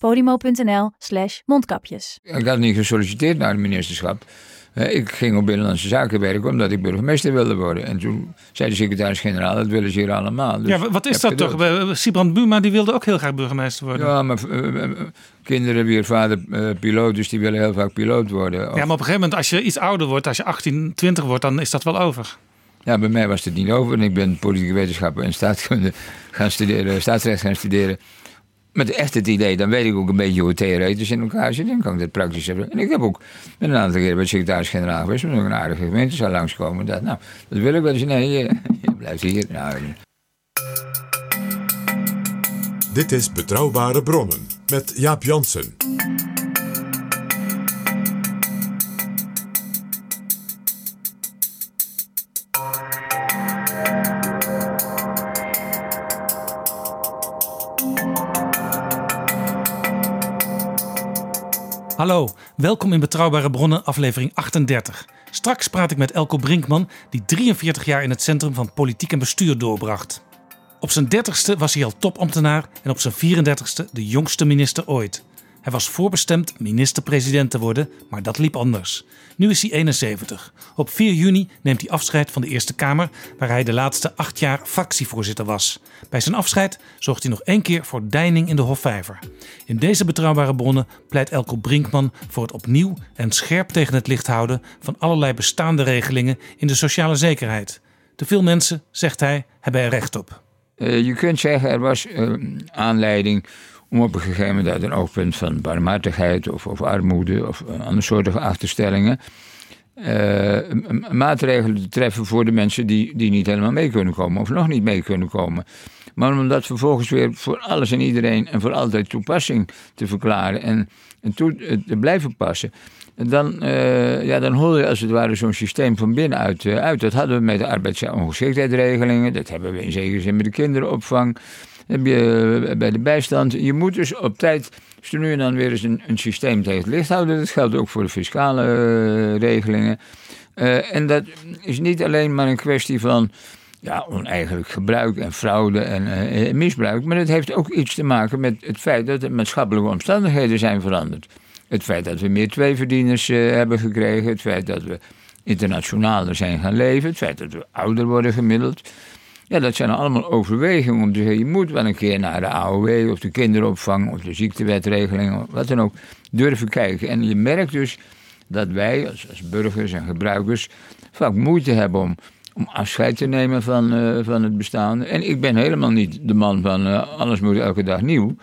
podimo.nl slash mondkapjes. Ik had niet gesolliciteerd naar het ministerschap. Eh, Ik ging op Binnenlandse Zaken werken omdat ik burgemeester wilde worden. En toen zei de secretaris-generaal, dat willen ze hier allemaal. Dus Ja, wa- wat is dat geduld. toch? Sibrand Buma die wilde ook heel graag burgemeester worden. Ja. Ja, maar eh, eh, kinderen wie vader piloot, dus die willen heel vaak piloot worden. Of- maar op een gegeven moment, als je iets ouder wordt, als je 18, 20 wordt, dan is dat wel over. Ja, bij mij was het niet over. En ik ben politieke wetenschappen en staatskunde gaan studeren, staatsrecht gaan studeren. Met echt het idee, dan weet ik ook een beetje hoe het theoretisch in elkaar zit. En kan ik dat praktisch hebben. En ik heb ook met een aantal keren bij secretaris-generaal geweest. Ik een aardige gemeente zou langskomen. Dat, nou, dat wil ik wel eens. Nee, je, je blijft hier. Nou, Dit is Betrouwbare Bronnen met Jaap Jansen. Hallo, welkom in Betrouwbare Bronnen, aflevering 38. Straks praat ik met Elko Brinkman, die 43 jaar in het centrum van politiek en bestuur doorbracht. Op zijn 30ste was hij al topambtenaar en op zijn 34ste de jongste minister ooit. Hij was voorbestemd minister-president te worden, maar dat liep anders. Nu is hij 71. Op 4 juni neemt hij afscheid van de Eerste Kamer, waar hij de laatste acht jaar fractievoorzitter was. Bij zijn afscheid zorgt hij nog één keer voor deining in de Hofvijver. In deze betrouwbare bronnen pleit Elko Brinkman voor het opnieuw en scherp tegen het licht houden van allerlei bestaande regelingen in de sociale zekerheid. Te veel mensen, zegt hij, hebben er recht op. Eh, je kunt zeggen, er was eh, aanleiding om op een gegeven moment uit een oogpunt van barmhartigheid of, of armoede of eh, andere soorten achterstellingen. eh, maatregelen te treffen voor de mensen die, die niet helemaal mee kunnen komen of nog niet mee kunnen komen. Maar om dat vervolgens weer voor alles en iedereen en voor altijd toepassing te verklaren en, en eh, te blijven passen. Dan, eh, ja, dan hol je als het ware zo'n systeem van binnenuit uit. Dat hadden we met de arbeidsongeschiktheidsregelingen. Dat hebben we in zekere zin met de kinderopvang. Heb je eh, bij de bijstand. Je moet dus op tijd, dus nu en dan weer eens een, systeem tegen het licht houden. Dat geldt ook voor de fiscale eh, regelingen. Eh, en dat is niet alleen maar een kwestie van ja, oneigenlijk gebruik en fraude en misbruik. Maar het heeft ook iets te maken met het feit dat de maatschappelijke omstandigheden zijn veranderd. Het feit dat we meer tweeverdieners hebben gekregen. Het feit dat we internationaler zijn gaan leven. Het feit dat we ouder worden gemiddeld. Ja, dat zijn allemaal overwegingen om te zeggen... je moet wel een keer naar de AOW of de kinderopvang... of de ziektewetregeling, wat dan ook, durven kijken. En je merkt dus dat wij als, burgers en gebruikers... vaak moeite hebben om, om afscheid te nemen van, eh, van het bestaan. En ik ben helemaal niet de man van eh, alles moet elke dag nieuw...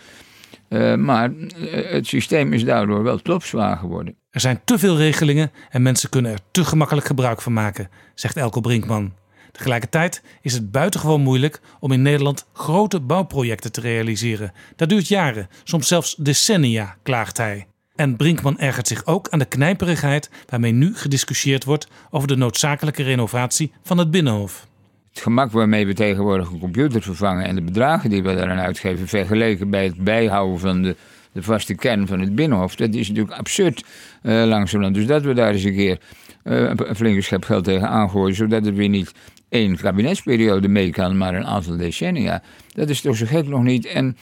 Uh, maar het systeem is daardoor wel topzwaar geworden. Er zijn te veel regelingen en mensen kunnen er te gemakkelijk gebruik van maken, zegt Elko Brinkman. Tegelijkertijd is het buitengewoon moeilijk om in Nederland grote bouwprojecten te realiseren. Dat duurt jaren, soms zelfs decennia, klaagt hij. En Brinkman ergert zich ook aan de knijperigheid waarmee nu gediscussieerd wordt over de noodzakelijke renovatie van het Binnenhof. Het gemak waarmee we tegenwoordig een computer vervangen en de bedragen die we daaraan uitgeven, vergeleken bij het bijhouden van de, de vaste kern van het Binnenhof, dat is natuurlijk absurd uh, langzamerhand. Dus dat we daar eens een keer uh, een flinke schep geld tegen aangooien, zodat het weer niet één kabinetsperiode mee kan, maar een aantal decennia. Dat is toch zo gek nog niet. En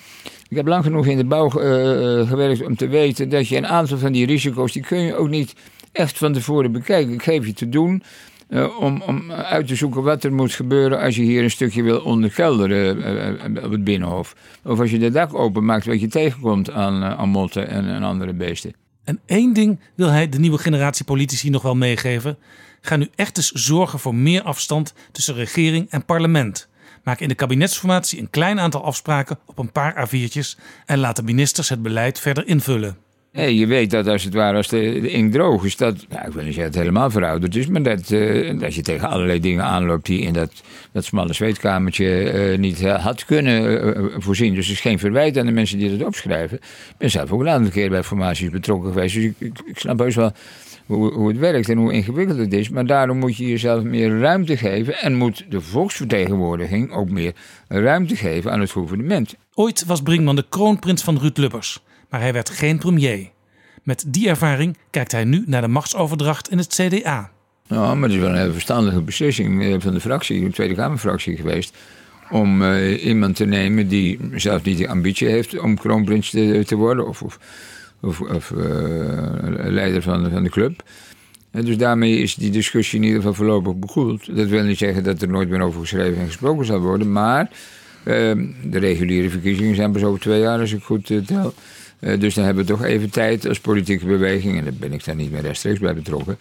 ik heb lang genoeg in de bouw uh, gewerkt om te weten dat je een aantal van die risico's, die kun je ook niet echt van tevoren bekijken. Ik geef je te doen. Uh, om, om uit te zoeken wat er moet gebeuren als je hier een stukje wil onderkelderen op het binnenhof. Of als je de dak openmaakt wat je tegenkomt aan, aan motten en, en, andere beesten. En één ding wil hij de nieuwe generatie politici nog wel meegeven. Ga nu echt eens zorgen voor meer afstand tussen regering en parlement. Maak in de kabinetsformatie een klein aantal afspraken op een paar A4'tjes en laat de ministers het beleid verder invullen. Je weet dat als het ware, als de, de droog is, dat, nou, ik wil niet zeggen dat het helemaal verouderd is, maar dat, uh, je tegen allerlei dingen aanloopt die in dat, dat smalle zweetkamertje uh, niet had kunnen voorzien. Dus het is geen verwijt aan de mensen die dat opschrijven. Ik ben zelf ook een aantal keer bij formaties betrokken geweest, dus ik snap heus wel hoe, hoe, het werkt en hoe ingewikkeld het is. Maar daarom moet je jezelf meer ruimte geven en moet de volksvertegenwoordiging ook meer ruimte geven aan het gouvernement. Ooit was Brinkman de kroonprins van Ruud Lubbers maar hij werd geen premier. Met die ervaring kijkt hij nu naar de machtsoverdracht in het CDA. Ja, maar het is wel een verstandige beslissing eh, van de fractie, de Tweede Kamerfractie geweest. Om uh, iemand te nemen die zelf niet de ambitie heeft om kroonprins te, te worden of, of, of, of uh, leider van, van de club. En dus daarmee is die discussie in ieder geval voorlopig begoeld. Dat wil niet zeggen dat er nooit meer over geschreven en gesproken zal worden, maar ehm, de reguliere verkiezingen zijn pas over twee jaar, als ik goed tel. Uh, dus dan hebben we toch even tijd als politieke beweging, en daar ben ik daar niet meer rechtstreeks bij betrokken.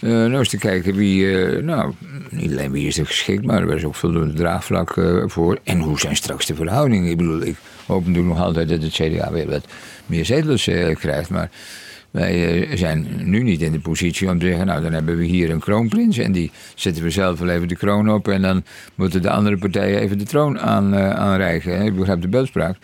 Uh, nou eens te kijken wie, nou, niet alleen wie is er geschikt, maar er is ook voldoende draagvlak voor. En hoe zijn straks de verhoudingen? Ik bedoel, ik hoop natuurlijk nog altijd dat het CDA weer wat meer zetels krijgt, maar wij zijn nu niet in de positie om te zeggen, nou dan hebben we hier een kroonprins en die zetten we zelf wel even de kroon op en dan moeten de andere partijen even de troon aan, aanreiken. Ik begrijp de beeldspraak.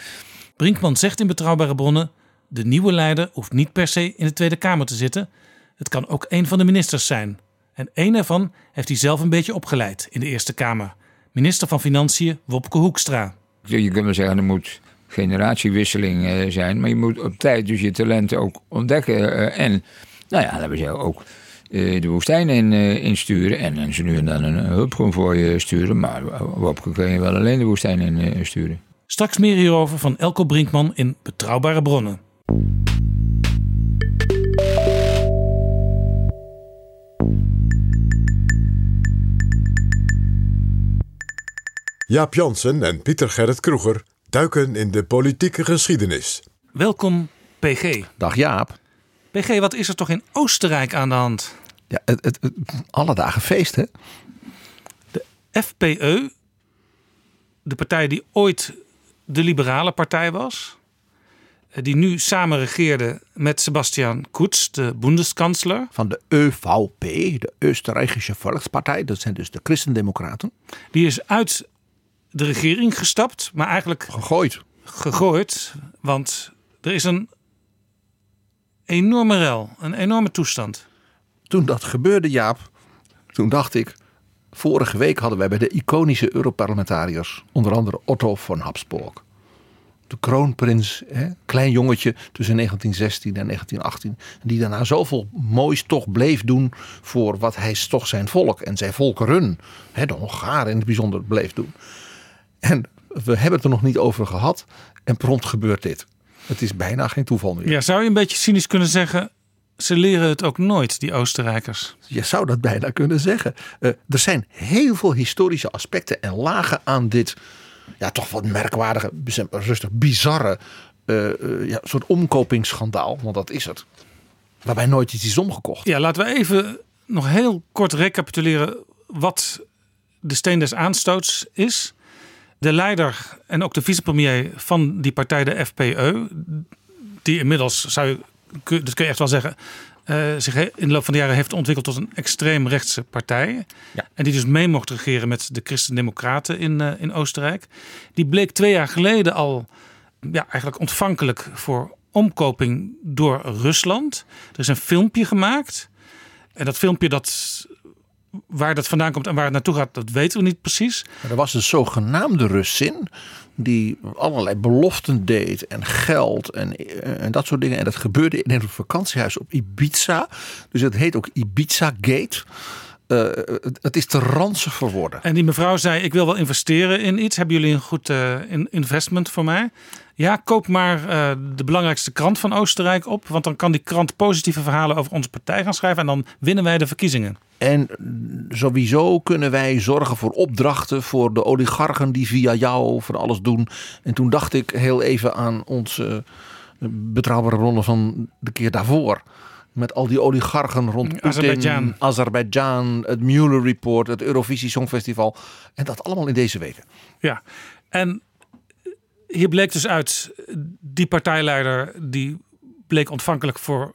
Brinkman zegt in betrouwbare bronnen: de nieuwe leider hoeft niet per se in de Tweede Kamer te zitten. Het kan ook een van de ministers zijn. En één ervan heeft hij zelf een beetje opgeleid in de Eerste Kamer. Minister van Financiën Wopke Hoekstra. Je kunt wel zeggen, er moet generatiewisseling eh, zijn. Maar je moet op tijd dus je talenten ook ontdekken. Eh, en, nou ja, laten we zeggen, ook eh, de woestijn in, insturen. En, en ze nu en dan een hulpgroen voor je sturen. Maar Wopke kun je wel alleen de woestijn in sturen. Straks meer hierover van Elko Brinkman in Betrouwbare Bronnen. Jaap Jansen en Pieter Gerrit Kroeger duiken in de politieke geschiedenis. Welkom, PG. Dag Jaap. PG, wat is er toch in Oostenrijk aan de hand? Ja, het, het, het alle dagen feest, hè? De FPE, de partij die ooit de liberale partij was. Eh, die nu samen regeerde met Sebastian Kurz, de Bundeskansler. Van de ÖVP, de Oostenrijkse Volkspartij. Dat zijn dus de Christendemocraten. Die is uit de regering gestapt, maar eigenlijk... Gegooid. Gegooid, want er is een enorme rel, een enorme toestand. Toen dat gebeurde, Jaap, toen dacht ik... Vorige week hadden wij bij de iconische Europarlementariërs, onder andere Otto von Habsburg, de kroonprins, hè, klein jongetje tussen 1916 en 1918, die daarna zoveel moois toch bleef doen voor wat hij toch zijn volk en zijn volkeren, hè, de Hongaren in het bijzonder, bleef doen. En we hebben het er nog niet over gehad en prompt gebeurt dit. Het is bijna geen toeval meer. Ja, zou je een beetje cynisch kunnen zeggen, ze leren het ook nooit, die Oostenrijkers. Je zou dat bijna kunnen zeggen. Uh, er zijn heel veel historische aspecten en lagen aan dit ja, toch wat merkwaardige, rustig bizarre uh, ja, soort omkopingsschandaal. Want dat is het. Waarbij nooit iets is omgekocht. Ja, laten we even nog heel kort recapituleren wat de steen des aanstoots is. De leider en ook de vicepremier van die partij, de FPE, die inmiddels zou je, dat kun je echt wel zeggen, uh, zich in de loop van de jaren heeft ontwikkeld tot een extreemrechtse partij. Ja. En die dus mee mocht regeren met de Christen-Democraten in, uh, in Oostenrijk. Die bleek twee jaar geleden al ja, eigenlijk ontvankelijk voor omkoping door Rusland. Er is een filmpje gemaakt. En dat filmpje dat waar dat vandaan komt en waar het naartoe gaat, dat weten we niet precies. Maar er was een zogenaamde Russin die allerlei beloften deed en geld en, eh, en dat soort dingen. En dat gebeurde in een vakantiehuis op Ibiza. Dus het heet ook Ibiza Gate. Uh, het is te ranzig verworden. En die mevrouw zei: Ik wil wel investeren in iets. Hebben jullie een goed uh, investment voor mij? Ja, koop maar uh, de belangrijkste krant van Oostenrijk op. Want dan kan die krant positieve verhalen over onze partij gaan schrijven. En dan winnen wij de verkiezingen. En sowieso kunnen wij zorgen voor opdrachten voor de oligarchen die via jou voor alles doen. En toen dacht ik heel even aan onze betrouwbare bronnen van de keer daarvoor. Met al die oligarchen rond Putin, Azerbeidzjan. Azerbeidzjan, het Mueller Report, het Eurovisie Songfestival. En dat allemaal in deze weken. Ja, en hier bleek dus uit, die partijleider die bleek ontvankelijk voor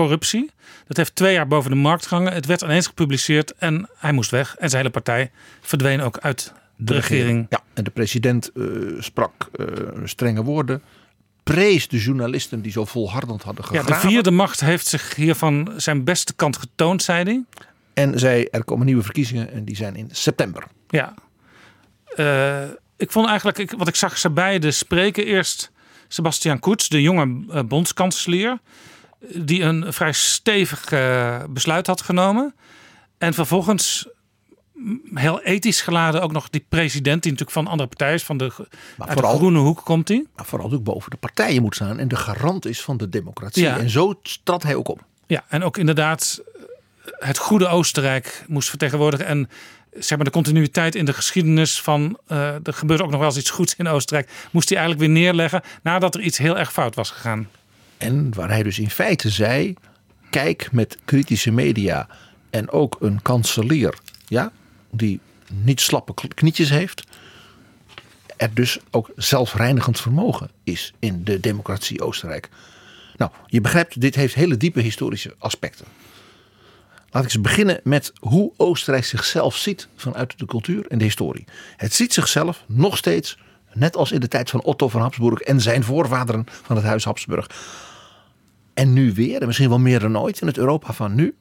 corruptie. Dat heeft twee jaar boven de markt gehangen. Het werd ineens gepubliceerd en hij moest weg. En zijn hele partij verdween ook uit de, regering. Ja, en de president eh, sprak eh, strenge woorden. Prees de journalisten die zo volhardend hadden Ja, gegraven. de vierde macht heeft zich hiervan zijn beste kant getoond, zei hij. En zei er komen nieuwe verkiezingen en die zijn in september. Ja. Eh, ik vond eigenlijk, ik, wat ik zag ze beide spreken. Eerst Sebastian Kurz, de jonge bondskanselier. Die een vrij stevig eh, besluit had genomen. En vervolgens mm, heel ethisch geladen ook nog die president. Die natuurlijk van andere partijen is. Van de, uit vooral- de groene hoek komt hij. Maar vooral ook boven de partijen moet staan en de garant is van de democratie. Ja. En zo trad hij ook op. Ja, en ook inderdaad het goede Oostenrijk moest vertegenwoordigen. En zeg maar de continuïteit in de geschiedenis van eh, er gebeurt ook nog wel eens iets goeds in Oostenrijk. Moest hij eigenlijk weer neerleggen nadat er iets heel erg fout was gegaan. En waar hij dus in feite zei: kijk met kritische media en ook een kanselier, ja, die niet slappe knietjes heeft, er dus ook zelfreinigend vermogen is in de democratie Oostenrijk. Nou, je begrijpt, dit heeft hele diepe historische aspecten. Laat ik eens beginnen met hoe Oostenrijk zichzelf ziet vanuit de cultuur en de historie. Het ziet zichzelf nog steeds, net als in de tijd van Otto van Habsburg en zijn voorvaderen van het huis Habsburg. En nu weer, en misschien wel meer dan ooit in het Europa van nu,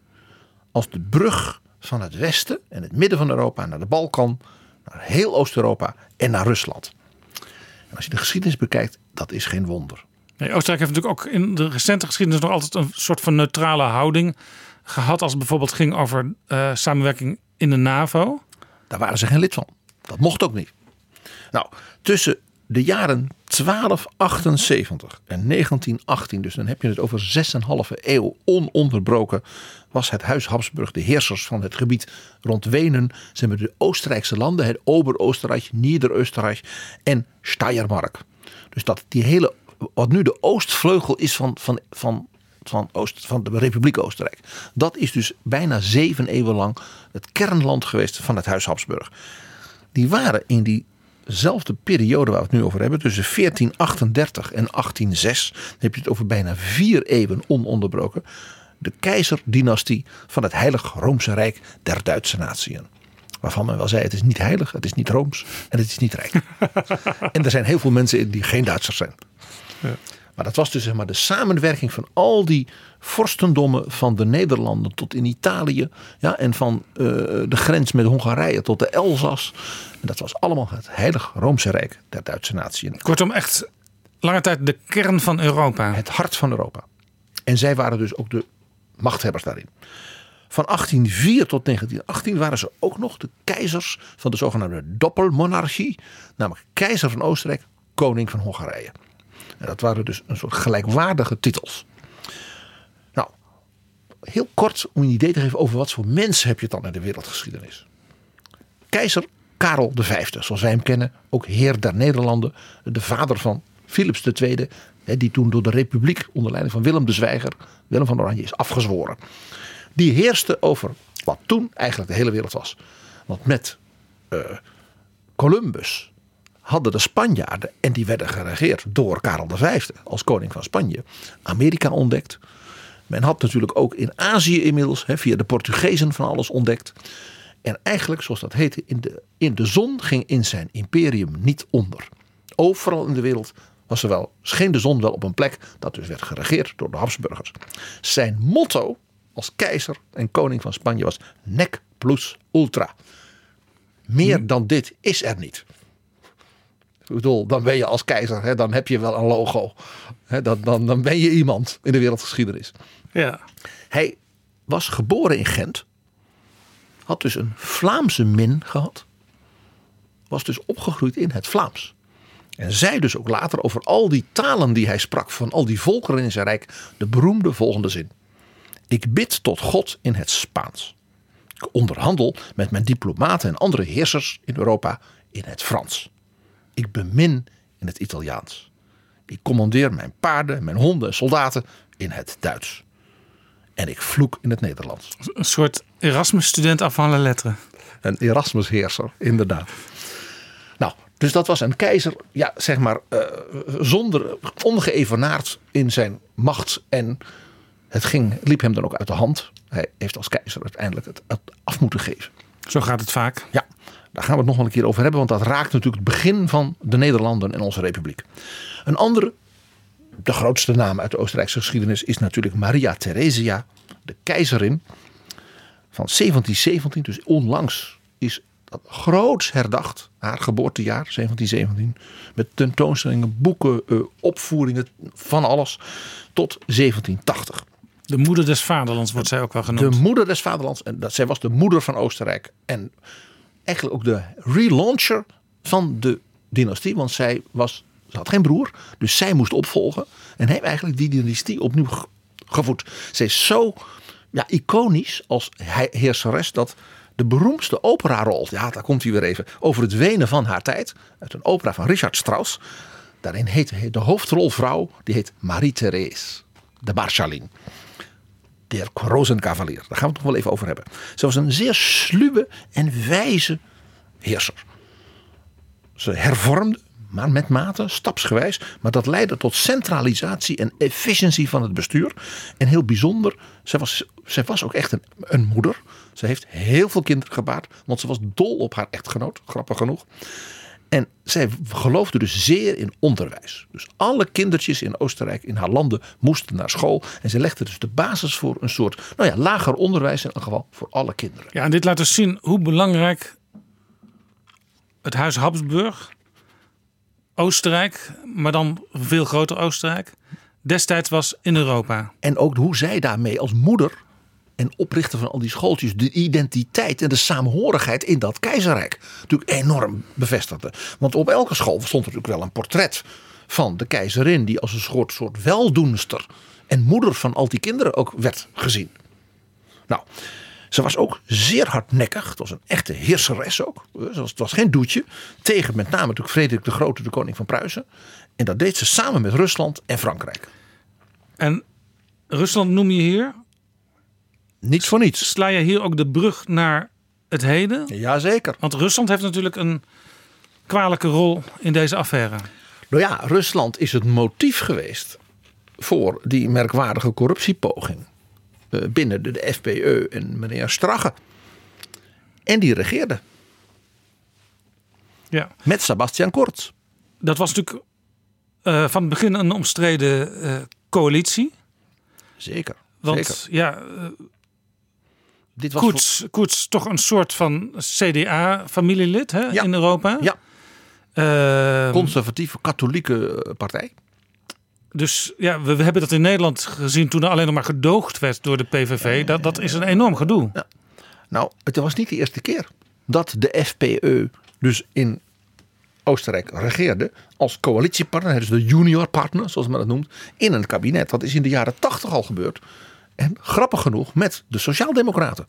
als de brug van het westen en het midden van Europa naar de Balkan, naar heel Oost-Europa en naar Rusland. En als je de geschiedenis bekijkt, dat is geen wonder. Nee, Oostenrijk heeft natuurlijk ook in de recente geschiedenis nog altijd een soort van neutrale houding gehad. Als het bijvoorbeeld ging over eh, samenwerking in de NAVO. Daar waren ze geen lid van. Dat mocht ook niet. Nou, tussen de jaren 1278 en 1918, dus dan heb je het over 6,5 eeuw ononderbroken, was het Huis Habsburg de heersers van het gebied rond Wenen. Ze hebben de Oostenrijkse landen, het Ober-Oostenrijk, Nieder-Oostenrijk en Steiermark. Dus dat die hele, wat nu de oostvleugel is van, van, van, van, Oost, van de Republiek Oostenrijk. Dat is dus bijna zeven eeuwen lang het kernland geweest van het Huis Habsburg. Die waren in diezelfde periode waar we het nu over hebben, tussen 1438 en 1806, dan heb je het over bijna vier eeuwen ononderbroken, de keizerdynastie van het Heilig Roomse Rijk der Duitse natieën. Waarvan men wel zei: het is niet heilig, het is niet rooms en het is niet rijk. en er zijn heel veel mensen in die geen Duitsers zijn. Maar dat was dus zeg maar de samenwerking van al die vorstendommen van de Nederlanden tot in Italië. Ja, en van eh, de grens met Hongarije tot de Elzas. En dat was allemaal het Heilig Roomse Rijk der Duitse natie. Kortom, echt lange tijd de kern van Europa. Het hart van Europa. En zij waren dus ook de machthebbers daarin. Van 1804 tot 1918 waren ze ook nog de keizers van de zogenaamde doppelmonarchie. Namelijk keizer van Oostenrijk, koning van Hongarije. En dat waren dus een soort gelijkwaardige titels. Heel kort om een idee te geven over wat voor mensen heb je dan in de wereldgeschiedenis. Keizer Karel V, zoals wij hem kennen, ook heer der Nederlanden, de vader van Philips II, die toen door de Republiek onder leiding van Willem de Zwijger, Willem van Oranje, is afgezworen. Die heerste over wat toen eigenlijk de hele wereld was. Want met eh, Columbus hadden de Spanjaarden, en die werden geregeerd door Karel V als koning van Spanje, Amerika ontdekt. Men had natuurlijk ook in Azië inmiddels via de Portugezen van alles ontdekt. En eigenlijk, zoals dat heette, in de, in de zon ging in zijn imperium niet onder. Overal in de wereld was er wel, scheen de zon wel op een plek dat dus werd geregeerd door de Habsburgers. Zijn motto als keizer en koning van Spanje was nec plus ultra. Meer dan dit is er niet. Ik bedoel, dan ben je als keizer, hè, dan heb je wel een logo. Hè, dan, dan, dan ben je iemand in de wereldgeschiedenis. Ja. Hij was geboren in Gent. Had dus een Vlaamse min gehad. Was dus opgegroeid in het Vlaams. En zei dus ook later over al die talen die hij sprak, van al die volkeren in zijn rijk, de beroemde volgende zin. Ik bid tot God in het Spaans. Ik onderhandel met mijn diplomaten en andere heersers in Europa in het Frans. Ik bemin in het Italiaans. Ik commandeer mijn paarden, mijn honden en soldaten in het Duits. En ik vloek in het Nederlands. Een soort Erasmus-student af van letteren. Een Erasmus-heerser, inderdaad. Nou, dus dat was een keizer, ja, zeg maar, uh, zonder, ongeëvenaard in zijn macht. En het ging, liep hem dan ook uit de hand. Hij heeft als keizer uiteindelijk het, het af moeten geven. Zo gaat het vaak. Ja, daar gaan we het nog wel een keer over hebben, want dat raakt natuurlijk het begin van de Nederlanden en onze republiek. Een andere, de grootste naam uit de Oostenrijkse geschiedenis, is natuurlijk Maria Theresia, de keizerin van 1717. Dus onlangs is dat groots herdacht, haar geboortejaar 1717. Met tentoonstellingen, boeken, eh, opvoeringen, van alles, tot 1780. De moeder des vaderlands wordt zij ook wel genoemd. De moeder des vaderlands. En dat, zij was de moeder van Oostenrijk. En eigenlijk ook de relauncher van de dynastie. Want zij was, ze had geen broer. Dus zij moest opvolgen. En heeft eigenlijk die dynastie opnieuw gevoed. Zij is zo ja, iconisch als heerseres dat de beroemdste operarol, ja daar komt hij weer even, over het wenen van haar tijd. Uit een opera van Richard Strauss. Daarin heet de hoofdrolvrouw, die heet Marie-Therese de Marschallin der Rozenkavalier. Daar gaan we het nog wel even over hebben. Ze was een zeer sluwe en wijze heerser. Ze hervormde, maar met mate, stapsgewijs. Maar dat leidde tot centralisatie en efficiëntie van het bestuur. En heel bijzonder, ze was, ze was ook echt een, een moeder. Ze heeft heel veel kinderen gebaard, want ze was dol op haar echtgenoot, grappig genoeg. En zij geloofde dus zeer in onderwijs. Dus alle kindertjes in Oostenrijk, in haar landen, moesten naar school. En ze legde dus de basis voor een soort, nou ja, lager onderwijs in elk geval voor alle kinderen. Ja, en dit laat dus zien hoe belangrijk het Huis Habsburg, Oostenrijk, maar dan veel groter Oostenrijk, destijds was in Europa. En ook hoe zij daarmee als moeder en oprichten van al die schooltjes de identiteit en de saamhorigheid in dat keizerrijk natuurlijk enorm bevestigde. Want op elke school stond natuurlijk wel een portret van de keizerin die als een soort, soort weldoenster en moeder van al die kinderen ook werd gezien. Nou, ze was ook zeer hardnekkig. Het was een echte heerseres ook. Het was geen doetje. Tegen met name natuurlijk Frederik de Grote, de koning van Pruisen. En dat deed ze samen met Rusland en Frankrijk. En Rusland noem je hier niet voor niets. Sla je hier ook de brug naar het heden? Jazeker. Want Rusland heeft natuurlijk een kwalijke rol in deze affaire. Nou ja, Rusland is het motief geweest voor die merkwaardige corruptiepoging binnen de, FPE en meneer Strache. En die regeerde. Ja. Met Sebastian Kurz. Dat was natuurlijk uh, van het begin een omstreden uh, coalitie. Zeker. Want zeker. ja, dit was Koets, voor... Koets toch een soort van CDA-familielid in Europa. Ja. Uh, Conservatieve katholieke eh, partij. Dus ja, we, we, hebben dat in Nederland gezien toen er alleen nog maar gedoogd werd door de PVV. Dat, dat is een enorm gedoe. Ja. Nou, het was niet de eerste keer dat de FPE dus in Oostenrijk regeerde als coalitiepartner, dus de junior partner, zoals men dat noemt, in een kabinet. Dat is in de jaren tachtig al gebeurd. En grappig genoeg met de Sociaaldemocraten.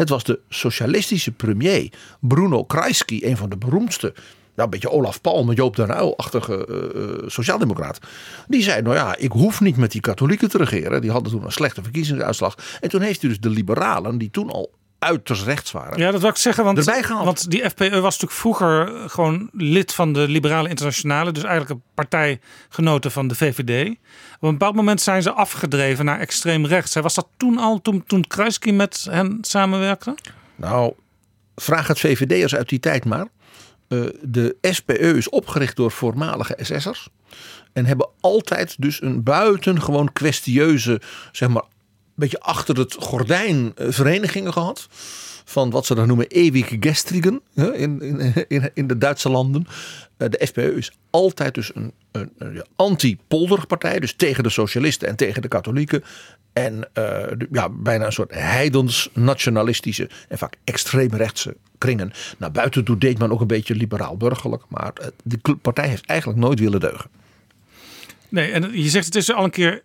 Het was de socialistische premier Bruno Kreisky, een van de beroemdste nou, een beetje Olaf Palme, Joop den Uyl-achtige uh, sociaaldemocraat. Die zei, nou ja, ik hoef niet met die katholieken te regeren. Die hadden toen een slechte verkiezingsuitslag. En toen heeft hij dus de liberalen, die toen al uiterst rechts waren. Ja, dat wil ik zeggen. Want, want die FPE was natuurlijk vroeger gewoon lid van de Liberale Internationale. Dus eigenlijk een partijgenote van de VVD. Op een bepaald moment zijn ze afgedreven naar extreem rechts. Was dat toen al, toen, toen Kruiski met hen samenwerkte? Nou, vraag het VVD'ers uit die tijd maar. Uh, de SPE is opgericht door voormalige SS'ers. En hebben altijd dus een buitengewoon kwestieuze, zeg maar, beetje achter het gordijn eh, verenigingen gehad. Van wat ze dan noemen eeuwige gestrigen in, in, in de Duitse landen. Eh, de FPE is altijd dus een, een, een anti-polderpartij. Dus tegen de socialisten en tegen de katholieken. En uh, ja, bijna een soort heidens-nationalistische en vaak extreemrechtse kringen. Naar buiten toe deed men ook een beetje liberaal-burgerlijk. Maar die partij heeft eigenlijk nooit willen deugen. Nee, en je zegt het is al een keer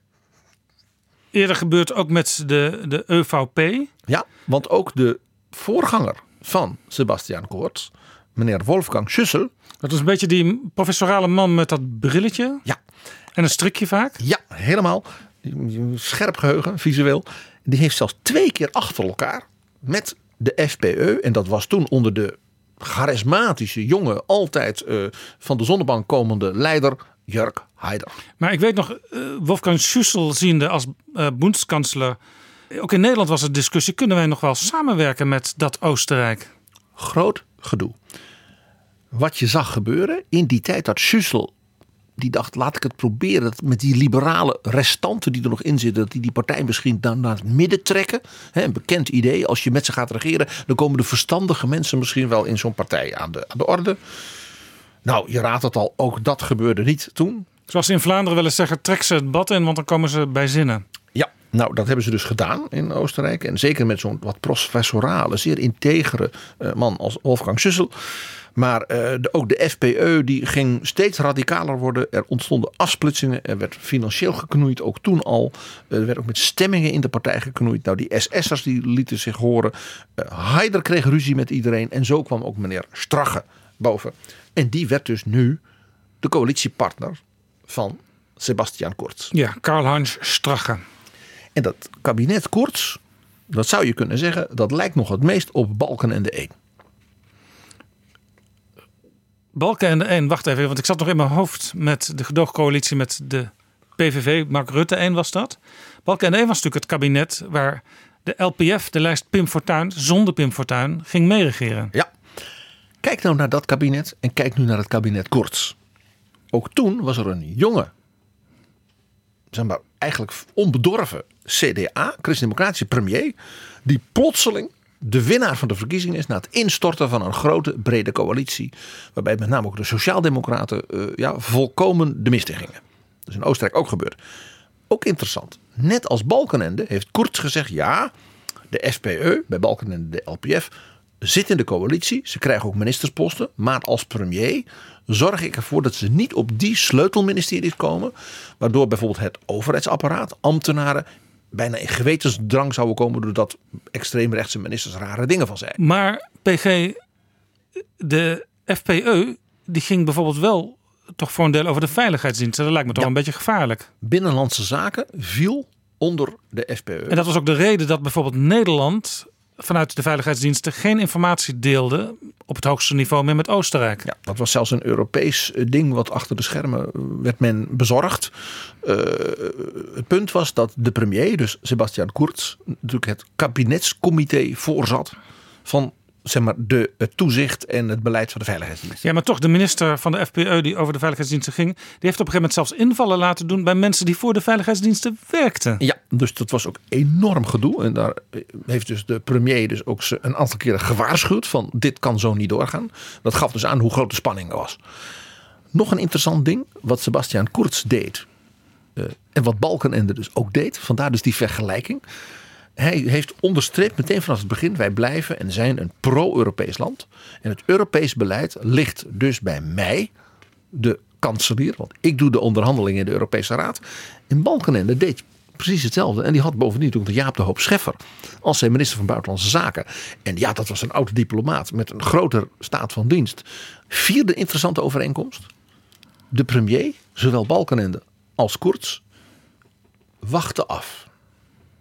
eerder gebeurd ook met de, de EVP. Ja, want ook de voorganger van Sebastian Kurz, meneer Wolfgang Schüssel. Dat was een beetje die professorale man met dat brilletje. Ja, En een strikje vaak? Ja, helemaal. Scherp geheugen, visueel. Die heeft zelfs twee keer achter elkaar met de FPE. En dat was toen onder de charismatische, jonge, altijd eh, van de zonnebank komende leider Jörg Haider. Maar ik weet nog, eh, Wolfgang Schüssel ziende als uh, bondskanselier. Ook in Nederland was er discussie, kunnen wij nog wel samenwerken met dat Oostenrijk? Groot gedoe. Wat je zag gebeuren in die tijd dat Schüssel die dacht, laat ik het proberen. Dat met die liberale restanten die er nog in zitten, dat die die partij misschien dan naar het midden trekken. een bekend idee. Als je met ze gaat regeren, dan komen de verstandige mensen misschien wel in zo'n partij aan de, aan de orde. Nou, je raadt het al, ook dat gebeurde niet toen. Zoals ze in Vlaanderen willen zeggen, trek ze het bad in, want dan komen ze bij zinnen. Ja, nou dat hebben ze dus gedaan in Oostenrijk. En zeker met zo'n wat professorale, zeer integere eh, man als Wolfgang Schüssel. Maar uh, de, ook de FPE die ging steeds radicaler worden. Er ontstonden afsplitsingen. Er werd financieel geknoeid, ook toen al. Er werd ook met stemmingen in de partij geknoeid. Nou, die SS'ers die lieten zich horen. Uh, Haider kreeg ruzie met iedereen. En zo kwam ook meneer Strache boven. En die werd dus nu de coalitiepartner van Sebastian Kurz. Ja, Karl-Heinz Strache. En dat kabinet Kurz, dat zou je kunnen zeggen, dat lijkt nog het meest op Balken en de Een. Balken en de 1, wacht even, want ik zat nog in mijn hoofd met de gedoogcoalitie met de PVV. Mark Rutte 1 was dat. Balken en de 1 was natuurlijk het kabinet waar de LPF, de lijst Pim Fortuyn, zonder Pim Fortuyn, ging meeregeren. Ja. Kijk nou naar dat kabinet en kijk nu naar het kabinet Kurz. Ook toen was er een jonge, zeg maar eigenlijk onbedorven CDA, Christen-Democratische premier, die plotseling de winnaar van de verkiezingen is na het instorten van een grote brede coalitie. Waarbij met name ook de Sociaaldemocraten uh, ja, volkomen de mist in gingen. Dat is in Oostenrijk ook gebeurd. Ook interessant. Net als Balkenende heeft Kurz gezegd: ja, de SPE, bij Balkenende de LPF, zit in de coalitie. Ze krijgen ook ministersposten. Maar als premier zorg ik ervoor dat ze niet op die sleutelministeries komen. Waardoor bijvoorbeeld het overheidsapparaat, ambtenaren bijna in gewetensdrang zouden komen doordat extreemrechtse ministers rare dingen van zeiden. Maar PG, de FPE, die ging bijvoorbeeld wel toch voor een deel over de veiligheidsdiensten. Dat lijkt me toch een beetje gevaarlijk. Binnenlandse zaken viel onder de FPE. En dat was ook de reden dat bijvoorbeeld Nederland vanuit de veiligheidsdiensten geen informatie deelde op het hoogste niveau meer met Oostenrijk. Ja, dat was zelfs een Europees eh, ding wat achter de schermen eh, werd men bezorgd. Uh, het punt was dat de premier, dus Sebastian Kurz, natuurlijk het kabinetscomité voorzat van zeg maar, de, het toezicht en het beleid van de veiligheidsdienst. Ja, maar toch, de minister van de FPE die over de veiligheidsdiensten ging, die heeft op een gegeven moment zelfs invallen laten doen bij mensen die voor de veiligheidsdiensten werkten. Ja, dus dat was ook enorm gedoe. En daar heeft dus de premier dus ook een aantal keren gewaarschuwd van dit kan zo niet doorgaan. Dat gaf dus aan hoe groot de spanning was. Nog een interessant ding, wat Sebastian Kurz deed. Uh, en wat Balkenende dus ook deed. Vandaar dus die vergelijking hij heeft onderstreept meteen vanaf het begin: wij blijven en zijn een pro-Europees land. En het Europees beleid ligt dus bij mij, de kanselier, want ik doe de onderhandelingen in de Europese Raad. En Balkenende deed precies hetzelfde. En die had bovendien toen de Jaap de Hoop Scheffer als zijn minister van Buitenlandse Zaken. En ja, dat was een oude diplomaat met een groter staat van dienst. Vierde interessante overeenkomst. De premier, zowel Balkenende als Kurz, wachten af.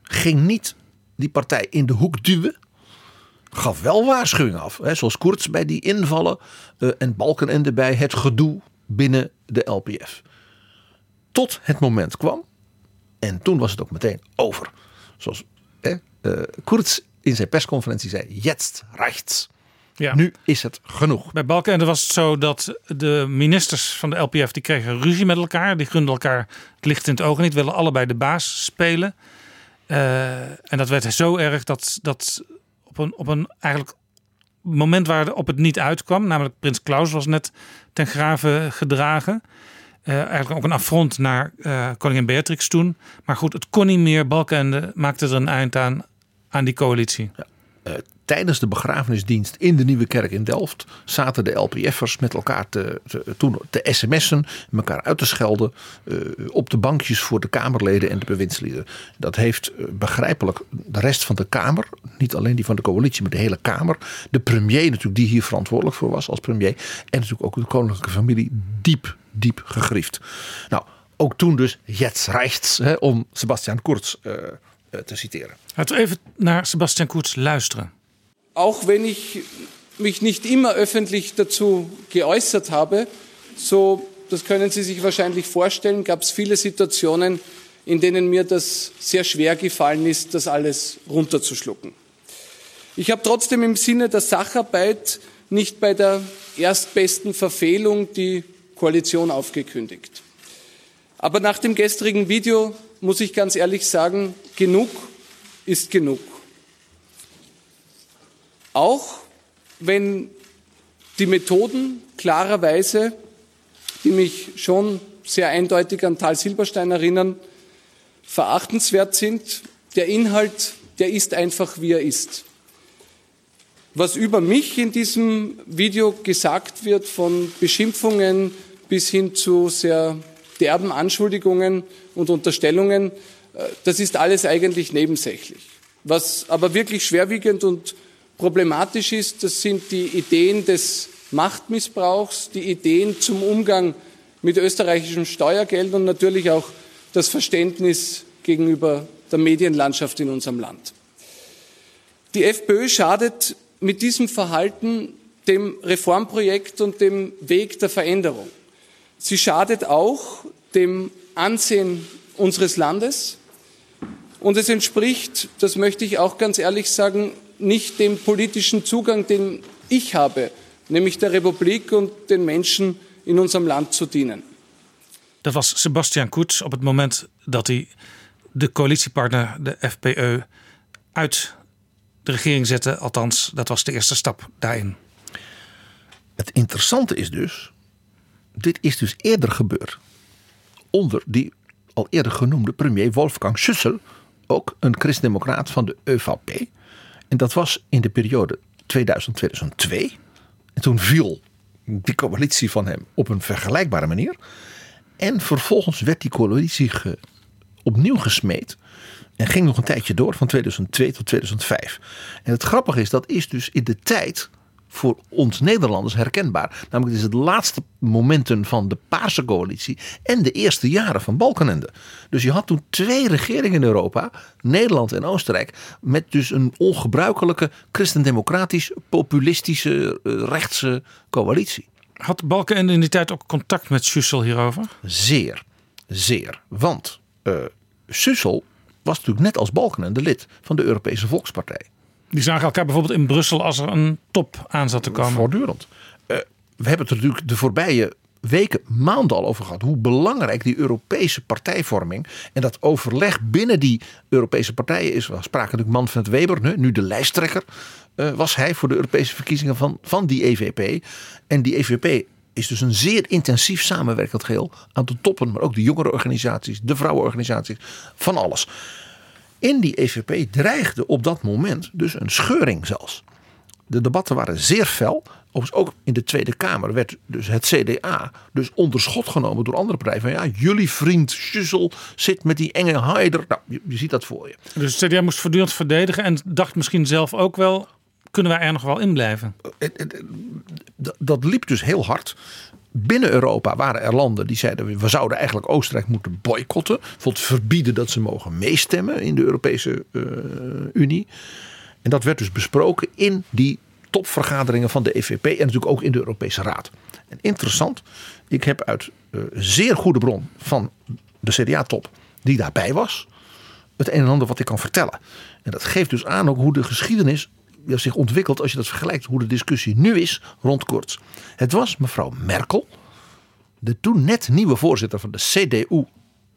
Ging niet die partij in de hoek duwen. Gaf wel waarschuwingen af. Hè, zoals Kurz bij die invallen uh, en Balkenende bij het gedoe binnen de LPF. Tot het moment kwam. En toen was het ook meteen over. Zoals hè, uh, Kurz in zijn persconferentie zei. Jetzt rechts. Ja. Nu is het genoeg. Bij Balkenende was het zo dat de ministers van de LPF die kregen ruzie met elkaar. Die gunden elkaar het licht in het oog niet. Willen allebei de baas spelen. Uh, en dat werd zo erg dat, dat op, een, op een eigenlijk moment waar op het niet uitkwam, namelijk Prins Klaus was net ten graven gedragen. Uh, eigenlijk ook een affront naar uh, koningin Beatrix toen. Maar goed, het kon niet meer. Balkenende maakte er een eind aan, aan die coalitie. Ja tijdens de begrafenisdienst in de Nieuwe Kerk in Delft zaten de LPF'ers met elkaar te, te, toen te sms'en, elkaar uit te schelden uh, op de bankjes voor de Kamerleden en de bewindslieden. Dat heeft uh, begrijpelijk de rest van de Kamer, niet alleen die van de coalitie, maar de hele Kamer, de premier natuurlijk die hier verantwoordelijk voor was als premier en natuurlijk ook de koninklijke familie diep, diep gegriefd. Nou, ook toen dus jetzt rechts, om Sebastian Kurz te citeren. Laten we even naar Sebastian Kurz luisteren. Auch wenn ich mich nicht immer öffentlich dazu geäußert habe, so, das können Sie sich wahrscheinlich vorstellen, gab es viele Situationen, in denen mir das sehr schwer gefallen ist, das alles runterzuschlucken. Ich habe trotzdem im Sinne der Sacharbeit nicht bei der erstbesten Verfehlung die Koalition aufgekündigt. Aber nach dem gestrigen Video muss ich ganz ehrlich sagen, genug ist genug. Auch wenn die Methoden klarerweise, die mich schon sehr eindeutig an Tal Silberstein erinnern, verachtenswert sind, der Inhalt, der ist einfach, wie er ist. Was über mich in diesem Video gesagt wird, von Beschimpfungen bis hin zu sehr derben Anschuldigungen und Unterstellungen, äh, das ist alles eigentlich nebensächlich. Was aber wirklich schwerwiegend und problematisch ist, das sind die Ideen des Machtmissbrauchs, die Ideen zum Umgang mit österreichischem Steuergeld und natürlich auch das Verständnis gegenüber der Medienlandschaft in unserem Land. Die FPÖ schadet mit diesem Verhalten dem Reformprojekt und dem Weg der Veränderung. Sie schadet auch dem Ansehen unseres Landes und es entspricht, das möchte ich auch ganz ehrlich sagen, nicht dem politischen Zugang, den ich habe, nämlich der Republik und den Menschen in unserem Land zu dienen. Dat was Sebastian Kurz op het moment dat hij de coalitiepartner, de FPE, uit de regering zetten. Althans, dat was de eerste stap daarin. Het interessante is dus, dit is dus eerder gebeurd. Onder die al eerder genoemde premier Wolfgang Schüssel, ook een christendemocraat van de EVP. En dat was in de periode 2000-2002. En toen viel die coalitie van hem op een vergelijkbare manier. En vervolgens werd die coalitie opnieuw gesmeed en ging nog een tijdje door, van 2002 tot 2005. En het grappige is, dat is dus in de tijd voor ons Nederlanders herkenbaar. Namelijk, het is het laatste momenten van de Paarse coalitie en de eerste jaren van Balkenende. Dus je had toen twee regeringen in Europa, Nederland en Oostenrijk, met dus een ongebruikelijke christendemocratisch, populistische, eh, rechtse coalitie. Had Balkenende in die tijd ook contact met Sussel hierover? Zeer, zeer. Want uh, Sussel was natuurlijk net als Balkenende lid van de Europese Volkspartij. Die zagen elkaar bijvoorbeeld in Brussel als er een top aan zat te komen. Voortdurend. Uh, we hebben het er natuurlijk de voorbije weken, maanden al over gehad. Hoe belangrijk die Europese partijvorming en dat overleg binnen die Europese partijen is. We spraken natuurlijk Manfred Weber, nu de lijsttrekker. Uh, was hij voor de Europese verkiezingen van, van die EVP. En die EVP is dus een zeer intensief samenwerkend geheel aan de toppen, maar ook de jongere organisaties, de vrouwenorganisaties, van alles. In die EVP dreigde op dat moment dus een scheuring zelfs. De debatten waren zeer fel. Overigens ook in de Tweede Kamer werd dus het CDA dus onder schot genomen door andere partijen. Van ja, jullie vriend Schussel zit met die enge Haider. Nou, je, je ziet dat voor je. Dus het CDA moest voortdurend verdedigen en dacht misschien zelf ook wel kunnen wij er nog wel in blijven? Eh, dat liep dus heel hard. Binnen Europa waren er landen die zeiden we zouden eigenlijk Oostenrijk moeten boycotten. Bijvoorbeeld verbieden dat ze mogen meestemmen in de Europese uh, Unie. En dat werd dus besproken in die topvergaderingen van de EVP en natuurlijk ook in de Europese Raad. En interessant, ik heb uit uh, zeer goede bron van de CDA-top die daarbij was, het een en ander wat ik kan vertellen. En dat geeft dus aan ook hoe de geschiedenis zich ontwikkelt als je dat vergelijkt hoe de discussie nu is rond Kurz. Het was mevrouw Merkel, de toen net nieuwe voorzitter van de CDU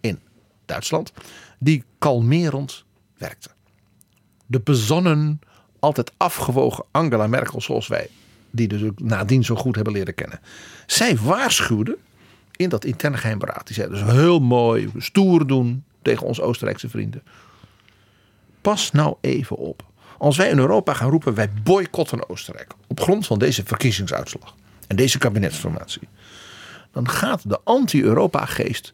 in Duitsland, die kalmerend werkte. De bezonnen, altijd afgewogen Angela Merkel, zoals wij die dus nadien zo goed hebben leren kennen. Zij waarschuwde in dat interne geheimberaad. Die zei dus heel mooi, stoer doen tegen onze Oostenrijkse vrienden. Pas nou even op. Als wij in Europa gaan roepen wij boycotten Oostenrijk op grond van deze verkiezingsuitslag en deze kabinetsformatie, dan gaat de anti-Europa geest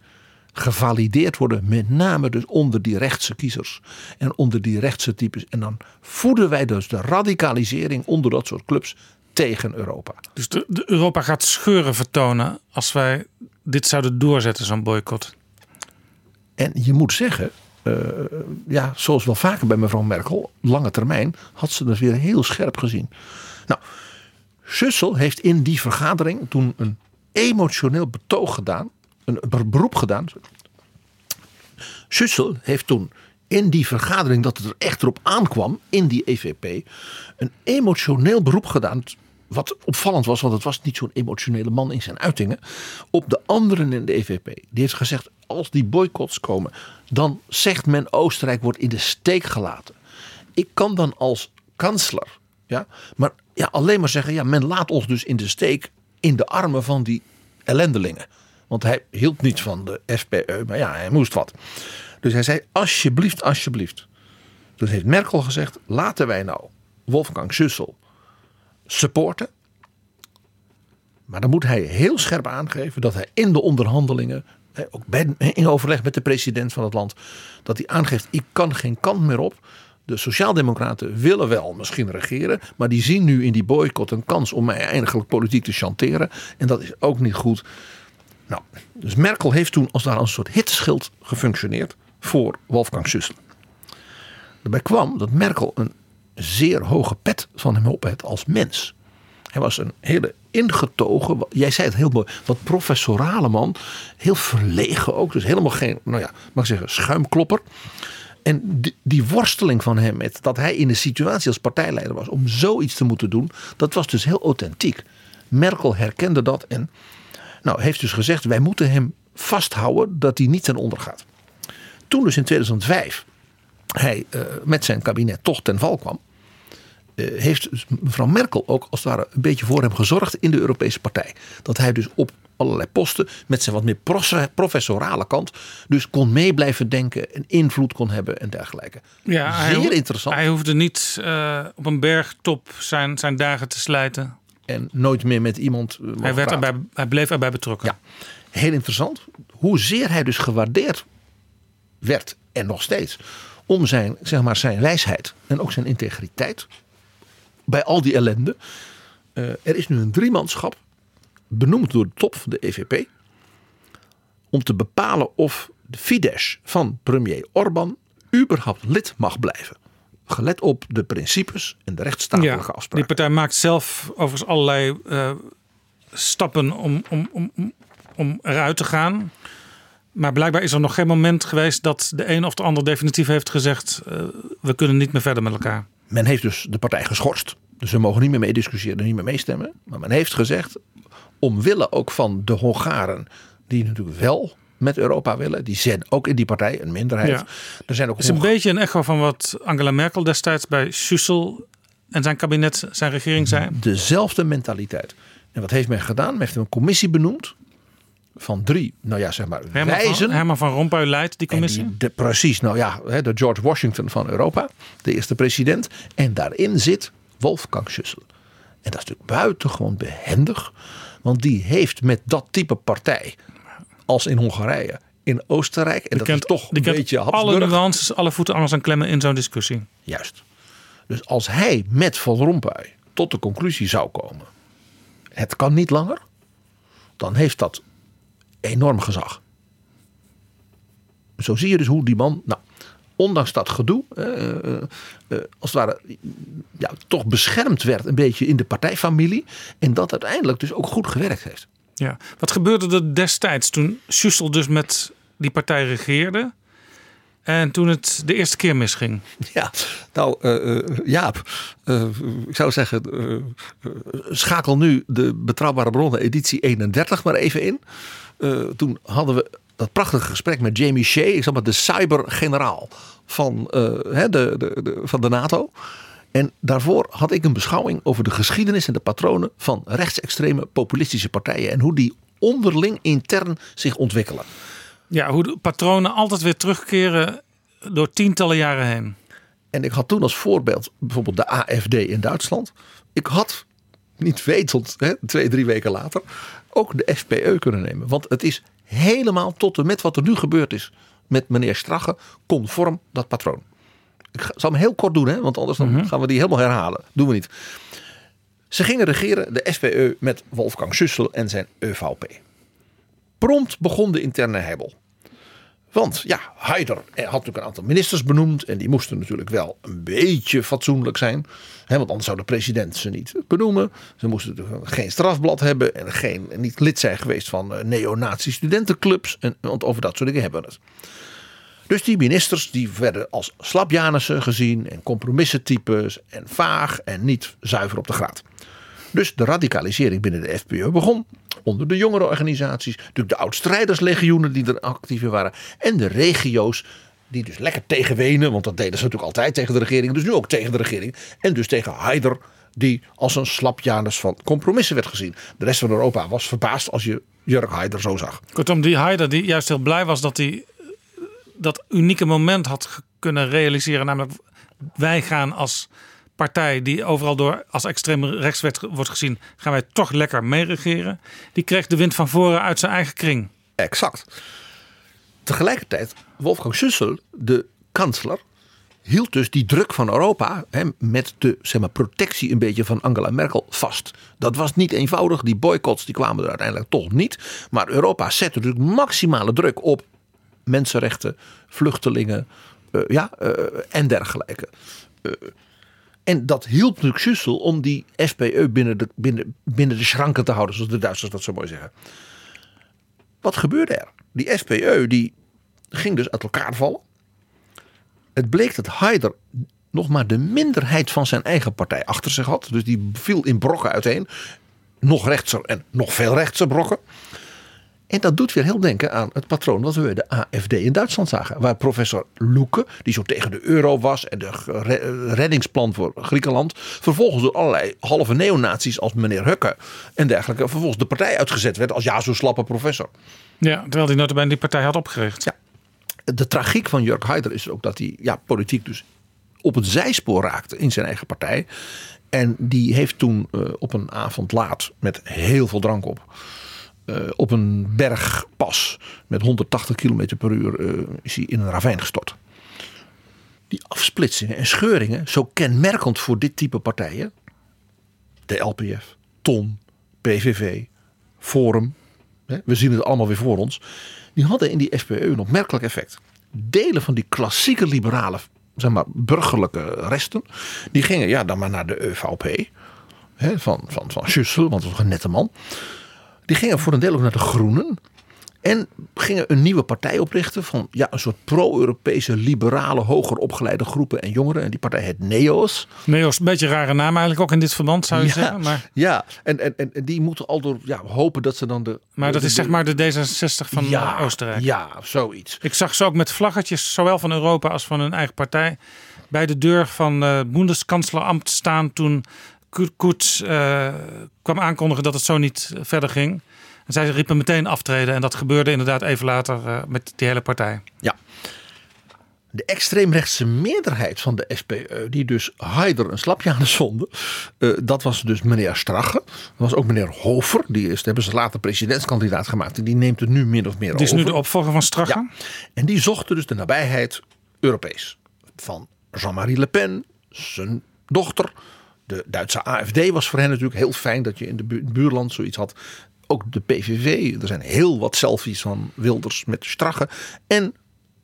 gevalideerd worden, met name dus onder die rechtse kiezers en onder die rechtse types. En dan voeden wij dus de radicalisering onder dat soort clubs tegen Europa. Dus de, Europa gaat scheuren vertonen als wij dit zouden doorzetten, zo'n boycott. En je moet zeggen, eh, ja, zoals wel vaker bij mevrouw Merkel, lange termijn had ze dat weer heel scherp gezien. Nou, Schussel heeft in die vergadering toen een emotioneel betoog gedaan, een beroep gedaan. Schussel heeft toen in die vergadering dat het er echt op aankwam in die EVP een emotioneel beroep gedaan. Wat opvallend was, want het was niet zo'n emotionele man in zijn uitingen. Op de anderen in de EVP. Die heeft gezegd: als die boycotts komen, dan zegt men Oostenrijk wordt in de steek gelaten. Ik kan dan als kansler, ja, maar ja, alleen maar zeggen: ja, men laat ons dus in de steek in de armen van die ellendelingen. Want hij hield niet van de FPE, maar ja, hij moest wat. Dus hij zei: alsjeblieft, alsjeblieft. Toen heeft Merkel gezegd: laten wij nou Wolfgang Schussel supporten. Maar dan moet hij heel scherp aangeven dat hij in de onderhandelingen, ook in overleg met de president van het land, dat hij aangeeft: ik kan geen kant meer op. De Sociaaldemocraten willen wel misschien regeren, maar die zien nu in die boycott een kans om mij eigenlijk politiek te chanteren. En dat is ook niet goed. Nou, dus Merkel heeft toen als daar een soort hitschild gefunctioneerd voor Wolfgang Schussel. Daarbij kwam dat Merkel een zeer hoge pet van hem op had als mens. Hij was een hele ingetogen, jij zei het heel mooi, wat professorale man. Heel verlegen ook, dus helemaal geen, nou ja, mag ik zeggen, schuimklopper. En die, die, worsteling van hem met dat hij in de situatie als partijleider was om zoiets te moeten doen, dat was dus heel authentiek. Merkel herkende dat en nou, heeft dus gezegd: wij moeten hem vasthouden dat hij niet ten onder gaat. Toen dus in 2005 hij uh, met zijn kabinet toch ten val kwam, uh, heeft dus mevrouw Merkel ook als het ware een beetje voor hem gezorgd in de Europese partij. Dat hij dus op allerlei posten met zijn wat meer professorale kant dus kon mee blijven denken en invloed kon hebben en dergelijke. Ja, Zeer hij, interessant. Hij hoefde niet uh, op een bergtop zijn, zijn dagen te slijten. En nooit meer met iemand. hij, werd erbij, hij bleef erbij betrokken. Ja, heel interessant. Hoezeer hij dus gewaardeerd werd en nog steeds om zijn, zeg maar, zijn wijsheid en ook zijn integriteit bij al die ellende. Uh, er is nu een driemanschap benoemd door de top van de EVP om te bepalen of de Fidesz van premier Orbán überhaupt lid mag blijven. Gelet op de principes en de rechtsstatelijke ja, afspraken. Die partij maakt zelf overigens allerlei uh, stappen om, om, om, om eruit te gaan. Maar blijkbaar is er nog geen moment geweest dat de een of de ander definitief heeft gezegd: uh, we kunnen niet meer verder met elkaar. Men heeft dus de partij geschorst. Dus we mogen niet meer meediscussiëren, niet meer meestemmen. Maar men heeft gezegd, omwille ook van de Hongaren, die natuurlijk wel met Europa willen. Die zijn ook in die partij een minderheid. Ja. Er zijn ook Het is een beetje een echo van wat Angela Merkel destijds bij Schussel en zijn kabinet, zijn regering zei. Dezelfde mentaliteit. En wat heeft men gedaan? Men heeft een commissie benoemd van drie, nou ja, zeg maar, Herman wijzen. Van, Herman van Rompuy leidt die commissie. Die, de, precies, nou ja, de George Washington van Europa, de eerste president. En daarin zit Wolfgang Schüssel. En dat is natuurlijk buitengewoon behendig, want die heeft met dat type partij, als in Hongarije, in Oostenrijk, en die dat kent, is toch een beetje alle nuances, alle voeten angels en klemmen in zo'n discussie. Juist. Dus als hij met Van Rompuy tot de conclusie zou komen, het kan niet langer, dan heeft dat enorm gezag. Zo zie je dus hoe die man, nou, ondanks dat gedoe, uh, uh, uh, als het ware, ja, toch beschermd werd een beetje in de partijfamilie. En dat uiteindelijk dus ook goed gewerkt heeft. Ja. Wat gebeurde er destijds toen Schussel dus met die partij regeerde? En toen het de eerste keer misging. Ja, nou uh, Jaap, uh, ik zou zeggen, schakel nu de Betrouwbare Bronnen editie 31 maar even in. Toen hadden we dat prachtige gesprek met Jamie Shea, ik zeg maar de cybergeneraal van, de, de, de, van de NATO. En daarvoor had ik een beschouwing over de geschiedenis en de patronen van rechtsextreme populistische partijen. En hoe die onderling intern zich ontwikkelen. Ja, hoe de patronen altijd weer terugkeren door tientallen jaren heen. En ik had toen als voorbeeld bijvoorbeeld de AFD in Duitsland. Ik had niet wetend, hè, twee, drie weken later, ook de FPE kunnen nemen. Want het is helemaal tot en met wat er nu gebeurd is met meneer Strache conform dat patroon. Ik zal hem heel kort doen, hè, want anders dan mm -hmm. gaan we die helemaal herhalen. Doen we niet. Ze gingen regeren, de FPE, met Wolfgang Schussel en zijn EVP. Prompt begon de interne hebbel. Want ja, Haider had natuurlijk een aantal ministers benoemd. En die moesten natuurlijk wel een beetje fatsoenlijk zijn. Hè, want anders zou de president ze niet benoemen. Ze moesten natuurlijk geen strafblad hebben. En geen, niet lid zijn geweest van eh, neonazi studentenclubs. En, want over dat soort dingen hebben we het. Dus die ministers die werden als slapjanissen gezien. En compromissentypes. En vaag en niet zuiver op de graad. Dus de radicalisering binnen de FPÖ begon onder de jongere organisaties. Natuurlijk de oud-strijderslegioenen die er actief in waren. En de regio's die dus lekker tegen Wenen. Want dat deden ze natuurlijk altijd tegen de regering. Dus nu ook tegen de regering. En dus tegen Haider. Die als een slapjanus van compromissen werd gezien. De rest van Europa was verbaasd als je Jurk Haider zo zag. Kortom, die Haider die juist heel blij was dat hij dat unieke moment had kunnen realiseren. Namelijk wij gaan als partij die overal door als extreem rechts wordt gezien, gaan wij toch lekker meeregeren. Die kreeg de wind van voren uit zijn eigen kring. Exact. Tegelijkertijd, Wolfgang Schüssel, de kansler, hield dus die druk van Europa hè, met de zeg maar, protectie een beetje van Angela Merkel vast. Dat was niet eenvoudig. Die boycotts die kwamen er uiteindelijk toch niet. Maar Europa zette natuurlijk maximale druk op mensenrechten, vluchtelingen uh, ja, uh, en dergelijke. Uh, en dat hielp natuurlijk Schussel om die SPE binnen de, binnen, binnen de schranken te houden, zoals de Duitsers dat zo mooi zeggen. Wat gebeurde er? Die SPE die ging dus uit elkaar vallen. Het bleek dat Haider nog maar de minderheid van zijn eigen partij achter zich had. Dus die viel in brokken uiteen. Nog rechtser en nog veel rechtser brokken. En dat doet weer heel denken aan het patroon wat we bij de AFD in Duitsland zagen. Waar professor Loeke, die zo tegen de euro was en de reddingsplan voor Griekenland. Vervolgens door allerlei halve neonaties als meneer Hukke en dergelijke. Vervolgens de partij uitgezet werd als ja, zo slappe professor. Ja, terwijl hij notabene die partij had opgericht. Ja. De tragiek van Jurk Haider is ook dat hij ja, politiek dus op het zijspoor raakte in zijn eigen partij. En die heeft toen uh, op een avond laat met heel veel drank op uh, op een bergpas met 180 km per uur uh, is hij in een ravijn gestort. Die afsplitsingen en scheuringen, zo kenmerkend voor dit type partijen, de LPF, TON, PVV, Forum, hè, we zien het allemaal weer voor ons, die hadden in die SPE een opmerkelijk effect. Delen van die klassieke liberale, zeg maar, burgerlijke resten, die gingen ja, dan maar naar de EVP hè, van, van, van Schussel, want dat was een nette man. Die gingen voor een deel ook naar de Groenen. En gingen een nieuwe partij oprichten van ja, een soort pro-Europese, liberale, hoger opgeleide groepen en jongeren. En die partij heet NEOS. NEOS, een beetje een rare naam eigenlijk ook in dit verband zou je ja, zeggen. Maar... Ja, en, en, en die moeten al door ja, hopen dat ze dan de... Maar dat de, is zeg maar de D66 van ja, Oostenrijk. Ja, zoiets. Ik zag ze ook met vlaggetjes, zowel van Europa als van hun eigen partij, bij de deur van uh, Bundeskanzlerambt staan toen Koets uh, kwam aankondigen dat het zo niet verder ging. En zij riepen meteen aftreden. En dat gebeurde inderdaad even later uh, met die hele partij. Ja. De extreemrechtse meerderheid van de SPE, die dus Haider een slapje aan de zonde, uh, dat was dus meneer Strache. Dat was ook meneer Hofer, die is, hebben ze later presidentskandidaat gemaakt. En die neemt het nu min of meer over. Die is nu de opvolger van Strache. Ja. En die zochten dus de nabijheid Europees. Van Jean-Marie Le Pen, zijn dochter, de Duitse AFD was voor hen natuurlijk heel fijn dat je in de buurland zoiets had. Ook de PVV, er zijn heel wat selfies van Wilders met Strache en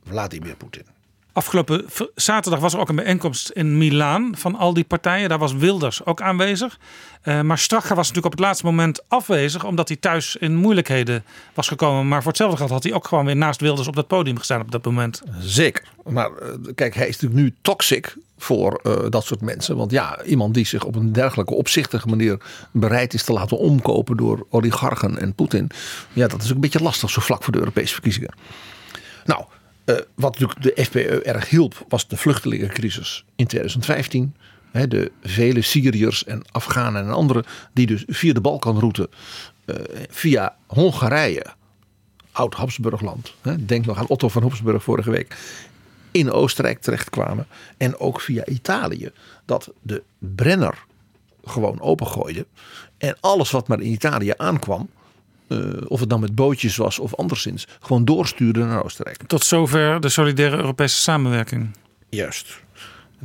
Vladimir Poetin. Afgelopen zaterdag was er ook een bijeenkomst in Milaan van al die partijen. Daar was Wilders ook aanwezig. Uh, maar Strache was natuurlijk op het laatste moment afwezig, omdat hij thuis in moeilijkheden was gekomen. Maar voor hetzelfde geld had hij ook gewoon weer naast Wilders op dat podium gestaan op dat moment. Zeker. Maar uh, kijk, hij is natuurlijk nu toxic voor uh, dat soort mensen. Want ja, iemand die zich op een dergelijke opzichtige manier bereid is te laten omkopen door oligarchen en Poetin. Ja, dat is ook een beetje lastig zo vlak voor de Europese verkiezingen. Nou, uh, wat natuurlijk de FPE erg hielp, was de vluchtelingencrisis in 2015. He, de vele Syriërs en Afghanen en anderen die dus via de Balkanroute, uh, via Hongarije, oud-Habsburgland. Denk nog aan Otto van Habsburg vorige week in Oostenrijk terechtkwamen. En ook via Italië. Dat de Brenner gewoon opengooide. En alles wat maar in Italië aankwam. Uh, of het dan met bootjes was of anderszins. Gewoon doorstuurde naar Oostenrijk. Tot zover de solidaire Europese samenwerking. Juist.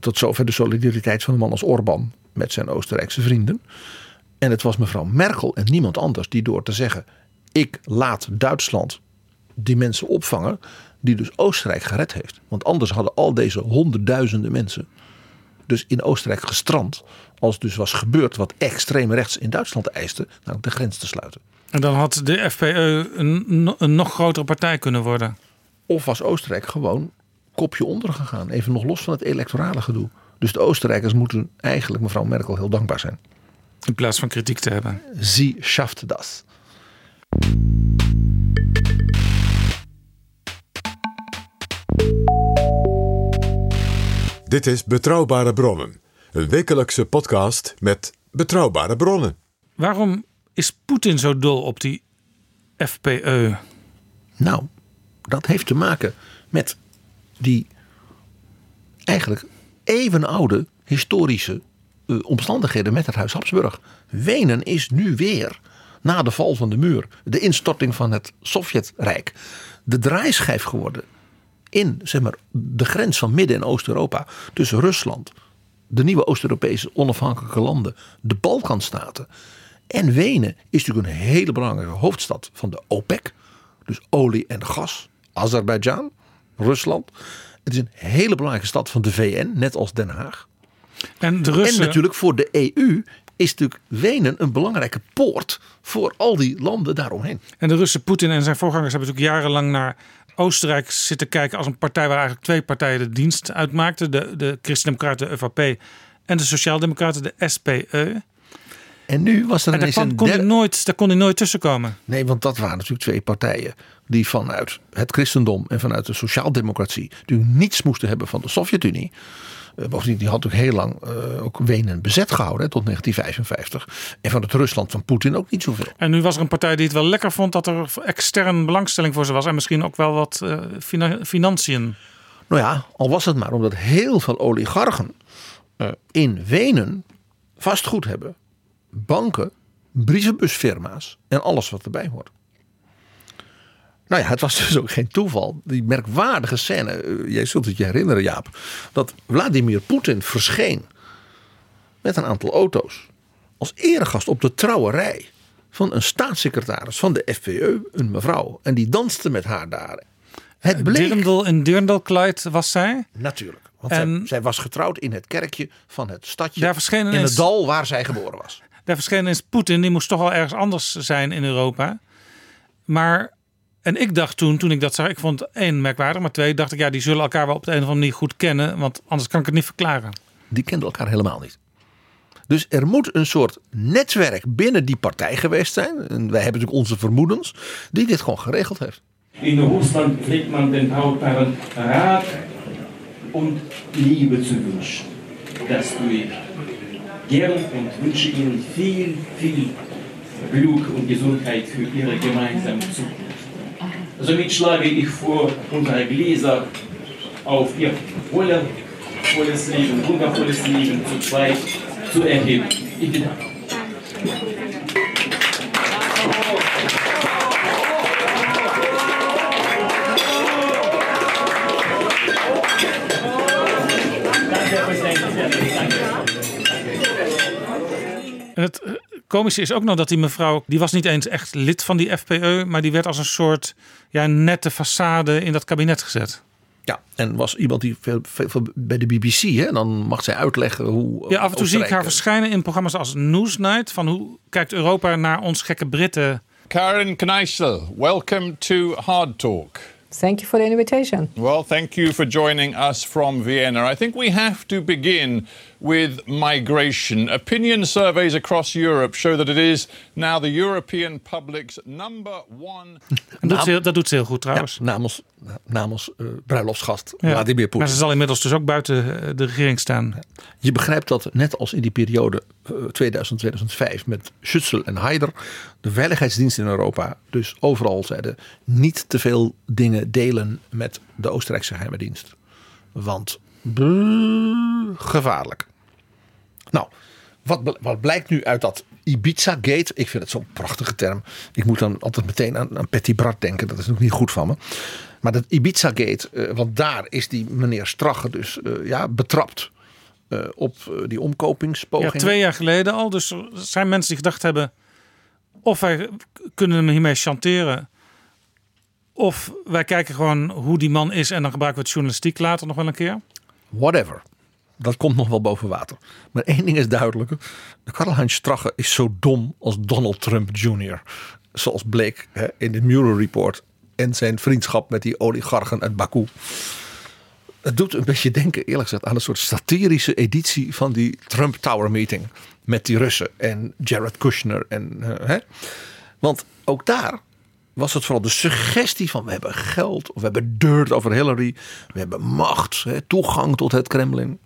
Tot zover de solidariteit van een man als Orbán met zijn Oostenrijkse vrienden. En het was mevrouw Merkel en niemand anders die door te zeggen: ik laat Duitsland die mensen opvangen die dus Oostenrijk gered heeft. Want anders hadden al deze honderdduizenden mensen dus in Oostenrijk gestrand. Als dus was gebeurd wat extreem rechts in Duitsland eiste, namelijk de grens te sluiten. En dan had de FPE een, een nog grotere partij kunnen worden. Of was Oostenrijk gewoon kopje onder gegaan. Even nog los van het electorale gedoe. Dus de Oostenrijkers moeten eigenlijk mevrouw Merkel heel dankbaar zijn. In plaats van kritiek te hebben. Sie schafft das. Dit is Betrouwbare Bronnen. Een wekelijkse podcast met betrouwbare bronnen. Waarom is Poetin zo dol op die FPE? Nou, dat heeft te maken met die eigenlijk even oude historische uh, omstandigheden met het Huis Habsburg. Wenen is nu weer, na de val van de muur, de instorting van het Sovjetrijk, de draaischijf geworden in zeg maar, de grens van Midden- en Oost-Europa tussen Rusland, de nieuwe Oost-Europese onafhankelijke landen, de Balkanstaten. En Wenen is natuurlijk een hele belangrijke hoofdstad van de OPEC, dus olie en gas, Azerbeidzjan, Rusland. Het is een hele belangrijke stad van de VN, net als Den Haag. En, de Russen... en natuurlijk voor de EU is natuurlijk Wenen een belangrijke poort voor al die landen daaromheen. En de Russen, Poetin en zijn voorgangers hebben natuurlijk jarenlang naar Oostenrijk zitten kijken als een partij waar eigenlijk twee partijen de dienst uitmaakten. De, de Christen-Democraten, de ÖVP en de Sociaaldemocraten, de SPE. En nu was er en ineens daar, een kon hij derde... nooit, daar kon hij nooit tussenkomen. Nee, want dat waren natuurlijk twee partijen die vanuit het christendom en vanuit de sociaaldemocratie natuurlijk niets moesten hebben van de Sovjet-Unie. Uh, bovendien, die had ook heel lang uh, ook Wenen bezet gehouden hè, tot 1955. En van het Rusland van Poetin ook niet zoveel. En nu was er een partij die het wel lekker vond dat er extern belangstelling voor ze was. En misschien ook wel wat fina financiën. Nou ja, al was het maar omdat heel veel oligarchen in Wenen vastgoed hebben. Banken, brievenbusfirma's en alles wat erbij hoort. Nou ja, het was dus ook geen toeval. Die merkwaardige scène, jij zult het je herinneren Jaap, dat Vladimir Poetin verscheen met een aantal auto's als eregast op de trouwerij van een staatssecretaris van de FPE, een mevrouw. En die danste met haar daar. Het bleek... Dirndl in Dirndl-Clyde was zij? Natuurlijk. Want En- zij, zij was getrouwd in het kerkje van het stadje Daar verscheen in het dal waar zij geboren was. Daar verscheen eens Poetin, die moest toch wel ergens anders zijn in Europa. Maar, en ik dacht toen, toen ik dat zag, ik vond het één merkwaardig, maar twee, dacht ik, ja, die zullen elkaar wel op de een of andere manier goed kennen, want anders kan ik het niet verklaren. Die kenden elkaar helemaal niet. Dus er moet een soort netwerk binnen die partij geweest zijn. En wij hebben natuurlijk onze vermoedens. Die dit gewoon geregeld heeft. In Russland pflegt man den Brautpaaren Rat und Liebe zu wünschen. Das tue ich gern und wünsche Ihnen viel, viel Glück und Gesundheit für Ihre gemeinsame Zukunft. Somit schlage ich vor, unsere Gläser auf Ihr voller, volles Leben, wundervolles Leben zu zweit zu erheben. Ich bedanke eh, komische is ook nog dat die mevrouw, die was niet eens echt lid van die FPE, maar die werd als een soort ja, nette façade in dat kabinet gezet. Ja, en was iemand die veel, veel, veel bij de BBC, hè, dan mag zij uitleggen hoe. Ja, af en toe zie ik haar Oostenrijk- verschijnen in programma's als Newsnight, van hoe kijkt Europa naar ons gekke Britten. Karen Kneissel, welcome to Hard Talk. Thank you for the invitation. Well, thank you for joining us from Vienna. I think we have to begin with migration. Opinion surveys across Europe show that it is now the European public's number one. En heel- dat doet ze heel goed trouwens. Ja, namens namens eh, bruiloftsgast Ja. Vladimir Maar Poetin. ze zal inmiddels dus ook buiten eh, de regering staan. Je begrijpt dat net als in die periode eh, 2000-2005 met Schützel en Haider, de veiligheidsdiensten in Europa dus overal zeiden niet te veel dingen delen met de Oostenrijkse geheime dienst. Want brrr, gevaarlijk. Nou, wat, wat blijkt nu uit dat Ibiza-gate? Ik vind het zo'n prachtige term. Ik moet dan altijd meteen aan, aan Patty Bart denken. Dat is natuurlijk niet goed van me. Maar dat Ibiza-gate, eh, want daar is die meneer Strache dus eh, ja, betrapt eh, op die Ja, omkopingspogingen. twee jaar geleden al. Dus er zijn mensen die gedacht hebben... of wij kunnen hem hiermee chanteren... Of wij kijken gewoon hoe die man is en dan gebruiken we het journalistiek later nog wel een keer. Whatever. Dat komt nog wel boven water. Maar één ding is duidelijk. Karl-Heinz Strache is zo dom als Donald Trump Jr. Zoals bleek hè, in de Mueller Report. En zijn vriendschap met die oligarchen uit Baku. Het doet een beetje denken, eerlijk gezegd, aan een soort satirische editie van die Trump Tower meeting. Met die Russen en Jared Kushner. En, eh, hè? Want ook daar was het vooral de suggestie van we hebben geld. Of we hebben dirt over Hillary. We hebben macht, hè, toegang tot het Kremlin.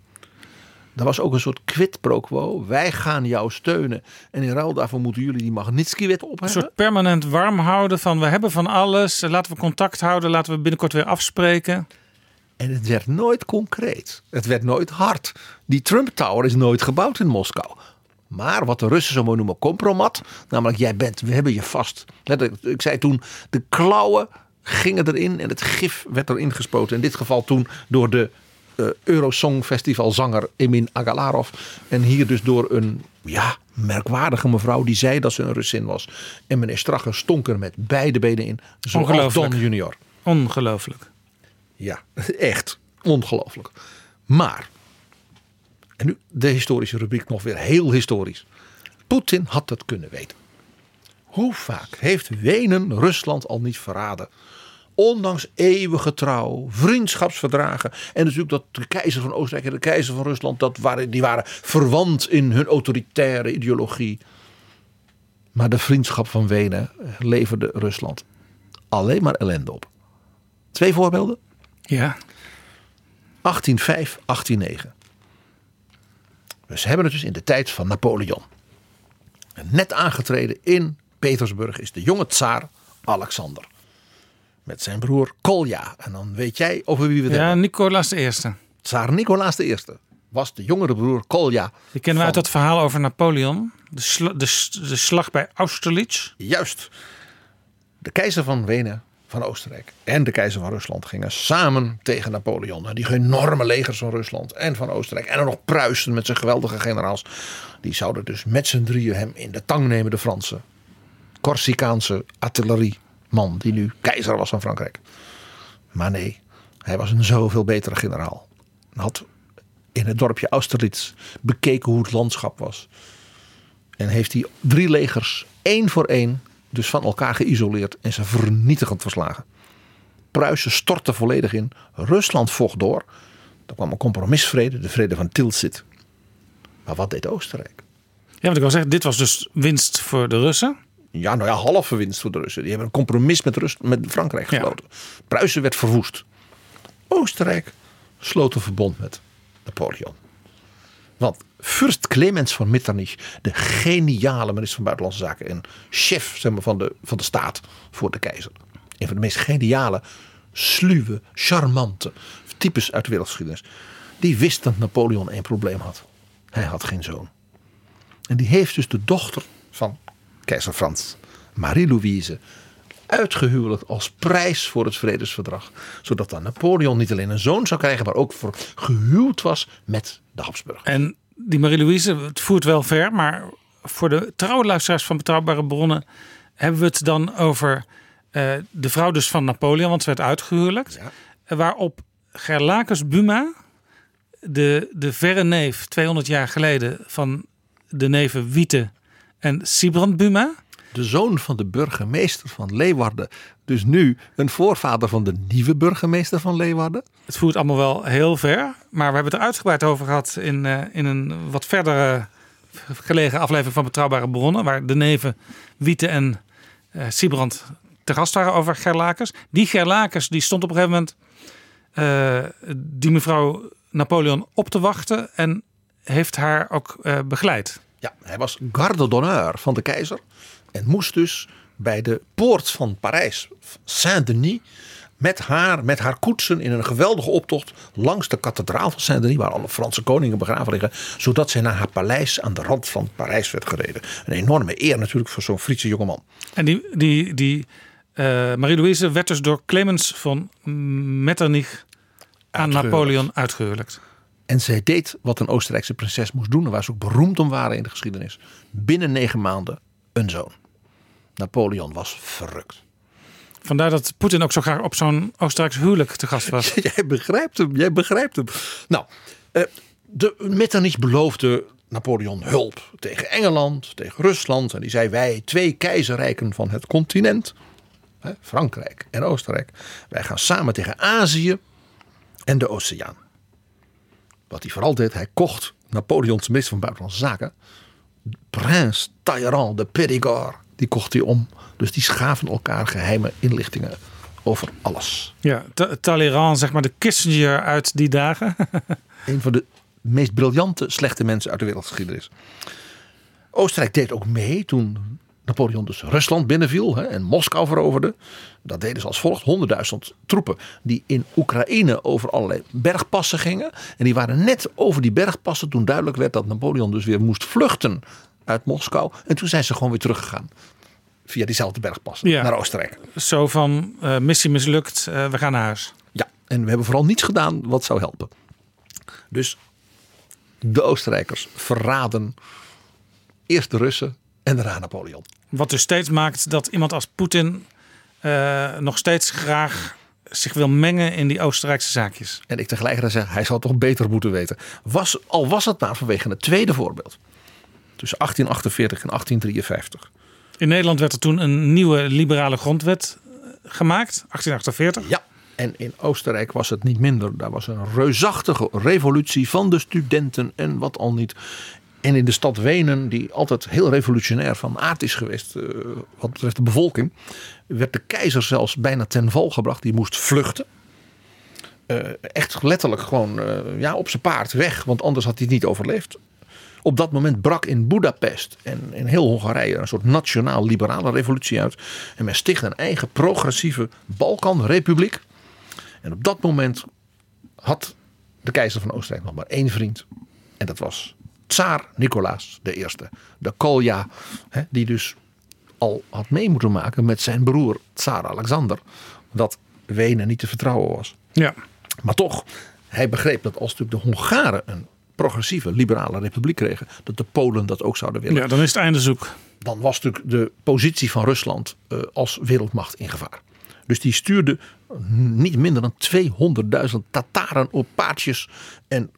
Er was ook een soort quid pro quo. Wij gaan jou steunen. En in ruil daarvoor moeten jullie die Magnitsky-wet Een opheffen. soort permanent warm houden van we hebben van alles. Laten we contact houden. Laten we binnenkort weer afspreken. En het werd nooit concreet. Het werd nooit hard. Die Trump Tower is nooit gebouwd in Moskou. Maar wat de Russen zo mooi noemen compromat. Namelijk jij bent, we hebben je vast. Ik zei toen, de klauwen gingen erin en het gif werd erin gespoten. In dit geval toen door de eh, Eurosong Festival zanger Emin Agalarov. En hier dus door een ja, merkwaardige mevrouw die zei dat ze een Russin was. En meneer Strache stonk er met beide benen in. Zoals Ongelooflijk. Don junior. Ongelooflijk. Ja, echt ongelooflijk. Maar, en nu de historische rubriek nog weer heel historisch. Poetin had het kunnen weten. Hoe vaak heeft Wenen Rusland al niet verraden? Ondanks eeuwige trouw, vriendschapsverdragen. En natuurlijk dat de keizer van Oostenrijk en de keizer van Rusland, dat waren, die waren verwant in hun autoritaire ideologie. Maar de vriendschap van Wenen leverde Rusland alleen maar ellende op. Twee voorbeelden. Ja. 1805, 1809. Dus hebben het dus in de tijd van Napoleon. Net aangetreden in Petersburg is de jonge tsaar Alexander. Met zijn broer Kolja. En dan weet jij over wie we het Ja, hebben. Nicolaas I. Tsaar Nicolaas I was de jongere broer Kolja. Die kennen we uit dat verhaal over Napoleon. De, de, de slag bij Austerlitz. Juist. De keizer van Wenen, van Oostenrijk en de keizer van Rusland gingen samen tegen Napoleon. En die enorme legers van Rusland en van Oostenrijk. En dan nog Pruisen met zijn geweldige generaals. Die zouden dus met z'n drieën hem in de tang nemen, de Fransen. Corsicaanse artillerieman die nu keizer was van Frankrijk. Maar nee, hij was een zoveel betere generaal. Had in het dorpje Austerlitz bekeken hoe het landschap was. En heeft hij drie legers één voor één dus van elkaar geïsoleerd en ze vernietigend verslagen. Pruisen stortte volledig in. Rusland vocht door. Er kwam een compromisvrede, de vrede van Tilsit. Maar wat deed Oostenrijk? Ja, wat ik wil zeggen, dit was dus winst voor de Russen. Ja, nou ja, halve winst voor de Russen. Die hebben een compromis met, Rus met Frankrijk gesloten. Pruisen werd verwoest. Oostenrijk sloot een verbond met Napoleon. Want Fürst Clemens van Metternich, de geniale minister van Buitenlandse Zaken en chef zeg maar, van, de, van de staat voor de keizer. Een van de meest geniale, sluwe, charmante types uit de wereldgeschiedenis. Die wist dat Napoleon een probleem had. Hij had geen zoon. En die heeft dus de dochter van keizer Frans, Marie-Louise, uitgehuwelijkd als prijs voor het vredesverdrag. Zodat dan Napoleon niet alleen een zoon zou krijgen, maar ook voor gehuwd was met de Habsburg. En die Marie-Louise, het voert wel ver, maar voor de trouwe luisteraars van Betrouwbare Bronnen hebben we het dan over eh, de vrouw dus van Napoleon, want ze werd uitgehuwelijkt. Eh, Waarop Gerlacus Buma, de, de verre neef 200 jaar geleden van de neven Wiete en Sibrand Buma. De zoon van de burgemeester van Leeuwarden. Dus nu een voorvader van de nieuwe burgemeester van Leeuwarden. Het voert allemaal wel heel ver, maar we hebben het er uitgebreid over gehad in, eh, in een wat verdere gelegen aflevering van Betrouwbare Bronnen, waar de neven Wiete en eh Sibrand te gast waren over Gerlakers. Die Gerlakers die stond op een gegeven moment eh, die mevrouw Napoleon op te wachten en heeft haar ook begeleid. Ja, hij was garde d'honneur van de keizer. En moest dus bij de poort van Parijs, Saint-Denis, met haar, met haar koetsen in een geweldige optocht langs de kathedraal van Saint-Denis, waar alle Franse koningen begraven liggen, zodat zij naar haar paleis aan de rand van Parijs werd gereden. Een enorme eer natuurlijk voor zo'n Friese jongeman. En die, die, die eh, Marie-Louise werd dus door Clemens van Metternich aan. Napoleon uitgehuwelijkt. En zij deed wat een Oostenrijkse prinses moest doen, en waar ze ook beroemd om waren in de geschiedenis. Binnen negen maanden een zoon. Napoleon was verrukt. Vandaar dat Poetin ook zo graag op zo'n Oostenrijks huwelijk te gast was. jij begrijpt hem, jij begrijpt hem. Nou, eh, de Metternich beloofde Napoleon hulp tegen Engeland, tegen Rusland. En die zei: Wij, twee keizerrijken van het continent, Frankrijk en Oostenrijk, wij gaan samen tegen Azië en de Oceaan. Wat hij vooral deed, hij kocht Napoleons minister van Buitenlandse Zaken, Prins Talleyrand de Périgord, die kocht hij om. Dus die schaven elkaar geheime inlichtingen over alles. Ja, Ta- Talleyrand, zeg maar de Kissinger uit die dagen. Een van de meest briljante slechte mensen uit de wereldgeschiedenis. Oostenrijk deed ook mee toen Napoleon dus Rusland binnenviel hè, en Moskou veroverde. Dat deden ze als volgt: 100.000 troepen die in Oekraïne over allerlei bergpassen gingen. En die waren net over die bergpassen toen duidelijk werd dat Napoleon dus weer moest vluchten uit Moskou. En toen zijn ze gewoon weer teruggegaan. Via diezelfde bergpassen Ja. naar Oostenrijk. Zo van eh, missie mislukt, eh, we gaan naar huis. Ja, en we hebben vooral niets gedaan wat zou helpen. Dus de Oostenrijkers verraden eerst de Russen en daarna Napoleon. Wat dus steeds maakt dat iemand als Poetin eh, nog steeds graag zich wil mengen in die Oostenrijkse zaakjes. En ik tegelijkertijd zeg, hij zou toch beter moeten weten. Was, al was het maar vanwege het tweede voorbeeld. Tussen 1848 en 1853. In Nederland werd er toen een nieuwe liberale grondwet eh, gemaakt, 1848. Ja, en in Oostenrijk was het niet minder. Daar was een reusachtige revolutie van de studenten en wat al niet. En in de stad Wenen, die altijd heel revolutionair van aard is geweest, eh, wat betreft de bevolking, werd de keizer zelfs bijna ten val gebracht. Die moest vluchten. Eh, echt letterlijk gewoon eh, ja, op zijn paard weg, want anders had hij het niet overleefd. Op dat moment brak in Budapest en in heel Hongarije een soort nationaal-liberale revolutie uit. En men stichtte een eigen progressieve Balkanrepubliek. En op dat moment had de keizer van Oostenrijk nog maar één vriend. En dat was Tsaar Nicolaas I. De Kolja, hè, die dus al had mee moeten maken met zijn broer Tsaar Alexander. Dat Wenen niet te vertrouwen was. Ja. Maar toch, hij begreep dat als natuurlijk de Hongaren een progressieve liberale republiek kregen, dat de Polen dat ook zouden willen. ja, dan is het einde zoek. Dan was natuurlijk de positie van Rusland eh, als wereldmacht in gevaar. Dus die stuurde niet minder dan 200.000 Tataren op paardjes en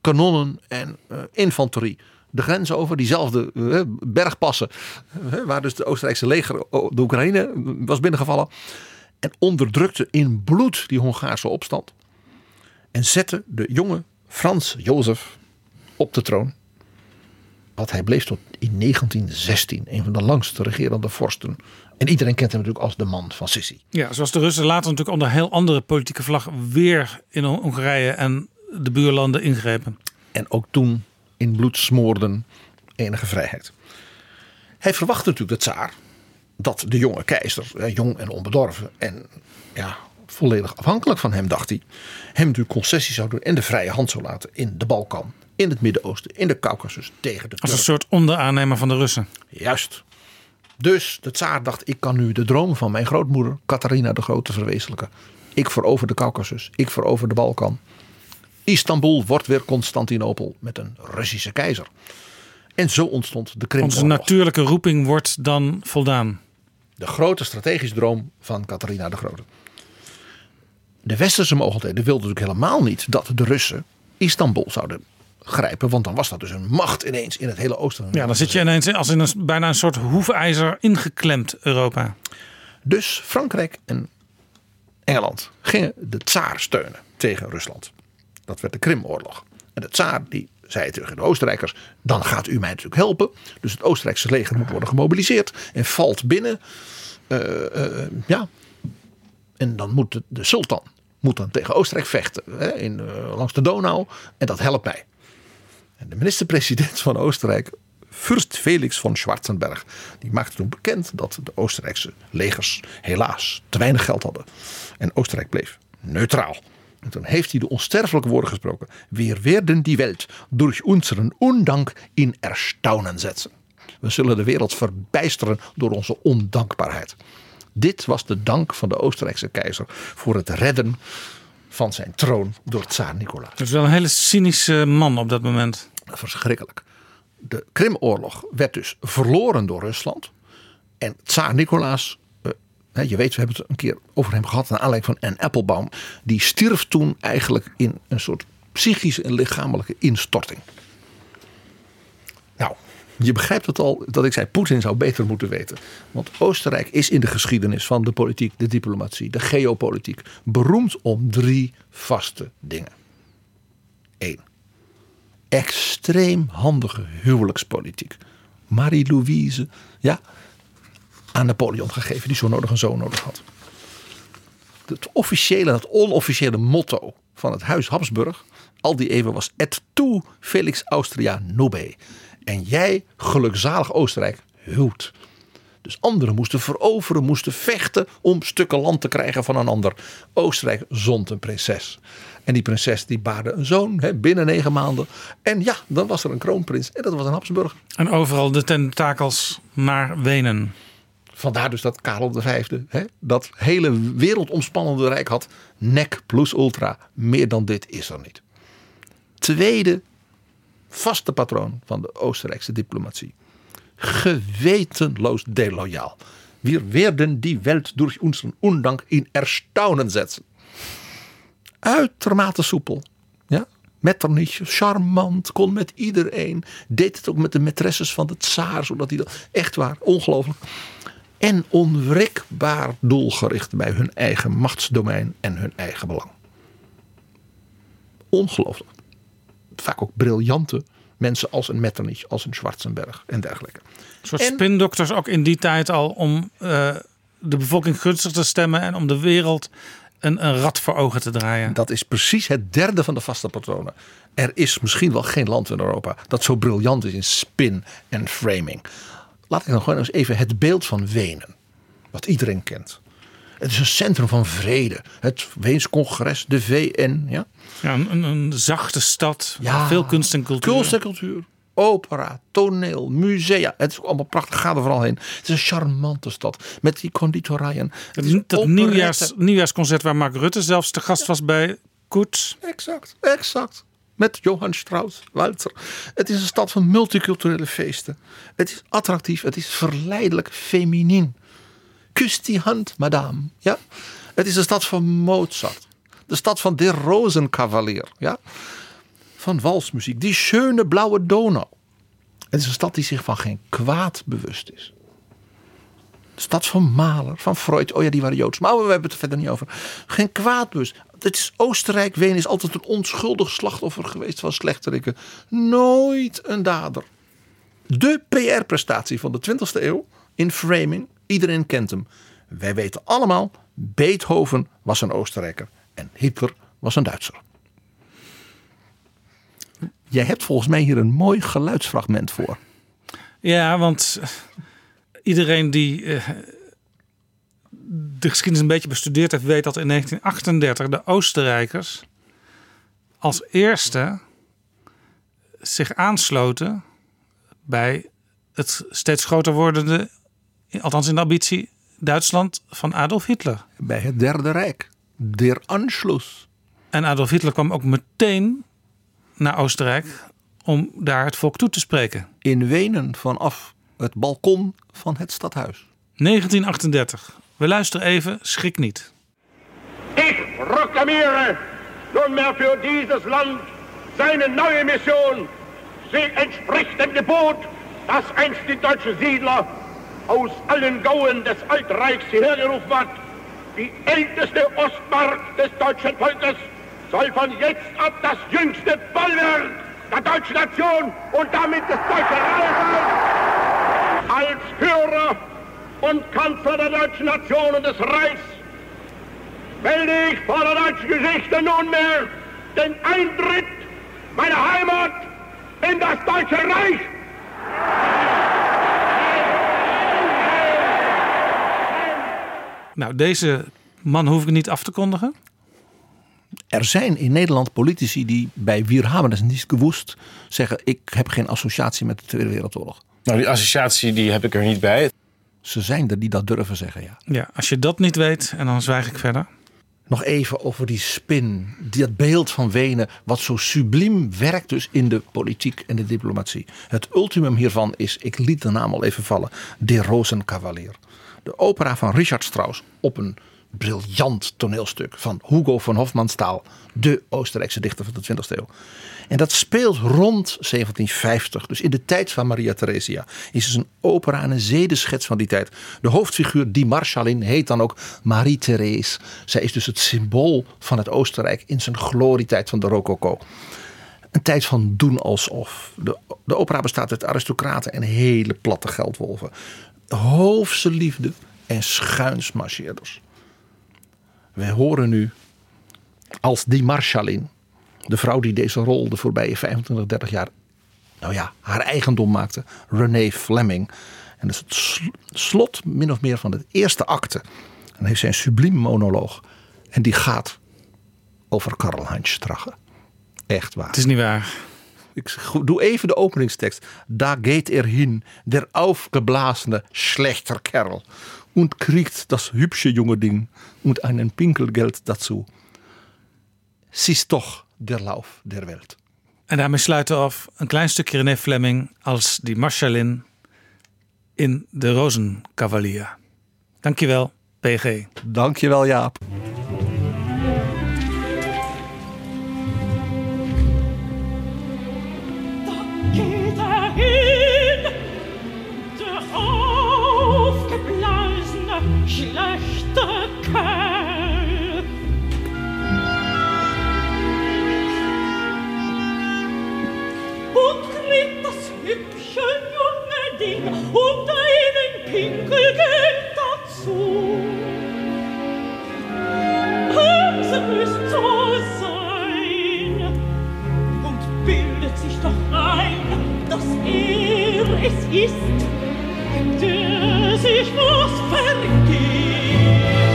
kanonnen en eh, infanterie de grens over. Diezelfde eh, bergpassen eh, waar dus de Oostenrijkse leger de Oekraïne was binnengevallen. En onderdrukte in bloed die Hongaarse opstand. En zette de jonge Frans Jozef op de troon. Want hij bleef tot in 1916 een van de langste regerende vorsten. En iedereen kent hem natuurlijk als de man van Sissi. Ja, zoals de Russen later natuurlijk onder heel andere politieke vlag weer in Hongarije en de buurlanden ingrepen. En ook toen in bloed smoorden enige vrijheid. Hij verwachtte natuurlijk de tsaar dat de jonge keizer, eh, jong en onbedorven en ja, volledig afhankelijk van hem, dacht hij, hem natuurlijk concessies zou doen en de vrije hand zou laten in de Balkan, in het Midden-Oosten, in de Caucasus tegen de Als een soort onderaannemer van de Russen. Juist. Dus de tsaar dacht, ik kan nu de droom van mijn grootmoeder, Catharina de Grote, verwezenlijken. Ik verover de Caucasus, ik verover de Balkan. Istanbul wordt weer Constantinopel met een Russische keizer. En zo ontstond de Onze Krimoorlog. natuurlijke roeping wordt dan voldaan. De grote strategische droom van Catharina de Grote. De westerse mogelijkheden wilden natuurlijk helemaal niet dat de Russen Istanbul zouden grijpen. Want dan was dat dus een macht ineens in het hele oosten. Ja, dan zit je ineens als in een, bijna een soort hoefijzer ingeklemd Europa. Dus Frankrijk en Engeland gingen de tsaar steunen tegen Rusland. Dat werd de Krimoorlog. En de tsaar die zei tegen de Oostenrijkers: dan gaat u mij natuurlijk helpen. Dus het Oostenrijkse leger moet worden gemobiliseerd en valt binnen. Eh, eh, ja. En dan moet de, de sultan moet dan tegen Oostenrijk vechten hè, in, eh, langs de Donau. En dat helpt mij. En de minister-president van Oostenrijk, Fürst Felix von Schwarzenberg, die maakte toen bekend dat de Oostenrijkse legers helaas te weinig geld hadden. En Oostenrijk bleef neutraal. En toen heeft hij de onsterfelijke woorden gesproken. Wir werden die Welt durch unseren Undank in Erstaunen setzen. We zullen de wereld verbijsteren door onze ondankbaarheid. Dit was de dank van de Oostenrijkse keizer voor het redden van zijn troon door tsaar Nicolaas. Dat is wel een hele cynische man op dat moment. Verschrikkelijk. De Krimoorlog werd dus verloren door Rusland. En tsaar Nicolaas je weet, we hebben het een keer over hem gehad. Naar aanleiding van Anne Applebaum. Die stierf toen eigenlijk in een soort psychische en lichamelijke instorting. Nou, je begrijpt het al dat ik zei: Poetin zou beter moeten weten. Want Oostenrijk is in de geschiedenis van de politiek, de diplomatie, de geopolitiek beroemd om drie vaste dingen. Eén, extreem handige huwelijkspolitiek. Marie-Louise, ja, aan Napoleon gegeven, die zo nodig een zoon nodig had. Het officiële, het onofficiële motto van het huis Habsburg, al die eeuwen was et tu Felix Austria nobe. En jij, gelukzalig Oostenrijk, huwt. Dus anderen moesten veroveren, moesten vechten om stukken land te krijgen van een ander. Oostenrijk zond een prinses. En die prinses die baarde een zoon hè, binnen negen maanden. En ja, dan was er een kroonprins en dat was een Habsburg. En overal de tentakels naar Wenen. Vandaar dus dat Karel V hè, dat hele wereldomspannende rijk had. Nek plus ultra. Meer dan dit is er niet. Tweede vaste patroon van de Oostenrijkse diplomatie. Gewetenloos deloyaal. Wir werden die Welt durch unseren Undank in Erstaunen setzen. Uitermate soepel. Ja? Metternich, charmant, kon met iedereen. Deed het ook met de maîtresses van de tsaar, zodat hij dat echt waar, ongelooflijk. En onwrikbaar doelgericht bij hun eigen machtsdomein en hun eigen belang. Ongelooflijk. Vaak ook briljante mensen als een Metternich, als een Schwarzenberg en dergelijke. Een soort spindokters ook in die tijd al om uh, de bevolking gunstig te stemmen en om de wereld een, een rad voor ogen te draaien. Dat is precies het derde van de vaste patronen. Er is misschien wel geen land in Europa dat zo briljant is in spin en framing. Laat ik dan gewoon eens even het beeld van Wenen, wat iedereen kent. Het is een centrum van vrede. Het Weens congres, de VN. Ja, ja een, een zachte stad. Ja, veel kunst en cultuur. Kunst en cultuur. Opera, toneel, musea. Het is allemaal prachtig. Ga er vooral heen. Het is een charmante stad. Met die conditorijen. Het, dat nieuwjaars, nieuwjaarsconcert waar Mark Rutte zelfs de gast was bij Koets. Exact, exact. Met Johann Strauss, Walter. Het is een stad van multiculturele feesten. Het is attractief. Het is verleidelijk feminien. Kus die hand, madame. Ja? Het is de stad van Mozart. De stad van de Rosenkavalier. Ja? Van walsmuziek. Die schöne blauwe Donau. Het is een stad die zich van geen kwaad bewust is. De stad van Mahler, van Freud. Oh ja, die waren Joods. Maar we hebben het er verder niet over. Geen kwaad bewust. Het is Oostenrijk, Wenen is altijd een onschuldig slachtoffer geweest van slechterikken. Nooit een dader. De PR-prestatie van de 20e eeuw in framing Iedereen kent hem. Wij weten allemaal, Beethoven was een Oostenrijker en Hitler was een Duitser. Jij hebt volgens mij hier een mooi geluidsfragment voor. Ja, want iedereen die uh, de geschiedenis een beetje bestudeerd heeft, weet dat in 1938 de Oostenrijkers als eerste zich aansloten bij het steeds groter wordende althans in de ambitie, Duitsland van Adolf Hitler. Bij het Derde Rijk, der Anschluss. En Adolf Hitler kwam ook meteen naar Oostenrijk om daar het volk toe te spreken. In Wenen vanaf het balkon van het stadhuis. 1938. We luisteren even, schrik niet. Ik proklamiere nunmehr für dieses Land seine neue Mission. Sie entspricht dem Gebot, das einst die deutsche Siedler aus allen Gauen des Altreichs hierher gerufen hat. Die älteste Ostmark des deutschen Volkes soll von jetzt ab das jüngste Bollwerk der deutschen Nation und damit des Deutschen Reiches. Als Führer und Kanzler der deutschen Nation und des Reichs melde ich vor der deutschen Geschichte nunmehr den Eintritt meiner Heimat in das Deutsche Reich. Nou, deze man hoef ik niet af te kondigen. Er zijn in Nederland politici die bij Wir haben es niet gewoest zeggen: Ik heb geen associatie met de Tweede Wereldoorlog. Nou, die associatie die heb ik er niet bij. Ze zijn er die dat durven zeggen, ja. Ja, als je dat niet weet en dan zwijg ik verder. nog even over die spin. Dat beeld van Wenen, wat zo subliem werkt dus in de politiek en de diplomatie. Het ultimum hiervan is, ik liet de naam al even vallen, De Rosenkavalier. De opera van Richard Strauss op een briljant toneelstuk van Hugo van Hofmannsthal, de Oostenrijkse dichter van de 20e eeuw. En dat speelt rond 1750, dus in de tijd van Maria Theresia. Is dus een opera en een zedeschets van die tijd. De hoofdfiguur, die Marschallin, heet dan ook Marie Therese. Zij is dus het symbool van het Oostenrijk in zijn glorietijd van de rococo. Een tijd van doen alsof. De, de opera bestaat uit aristocraten en hele platte geldwolven. Hoofdse liefde en schuinsmarcheerders. Wij horen nu als die Marschallin, de vrouw die deze rol de voorbije 25, 30 jaar nou ja, haar eigendom maakte, Renee Fleming. En dat is het slot min of meer van het eerste acte. En dan heeft zij een subliem monoloog. En die gaat over Karl-Heinz Strache. Echt waar. Het is niet waar. Ik doe even de openingstekst. Da geht er hin, der aufgeblasene schlechter Kerl. Und kriegt das hübsche junge Ding und einen Pinkelgeld dazu. Siehst toch der Lauf der Welt. En daarmee sluiten we af een klein stukje René Fleming als die Marschallin in de Rozenkavalier. Dankjewel, PG. Dankjewel, Jaap. Und einen Pinkelgeld dazu. Es müsst so sein und bildet sich doch ein, dass er es ist, der sich was vergeht.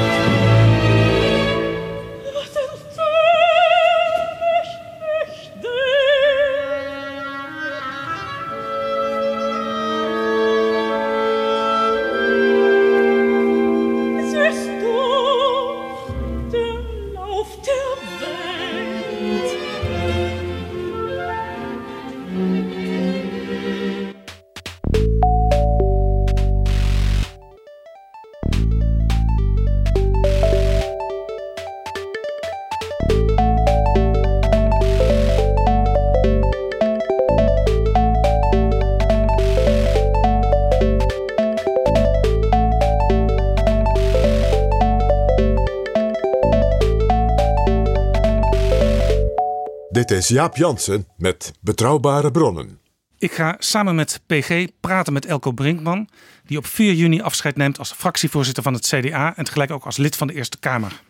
Is Jaap Jansen met Betrouwbare Bronnen. Ik ga samen met PG praten met Elko Brinkman, die op 4 juni afscheid neemt als fractievoorzitter van het CDA en tegelijk ook als lid van de Eerste Kamer.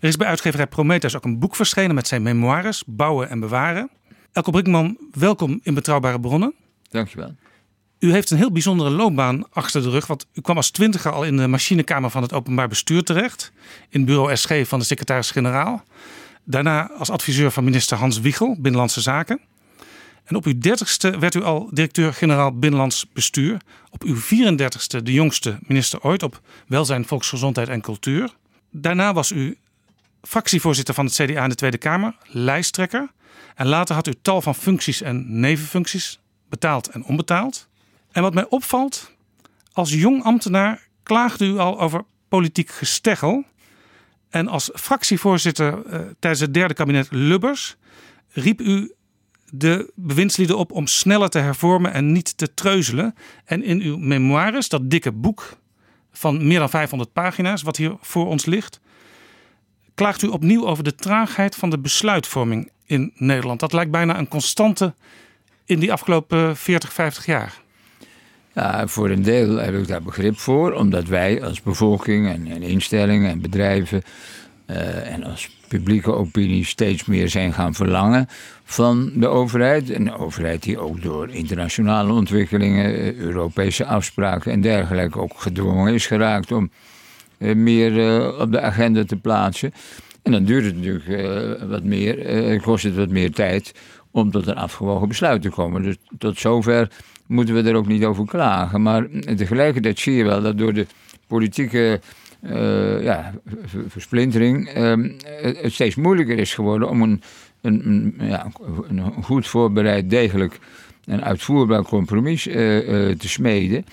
Er is bij uitgeverij Prometheus ook een boek verschenen met zijn memoires Bouwen en Bewaren. Elko Brinkman, welkom in Betrouwbare Bronnen. Dankjewel. U heeft een heel bijzondere loopbaan achter de rug, want u kwam als twintiger al in de machinekamer van het openbaar bestuur terecht, in het bureau SG van de secretaris-generaal. Daarna als adviseur van minister Hans Wiegel, Binnenlandse Zaken. En op uw dertigste werd u al directeur-generaal Binnenlands Bestuur. Op uw 34ste de jongste minister ooit op Welzijn, Volksgezondheid en Cultuur. Daarna was u fractievoorzitter van het CDA in de Tweede Kamer, lijsttrekker. En later had u tal van functies en nevenfuncties, betaald en onbetaald. En wat mij opvalt, als jong ambtenaar klaagde u al over politiek gesteggel. En als fractievoorzitter eh, tijdens het derde kabinet Lubbers riep u de bewindslieden op om sneller te hervormen en niet te treuzelen. En in uw memoires, dat dikke boek van meer dan 500 pagina's, wat hier voor ons ligt, klaagt u opnieuw over de traagheid van de besluitvorming in Nederland. Dat lijkt bijna een constante in die afgelopen 40, 50 jaar. Voor een deel heb ik daar begrip voor, omdat wij als bevolking en, en instellingen en bedrijven eh, en als publieke opinie steeds meer zijn gaan verlangen van de overheid. En de overheid die ook door internationale ontwikkelingen, eh, Europese afspraken en dergelijke ook gedwongen is geraakt om eh, meer op de agenda te plaatsen. En dan duurt het natuurlijk wat meer, kost het wat meer tijd om tot een afgewogen besluit te komen. Dus tot zover moeten we er ook niet over klagen. Maar tegelijkertijd zie je wel dat door de politieke eh, ja, ver- versplintering, ehm, het steeds moeilijker is geworden om een, een, ja, een goed voorbereid, degelijk en uitvoerbaar compromis eh, eh, te smeden.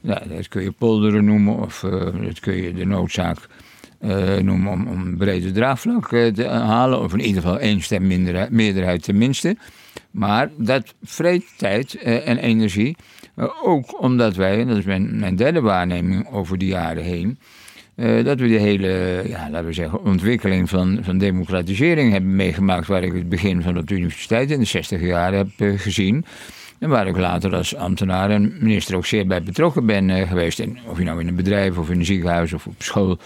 Dat kun je polderen noemen of dat kun je de noodzaak noemen om, een brede draagvlak te halen. Of in ieder geval één stem meerderheid tenminste. Maar dat vreet tijd eh, en energie. Eh, ook omdat wij, en dat is mijn, mijn derde waarneming over de jaren heen. eh, dat we de hele, ja, laten we zeggen, ontwikkeling van, van democratisering hebben meegemaakt. Waar ik het begin van op de universiteit in de 60 jaar heb gezien. En waar ik later als ambtenaar en minister ook zeer bij betrokken ben geweest. En of je nou in een bedrijf of in een ziekenhuis of op school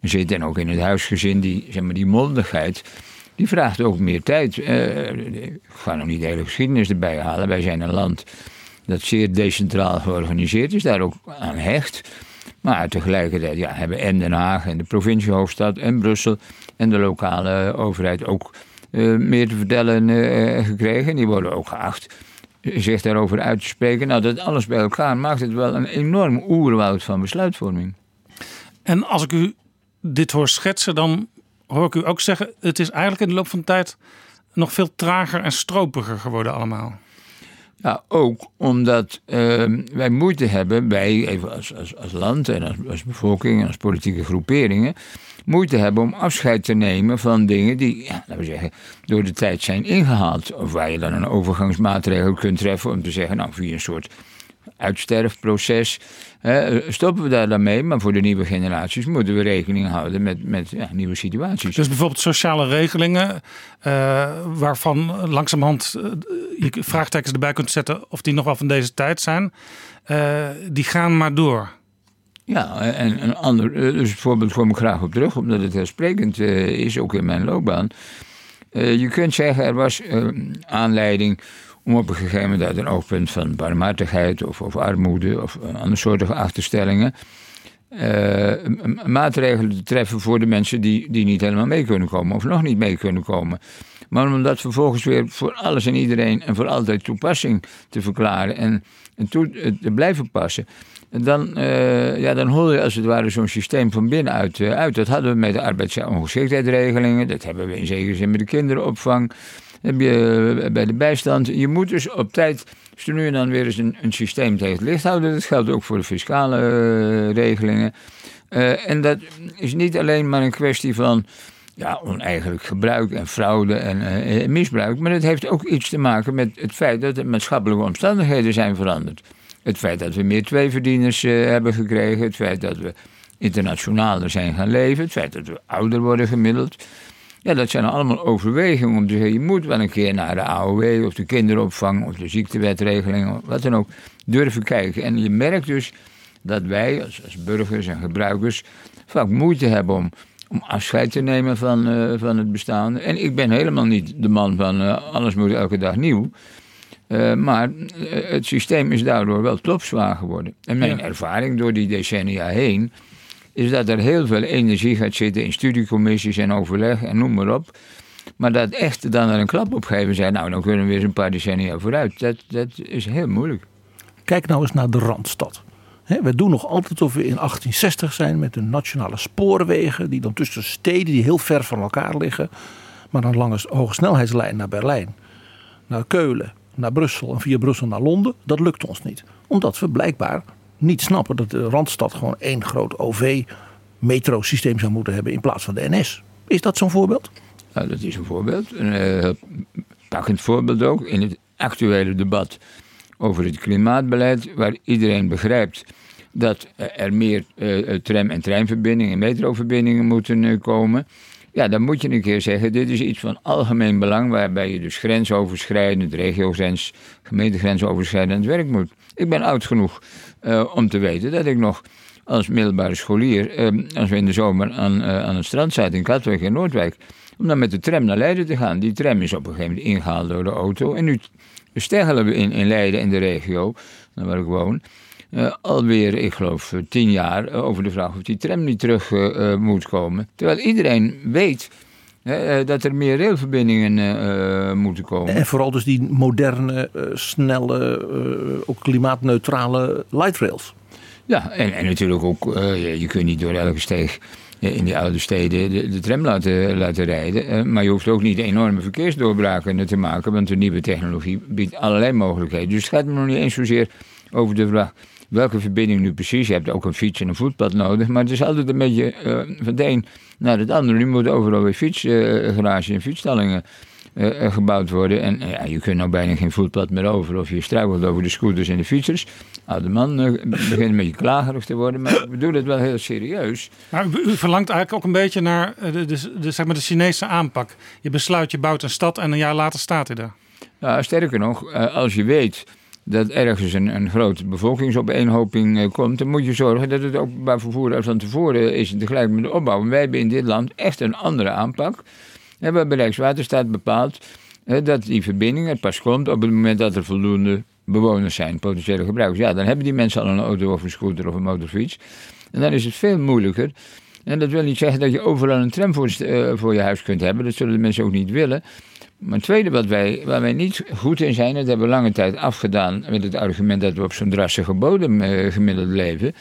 zit. En ook in het huisgezin, die, zeg maar, die mondigheid. Die vraagt ook meer tijd. Eh, ik ga nog niet de hele geschiedenis erbij halen. Wij zijn een land dat zeer decentraal georganiseerd is, daar ook aan hecht. Maar tegelijkertijd ja, hebben en Den Haag en de provinciehoofdstad en Brussel en de lokale overheid ook eh, meer te vertellen eh, gekregen. Die worden ook geacht zich daarover uit te spreken. Nou, dat alles bij elkaar maakt het wel een enorm oerwoud van besluitvorming. En als ik u dit hoor schetsen, dan hoor ik u ook zeggen: het is eigenlijk in de loop van de tijd nog veel trager en stropiger geworden allemaal. Ja, ook omdat ehm, wij moeite hebben, wij even als, als, als land en als, als bevolking en als politieke groeperingen, moeite hebben om afscheid te nemen van dingen die, ja, laten we zeggen, door de tijd zijn ingehaald. Of waar je dan een overgangsmaatregel kunt treffen om te zeggen, nou, via een soort uitsterfproces hè, stoppen we daar dan mee. Maar voor de nieuwe generaties moeten we rekening houden met, met ja, nieuwe situaties. Dus bijvoorbeeld sociale regelingen, eh, waarvan langzamerhand eh, je vraagtekens erbij kunt zetten of die nog wel van deze tijd zijn, eh, die gaan maar door. Ja, en een ander, dus het voorbeeld kom ik graag op terug, omdat het heel sprekend is, ook in mijn loopbaan. Je kunt zeggen, er was eh, aanleiding om op een gegeven moment uit een oogpunt van barmhartigheid of, of armoede of eh, andere soorten achterstellingen. eh, maatregelen te treffen voor de mensen die, die niet helemaal mee kunnen komen of nog niet mee kunnen komen. Maar om dat vervolgens weer voor alles en iedereen en voor altijd toepassing te verklaren en, en toe, eh, te blijven passen. Dan, eh, ja, dan hol je als het ware zo'n systeem van binnenuit uh, uit. Dat hadden we met de arbeidsongeschiktheidsregelingen. Dat hebben we in zekere zin met de kinderopvang. Heb je eh, bij de bijstand. Je moet dus op tijd dus nu en dan weer eens een, systeem tegen het licht houden. Dat geldt ook voor de fiscale eh, regelingen. Eh, en dat is niet alleen maar een kwestie van ja, oneigenlijk gebruik en fraude en misbruik. Maar het heeft ook iets te maken met het feit dat de maatschappelijke omstandigheden zijn veranderd. Het feit dat we meer tweeverdieners hebben gekregen. Het feit dat we internationaler zijn gaan leven. Het feit dat we ouder worden gemiddeld. Ja, dat zijn allemaal overwegingen om te zeggen... je moet wel een keer naar de AOW of de kinderopvang... of de ziektewetregeling of wat dan ook durven kijken. En je merkt dus dat wij als, als burgers en gebruikers... vaak moeite hebben om, om afscheid te nemen van, uh, van het bestaan. En ik ben helemaal niet de man van uh, alles moet elke dag nieuw... Uh, maar het systeem is daardoor wel topzwaar geworden. En mijn ja. ervaring door die decennia heen is dat er heel veel energie gaat zitten in studiecommissies en overleg en noem maar op. Maar dat echt dan er een klap op geven zijn, nou dan kunnen we weer een paar decennia vooruit. Dat, dat is heel moeilijk. Kijk nou eens naar de Randstad. We doen nog altijd of we in 1860 zijn met de nationale spoorwegen, die dan tussen steden die heel ver van elkaar liggen, maar dan langs hoge snelheidslijn naar Berlijn, naar Keulen, naar Brussel en via Brussel naar Londen. Dat lukt ons niet. Omdat we blijkbaar niet snappen dat de Randstad gewoon één groot OV-metrosysteem zou moeten hebben in plaats van de NS. Is dat zo'n voorbeeld? Nou, dat is een voorbeeld. Een uh, pakkend voorbeeld ook in het actuele debat over het klimaatbeleid, waar iedereen begrijpt dat er meer uh, tram- en treinverbindingen en metroverbindingen moeten uh, komen. Ja, dan moet je een keer zeggen, dit is iets van algemeen belang, waarbij je dus grensoverschrijdend, regiogrens, gemeentegrensoverschrijdend werk moet. Ik ben oud genoeg uh, om te weten dat ik nog als middelbare scholier, uh, als we in de zomer aan, uh, aan het strand zaten in Katwijk en Noordwijk, om dan met de tram naar Leiden te gaan. Die tram is op een gegeven moment ingehaald door de auto. En nu steggelen we in, in Leiden in de regio, waar ik woon, uh, alweer, ik geloof, tien jaar over de vraag of die tram niet terug moet komen. Terwijl iedereen weet dat er meer railverbindingen moeten komen. En vooral dus die moderne, snelle, ook klimaatneutrale light rails. Ja, en, en natuurlijk ook, eh, je, kunt niet door elke steeg eh, in die oude steden de, de tram laten, laten rijden. Eh, maar je hoeft ook niet enorme verkeersdoorbraken te maken, want de nieuwe technologie biedt allerlei mogelijkheden. Dus het gaat me nog niet eens zozeer over de vraag welke verbinding nu precies. Je hebt ook een fiets en een voetpad nodig, maar het is altijd een beetje eh, van de een naar het andere. Nu moeten overal weer fietsgarages en fietsstallingen eh, eh, gebouwd worden. En eh, ja, je kunt nou bijna geen voetpad meer over. Of je struikelt over de scooters en de fietsers. Oude man eh, begint een beetje klagerig te worden. Maar ik bedoel het wel heel serieus. Maar u, u verlangt eigenlijk ook een beetje naar eh, de, de, de, zeg maar de Chinese aanpak. Je besluit, je bouwt een stad en een jaar later staat hij er. Ja, sterker nog, eh, als je weet dat ergens een, een grote bevolkingsopeenhoping eh, komt, dan moet je zorgen dat het openbaar vervoer van tevoren is tegelijk met de opbouw. En wij hebben in dit land echt een andere aanpak. We hebben Rijkswaterstaat bepaald eh, dat die verbinding er pas komt op het moment dat er voldoende bewoners zijn, potentiële gebruikers. Ja, dan hebben die mensen al een auto of een scooter of een motorfiets. En dan is het veel moeilijker. En dat wil niet zeggen dat je overal een tram voor, eh, voor je huis kunt hebben. Dat zullen de mensen ook niet willen. Maar het tweede wat wij, waar wij niet goed in zijn, dat hebben we lange tijd afgedaan met het argument dat we op zo'n drassige bodem eh, gemiddeld leven.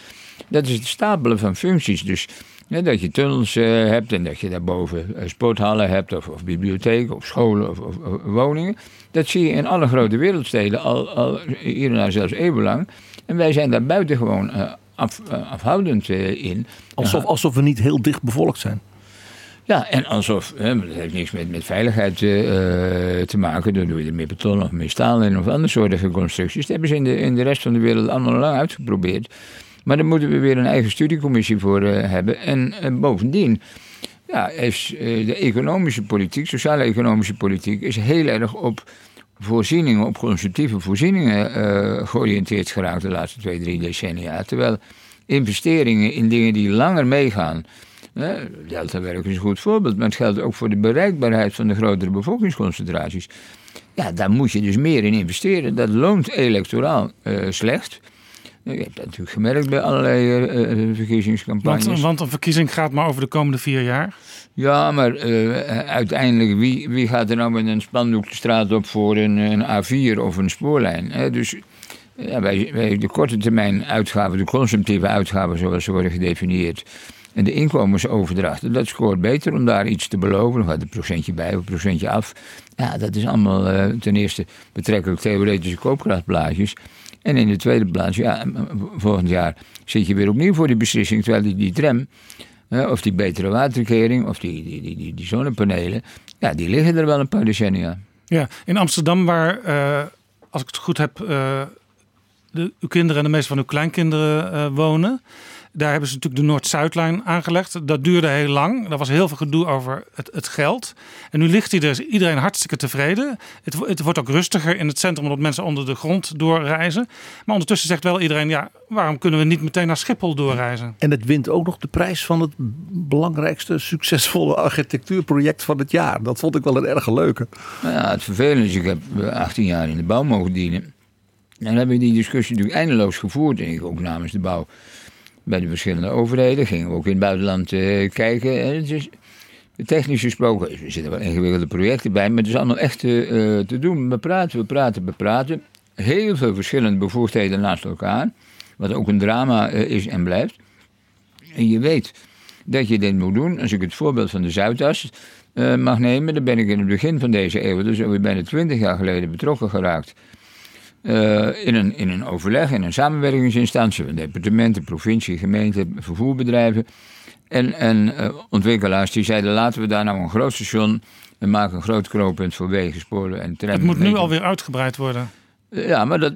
Dat is het stapelen van functies. Dus ja, dat je tunnels eh, hebt en dat je daarboven eh, sporthallen hebt, of, of bibliotheken, of scholen, of, of- of woningen. Dat zie je in alle grote wereldsteden al, al hier en daar zelfs eeuwenlang. En wij zijn daar buitengewoon eh, af, eh, afhoudend in. Alsof, alsof we niet heel dicht bevolkt zijn. Ja, en alsof, hè, dat heeft niks met, met veiligheid eh, eh, te maken. Dan doe je er meer beton of meer staal in of andere soorten constructies. Dat hebben ze in de, in de rest van de wereld allemaal lang uitgeprobeerd. Maar daar moeten we weer een eigen studiecommissie voor eh, hebben. En bovendien ja, eh, de economische politiek, sociale-economische politiek, is heel erg op voorzieningen, op consumptieve voorzieningen georiënteerd geraakt de laatste twee, drie decennia. Terwijl investeringen in dingen die langer meegaan. Hè, Deltawerk is een goed voorbeeld, maar het geldt ook voor de bereikbaarheid van de grotere bevolkingsconcentraties. Ja, daar moet je dus meer in investeren. Dat loont electoraal eh, slecht. Je hebt dat natuurlijk gemerkt bij allerlei eh, verkiezingscampagnes. Want, want een verkiezing gaat maar over de komende vier jaar. Ja, maar uiteindelijk, wie, wie gaat er nou met een spandoek de straat op voor een, een A4 of een spoorlijn? Hè? Dus ja, wij de korte termijn uitgaven, de consumptieve uitgaven zoals ze worden gedefinieerd, en de inkomensoverdrachten, dat scoort beter om daar iets te beloven. Dan gaat een procentje bij of een procentje af. Ja, dat is allemaal eh, ten eerste betrekkelijk theoretische koopkrachtplaatjes. En in de tweede plaats, ja, volgend jaar zit je weer opnieuw voor die beslissing. Terwijl die, die tram, hè, of die betere waterkering, of die, die, die, die, zonnepanelen, ja, die liggen er wel een paar decennia. Ja, in Amsterdam, waar, eh, als ik het goed heb, eh, de, uw kinderen en de meeste van uw kleinkinderen eh, wonen. Daar hebben ze natuurlijk de Noord-Zuidlijn aangelegd. Dat duurde heel lang. Er was heel veel gedoe over het, het geld. En nu ligt hij er, is iedereen hartstikke tevreden. Het, het wordt ook rustiger in het centrum, omdat mensen onder de grond doorreizen. Maar ondertussen zegt wel iedereen, ja, waarom kunnen we niet meteen naar Schiphol doorreizen? En het wint ook nog de prijs van het belangrijkste succesvolle architectuurproject van het jaar. Dat vond ik wel een erg leuke. Nou ja, het vervelende is, ik heb eh, 18 jaar in de bouw mogen dienen. En dan hebben we die discussie natuurlijk eindeloos gevoerd. En ik ook namens de bouw bij de verschillende overheden. Gingen we ook in het buitenland eh, kijken. En het is, technisch gesproken, er zitten wel ingewikkelde projecten bij. Maar het is allemaal echt eh, eh, te doen. We praten, we praten, we praten. Heel veel verschillende bevoegdheden naast elkaar. Wat ook een drama is en blijft. En je weet dat je dit moet doen. Als ik het voorbeeld van de Zuidas mag nemen, dan ben ik in het begin van deze eeuw, dus alweer bijna twintig jaar geleden, betrokken geraakt. Eh, in, een, in een overleg, in een samenwerkingsinstantie van departementen, provincie, gemeente, vervoerbedrijven. En, en eh, ontwikkelaars die zeiden: laten we daar nou een groot station en maken een groot knooppunt voor wegen, sporen en tram. Het moet nu alweer uitgebreid worden. Ja, maar dat,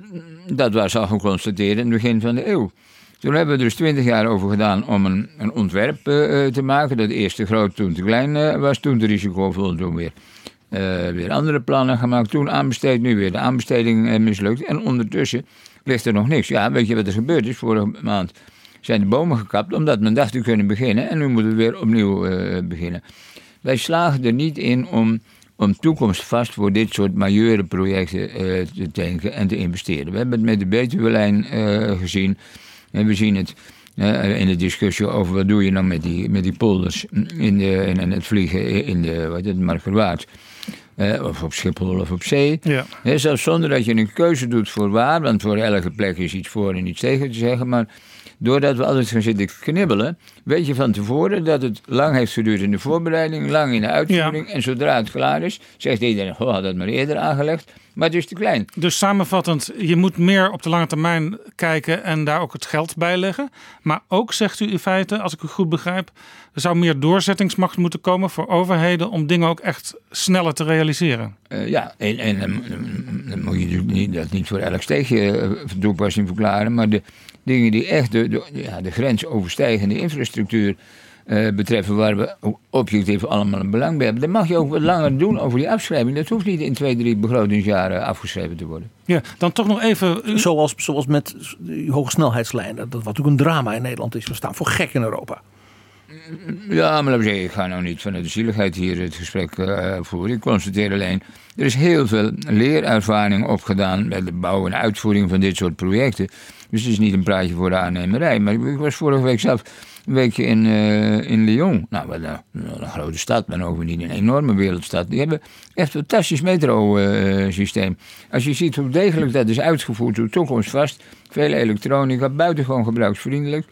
dat was al geconstateerd in het begin van de eeuw. Toen hebben we er dus twintig jaar over gedaan om een, een ontwerp eh, eh, te maken. Dat eerst te groot, toen te klein eh, was, toen te risicovol, toen weer, eh, weer andere plannen gemaakt. Toen aanbesteed, nu weer de aanbesteding eh, mislukt. En ondertussen ligt er nog niks. Ja, weet je wat er gebeurd is? Vorige maand zijn de bomen gekapt omdat men dacht te kunnen beginnen. En nu moeten we weer opnieuw eh, beginnen. Wij slagen er niet in om, om toekomstvast voor dit soort majeure projecten eh, te denken en te investeren. We hebben het met de Betuwe-lijn eh, gezien. En we zien het eh, in de discussie over wat doe je nou met die, met die polders in, de, in, het vliegen in de wat het, Markerwaard. Eh, of op Schiphol of op zee. Ja. Zelfs zonder dat je een keuze doet voor waar, want voor elke plek is iets voor en iets tegen te zeggen. Maar doordat we altijd gaan zitten knibbelen, weet je van tevoren dat het lang heeft geduurd in de voorbereiding, lang in de uitvoering. En zodra het klaar is, zegt iedereen: Oh, had dat maar eerder aangelegd. Maar het is te klein. Dus samenvattend, je moet meer op de lange termijn kijken en daar ook het geld bij leggen. Maar ook zegt u in feite, als ik u goed begrijp, er zou meer doorzettingsmacht moeten komen voor overheden om dingen ook echt sneller te realiseren. Eh, ja, en, en dan, dan- moet je natuurlijk niet, dat niet voor elk steegje eh, toepassing verklaren. Maar de dingen die echt de, de, ja, de grens overstijgende infrastructuur eh, betreffen, waar we ook objectief allemaal een belang bij hebben, dan mag je ook wat langer doen over die afschrijving. Dat hoeft niet in twee, drie begrotingsjaren afgeschreven te worden. Ja, dan toch nog even. Zoals, zoals met die hoge snelheidslijnen. Dat wat natuurlijk een drama in Nederland is. We staan voor gek in Europa. Ja, maar zeggen, ik ga nou niet vanuit de zieligheid hier het gesprek eh, voeren. Ik constateer alleen, er is heel veel leerervaring opgedaan bij de bouw en uitvoering van dit soort projecten. Dus het is niet een praatje voor de aannemerij. Maar ik was vorige week zelf een weekje in, eh, in Lyon. Nou, wat een, een grote stad, maar ook niet een enorme wereldstad. Die hebben echt een fantastisch metro-systeem. Als je ziet hoe degelijk dat is uitgevoerd, hoe toekomstvast, veel elektronica, buitengewoon gebruiksvriendelijk.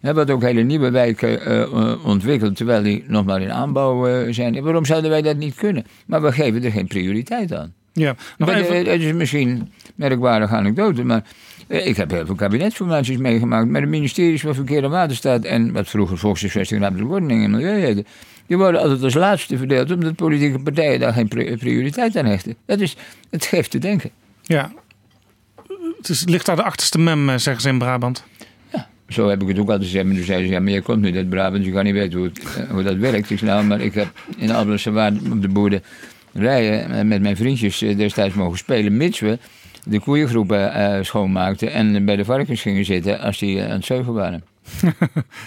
We hebben ook hele nieuwe wijken eh, eh, ontwikkeld, terwijl die nog maar in aanbouw zijn. En waarom zouden wij dat niet kunnen? Maar we geven er geen prioriteit aan. Ja, nog even. Het is misschien een merkwaardige anekdote, maar ik heb heel veel kabinetsformaties meegemaakt met de ministeries van Verkeer en Waterstaat en wat vroeger Volkshuisvesting, Ruimtelijke Ordening en Milieu heette. Die worden altijd als laatste verdeeld, omdat politieke partijen daar geen pri- prioriteit aan hechten. Dat is, het geeft te denken. Ja. Het is, ligt daar de achterste mem, eh, zeggen ze in Brabant. Zo heb ik het ook altijd gezegd. Maar toen zeiden ze, ja, maar je komt niet uit Brabant, je kan niet weten hoe, het, eh, hoe dat werkt. Ik nou, maar ik heb in Alblasse Waard op de boerderijen eh, met mijn vriendjes eh, destijds mogen spelen, mits we de koeiengroepen eh, schoonmaakten en bij de varkens gingen zitten als die eh, aan het zeugen waren.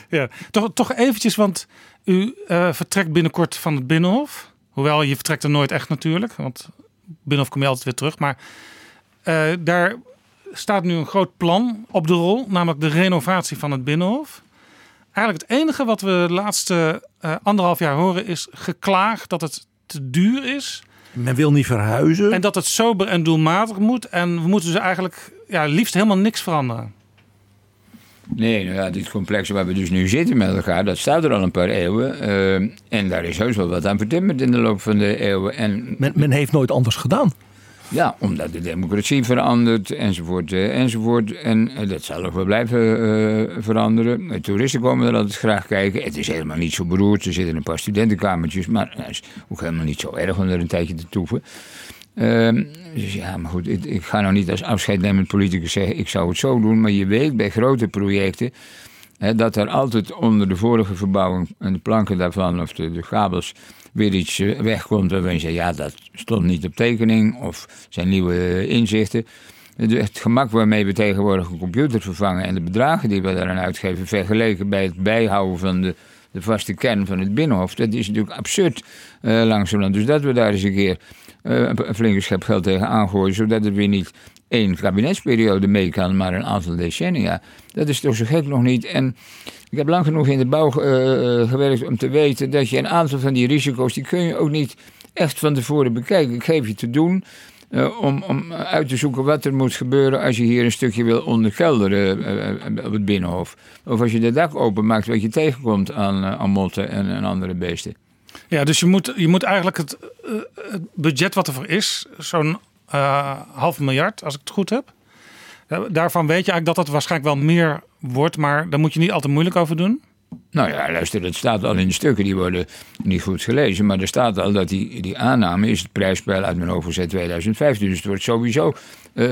Ja, toch, toch eventjes, want u eh, vertrekt binnenkort van het Binnenhof. Hoewel, je vertrekt er nooit echt natuurlijk, want Binnenhof kom je altijd weer terug. Maar daar staat nu een groot plan op de rol, namelijk de renovatie van het Binnenhof. Eigenlijk het enige wat we de laatste anderhalf jaar horen is geklaag dat het te duur is. Men wil niet verhuizen. En dat het sober en doelmatig moet. En we moeten dus eigenlijk ja, liefst helemaal niks veranderen. Nee, nou ja, dit complex waar we dus nu zitten met elkaar, dat staat er al een paar eeuwen. eh, en daar is heus wel wat aan vertimmerd in de loop van de eeuwen. En Men, men heeft nooit anders gedaan. Ja, omdat de democratie verandert, enzovoort, eh, enzovoort. En eh, dat zal ook wel blijven eh, veranderen. De toeristen komen er altijd graag kijken. Het is helemaal niet zo beroerd. Er zitten een paar studentenkamertjes, maar het is ook helemaal niet zo erg om er een tijdje te toeven. Ehm, dus ja, maar goed, ik, ik ga nou niet als afscheidnemend politicus zeggen, ik zou het zo doen. Maar je weet bij grote projecten hè, dat er altijd onder de vorige verbouwing en de planken daarvan of de, de kabels weer iets eh, wegkomt waarvan je zegt, ja, dat stond niet op tekening of zijn nieuwe eh, inzichten. Het gemak waarmee we tegenwoordig een computer vervangen en de bedragen die we daaraan uitgeven, vergeleken bij het bijhouden van de, de vaste kern van het binnenhof, dat is natuurlijk absurd eh langzamerhand. Dus dat we daar eens een keer eh, een flinke schep geld tegen aangooien, zodat het weer niet één kabinetsperiode mee kan, maar een aantal decennia. Dat is toch zo gek nog niet. En ik heb lang genoeg in de bouw eh, eh, gewerkt om te weten dat je een aantal van die risico's, die kun je ook niet echt van tevoren bekijken. Ik geef je te doen eh, om, om uit te zoeken wat er moet gebeuren als je hier een stukje wil onderkelderen op het binnenhof. Of als je de dak openmaakt wat je tegenkomt aan, aan motten en, en andere beesten. Ja, dus je moet, je moet eigenlijk het, het budget wat ervoor is, zo'n half miljard, als ik het goed heb. Eh, Daarvan weet je eigenlijk dat dat waarschijnlijk wel meer wordt, maar daar moet je niet al te moeilijk over doen. Nou ja, luister, het staat al in de stukken, die worden niet goed gelezen. Maar er staat al dat die, die aanname is het prijsspel uit mijn hoofd gezet 2015. Dus het wordt sowieso eh,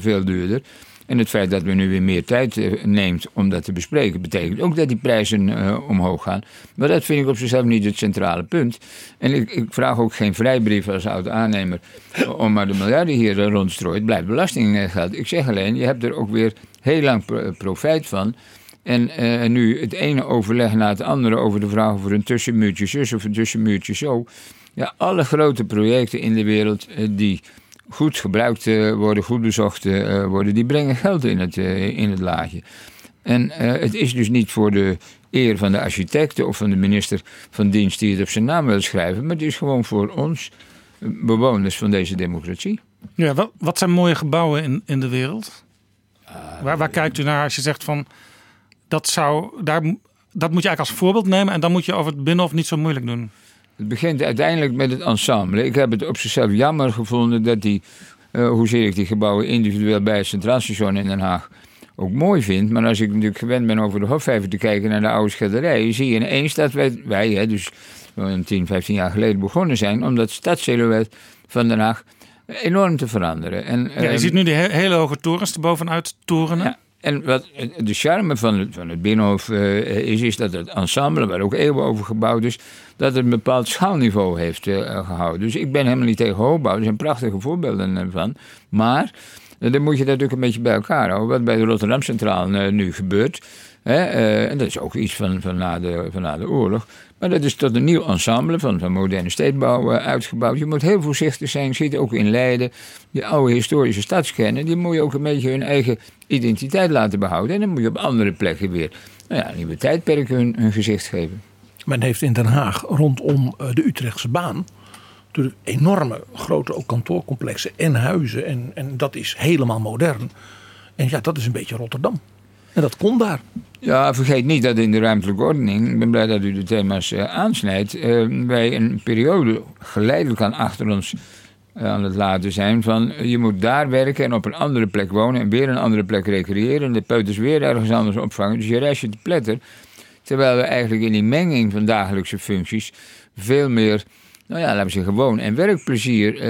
veel duurder. En het feit dat we nu weer meer tijd eh, neemt om dat te bespreken, betekent ook dat die prijzen eh, omhoog gaan. Maar dat vind ik op zichzelf niet het centrale punt. En ik, ik vraag ook geen vrijbrief als oud-aannemer om maar de miljarden hier eh, rond te strooien. Het blijft belastinggeld. Ik zeg alleen, je hebt er ook weer heel lang pro- profijt van. En eh, nu het ene overleg na het andere over de vraag over een tussenmuurtje zus of een tussenmuurtje zo. Ja, alle grote projecten in de wereld eh, die goed gebruikt eh, worden, goed bezocht eh, worden, die brengen geld in het, eh, in het laadje. En het is dus niet voor de eer van de architecten of van de minister van dienst die het op zijn naam wil schrijven, maar het is gewoon voor ons bewoners van deze democratie. Ja, wat, wat zijn mooie gebouwen in, in de wereld? waar, waar kijkt u naar als je zegt van dat zou daar dat moet je eigenlijk als voorbeeld nemen en dan moet je over het binnenhof niet zo moeilijk doen. Het begint uiteindelijk met het ensemble. Ik heb het op zichzelf jammer gevonden dat die, uh, hoezeer ik die gebouwen individueel bij het Centraal Station in Den Haag ook mooi vind. Maar als ik natuurlijk gewend ben over de Hofvijver te kijken naar de oude schilderijen, zie je ineens dat wij, wij hè, dus 10, 15 jaar geleden begonnen zijn om dat stadssilhouet van Den Haag enorm te veranderen. En, ja, je ehm, ziet nu die he- hele hoge torens er bovenuit torenen. Ja, en wat de charme van het, van het Binnenhof eh, is, is dat het ensemble, waar ook eeuwen over gebouwd is, dat het een bepaald schaalniveau heeft eh, gehouden. Dus ik ben helemaal niet tegen hoogbouw. Er zijn prachtige voorbeelden van. Maar eh, dan moet je dat natuurlijk een beetje bij elkaar houden. Wat bij de Rotterdam Centraal nu gebeurt. Hè, en dat is ook iets van, van, na de, van na de oorlog. Maar dat is tot een nieuw ensemble van, van moderne stedenbouw uitgebouwd. Je moet heel voorzichtig zijn. Ziet ook in Leiden. Die oude historische stadskernen. Die moet je ook een beetje hun eigen identiteit laten behouden. En dan moet je op andere plekken weer nou ja, nieuwe tijdperken hun, hun gezicht geven. Men heeft in Den Haag rondom eh, de Utrechtse baan natuurlijk enorme grote ook kantoorcomplexen en huizen. En, en dat is helemaal modern. En ja, dat is een beetje Rotterdam. En dat kon daar. Ja, vergeet niet dat in de ruimtelijke ordening, ik ben blij dat u de thema's uh, aansnijdt, uh, wij een periode geleidelijk aan achter ons uh, aan het laten zijn van je moet daar werken en op een andere plek wonen en weer een andere plek recreëren en de peuters weer ergens anders opvangen. Dus je reist je te pletter. Terwijl we eigenlijk in die menging van dagelijkse functies veel meer nou ja, laten we zeggen, gewoon en werkplezier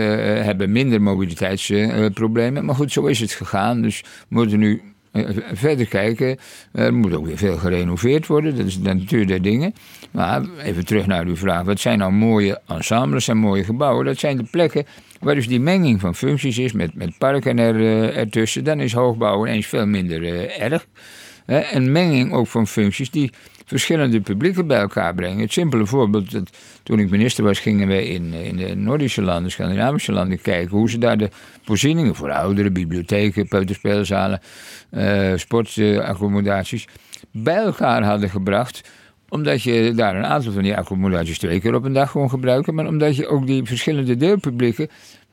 hebben minder mobiliteitsproblemen. Maar goed, zo is het gegaan. Dus we moeten nu verder kijken. Er moet ook weer veel gerenoveerd worden. Dat is de natuur der dingen. Maar even terug naar uw vraag. Wat zijn nou mooie ensembles en mooie gebouwen? Dat zijn de plekken waar dus die menging van functies is met, met parken er, ertussen. Dan is hoogbouw ineens veel minder erg. Een menging ook van functies die verschillende publieken bij elkaar brengen. Het simpele voorbeeld, toen ik minister was, gingen wij in, in de Noordische landen, Scandinavische landen kijken hoe ze daar de voorzieningen voor ouderen, bibliotheken, peuterspeelzalen, uh, sportaccommodaties bij elkaar hadden gebracht omdat je daar een aantal van die accommodaties twee keer op een dag kon gebruiken. Maar omdat je ook die verschillende deelpublieken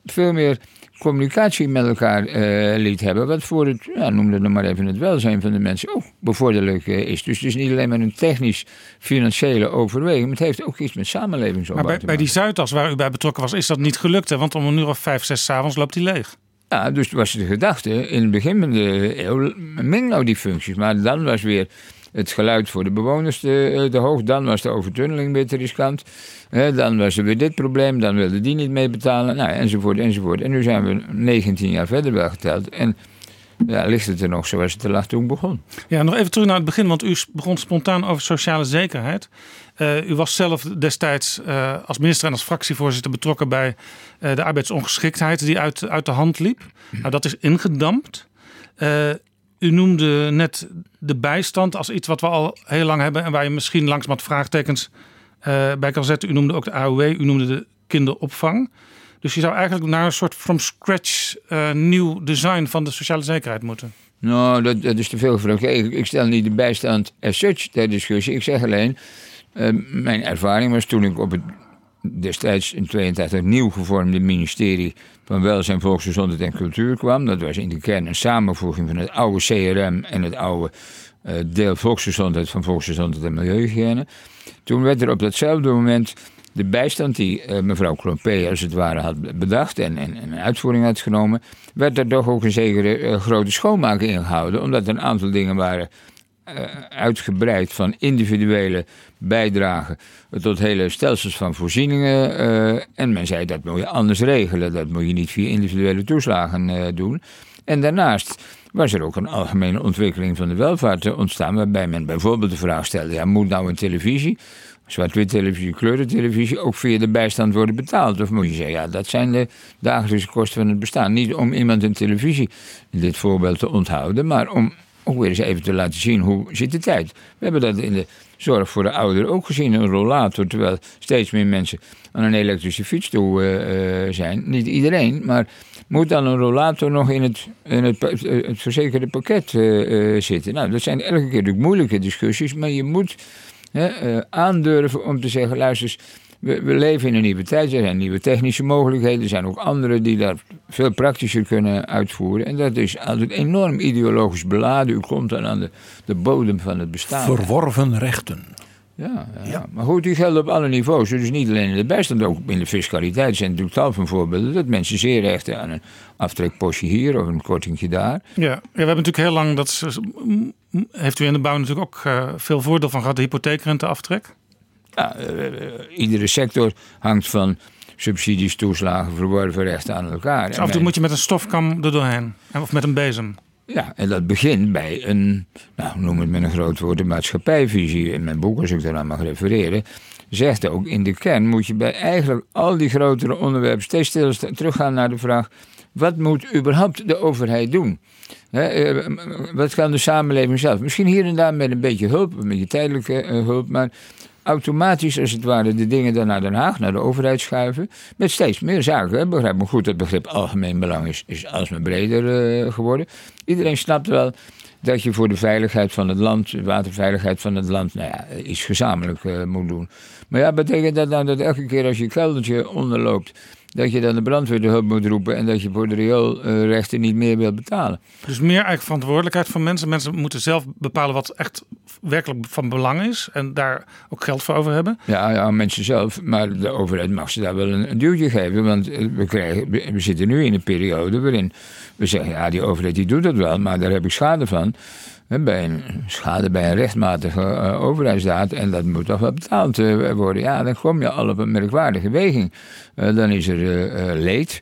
veel meer communicatie met elkaar uh, liet hebben. Wat voor het, ja, noem het maar even, het welzijn van de mensen ook bevorderlijk uh, is. Dus het is niet alleen maar een technisch-financiële overweging. Maar het heeft ook iets met samenlevingsopbouw Maar bij, bij die Zuidas waar u bij betrokken was, is dat niet gelukt. Hè? Want om een uur of vijf, zes s'avonds loopt die leeg. Ja, dus was de gedachte in het begin van de eeuw, meng nou die functies. Maar dan was weer het geluid voor de bewoners te, te hoog. Dan was de overtunneling weer te riskant. dan was er weer dit probleem. Dan wilde die niet mee betalen. Nou, enzovoort, enzovoort. En nu zijn we 19 jaar verder wel geteld. En ja, ligt het er nog zoals het te laat toen begon. Ja, nog even terug naar het begin. Want u begon spontaan over sociale zekerheid. Uh, u was zelf destijds uh, als minister en als fractievoorzitter betrokken bij de arbeidsongeschiktheid die uit, uit de hand liep. Nou, dat is ingedampt. U noemde net de bijstand als iets wat we al heel lang hebben en waar je misschien langs wat vraagtekens uh, bij kan zetten. U noemde ook de AOW, u noemde de kinderopvang. Dus je zou eigenlijk naar een soort from scratch uh, nieuw design van de sociale zekerheid moeten. Nou, dat, is te veel gevraagd. Ik, ik, stel niet de bijstand as such ter discussie. Ik zeg alleen, uh, mijn ervaring was toen ik op het destijds in 82 nieuw gevormde ministerie van Welzijn, Volksgezondheid en Cultuur kwam. Dat was in de kern een samenvoeging van het oude CRM en het oude uh, deel Volksgezondheid van Volksgezondheid en Milieuhygiëne. Toen werd er op datzelfde moment de bijstand die uh, mevrouw Klompé als het ware had bedacht en, en, en uitvoering had genomen, werd er toch ook een zekere uh, grote schoonmaak ingehouden, omdat er een aantal dingen waren uitgebreid van individuele bijdragen tot hele stelsels van voorzieningen. Uh, en men zei dat moet je anders regelen. Dat moet je niet via individuele toeslagen uh, doen. En daarnaast was er ook een algemene ontwikkeling van de welvaart ontstaan. Waarbij men bijvoorbeeld de vraag stelde: ja, moet nou een televisie, zwart-wit televisie, kleurentelevisie, ook via de bijstand worden betaald? Of moet je zeggen: ja, dat zijn de dagelijkse kosten van het bestaan. Niet om iemand een televisie in dit voorbeeld te onthouden, maar om ook weer eens even te laten zien hoe zit de tijd. We hebben dat in de zorg voor de ouderen ook gezien, een rollator. Terwijl steeds meer mensen aan een elektrische fiets toe uh, zijn. Niet iedereen, maar moet dan een rollator nog in het, in het, het verzekerde pakket zitten? Nou, dat zijn elke keer natuurlijk moeilijke discussies, maar je moet aandurven om te zeggen, luister eens, we, we leven in een nieuwe tijd. Er zijn nieuwe technische mogelijkheden. Er zijn ook andere die daar veel praktischer kunnen uitvoeren. En dat is altijd enorm ideologisch beladen. U komt dan aan de, de bodem van het bestaan. Verworven rechten. Ja, ja. maar goed, die gelden op alle niveaus. Dus niet alleen in de bijstand, ook in de fiscaliteit zijn natuurlijk tal van voorbeelden dat mensen zeer rechten aan een aftrekpostje hier of een kortingje daar. Ja, ja we hebben natuurlijk heel lang, dat is- heeft u in de bouw natuurlijk ook eh, veel voordeel van gehad, de hypotheekrenteaftrek. Ja, eh, eh, iedere sector hangt van subsidies, toeslagen, verworven rechten aan elkaar. Dus af en toe moet je met een stofkam er doorheen. En- Of met een bezem. Ja, en dat begint bij een, nou, noem het met een groot woord, een maatschappijvisie. In mijn boek, als ik daaraan mag refereren, zegt ook in de kern moet je bij eigenlijk al die grotere onderwerpen steeds teruggaan naar de vraag: wat moet überhaupt de overheid doen? Eh, wat kan de samenleving zelf? Misschien hier en daar met een beetje hulp, een beetje tijdelijke eh, hulp, maar automatisch als het ware de dingen dan naar Den Haag, naar de overheid schuiven. Met steeds meer zaken. Begrijp me goed, het begrip algemeen belang is, is alsmaar breder eh, geworden. Iedereen snapt wel dat je voor de veiligheid van het land, de waterveiligheid van het land, nou ja, iets gezamenlijk eh, moet doen. Maar ja, betekent dat nou dat elke keer als je keldertje onderloopt, dat je dan de brandweer de hulp moet roepen en dat je voor de rioolrechten niet meer wilt betalen? Dus meer eigen verantwoordelijkheid van mensen. Mensen moeten zelf bepalen wat echt werkelijk van belang is. En daar ook geld voor over hebben. Ja, ja, mensen zelf. Maar de overheid mag ze daar wel een, een duwtje geven. Want eh, we, krijgen, we we zitten nu in een periode waarin we zeggen... ja, die overheid die doet dat wel, maar daar heb ik schade van. Bij een, schade bij een rechtmatige eh, overheidsdaad. En dat moet toch wel betaald eh, worden. Ja, dan kom je al op een merkwaardige weging. Eh, dan is er leed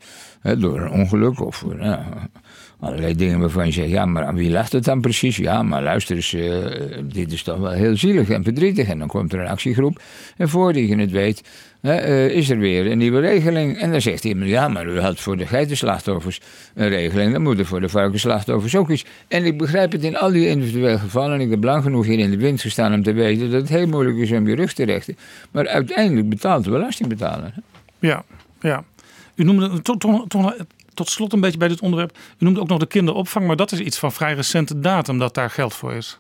door een ongeluk of... allerlei dingen waarvan je zegt, ja, maar aan wie lag het dan precies? Ja, maar luister eens, dit is toch wel heel zielig en verdrietig. En dan komt er een actiegroep en voordat je het weet, eh, is er weer een nieuwe regeling. En dan zegt iemand, ja, maar u had voor de geitenslachtoffers een regeling, dan moet er voor de varkensslachtoffers ook iets. En ik begrijp het in al die individuele gevallen, ik heb lang genoeg hier in de wind gestaan om te weten dat het heel moeilijk is om je rug te rechten. Maar uiteindelijk betaalt de belastingbetaler. Ja, ja. U noemde tot, tot slot een beetje bij dit onderwerp. U noemde ook nog de kinderopvang, maar dat is iets van vrij recente datum dat daar geld voor is.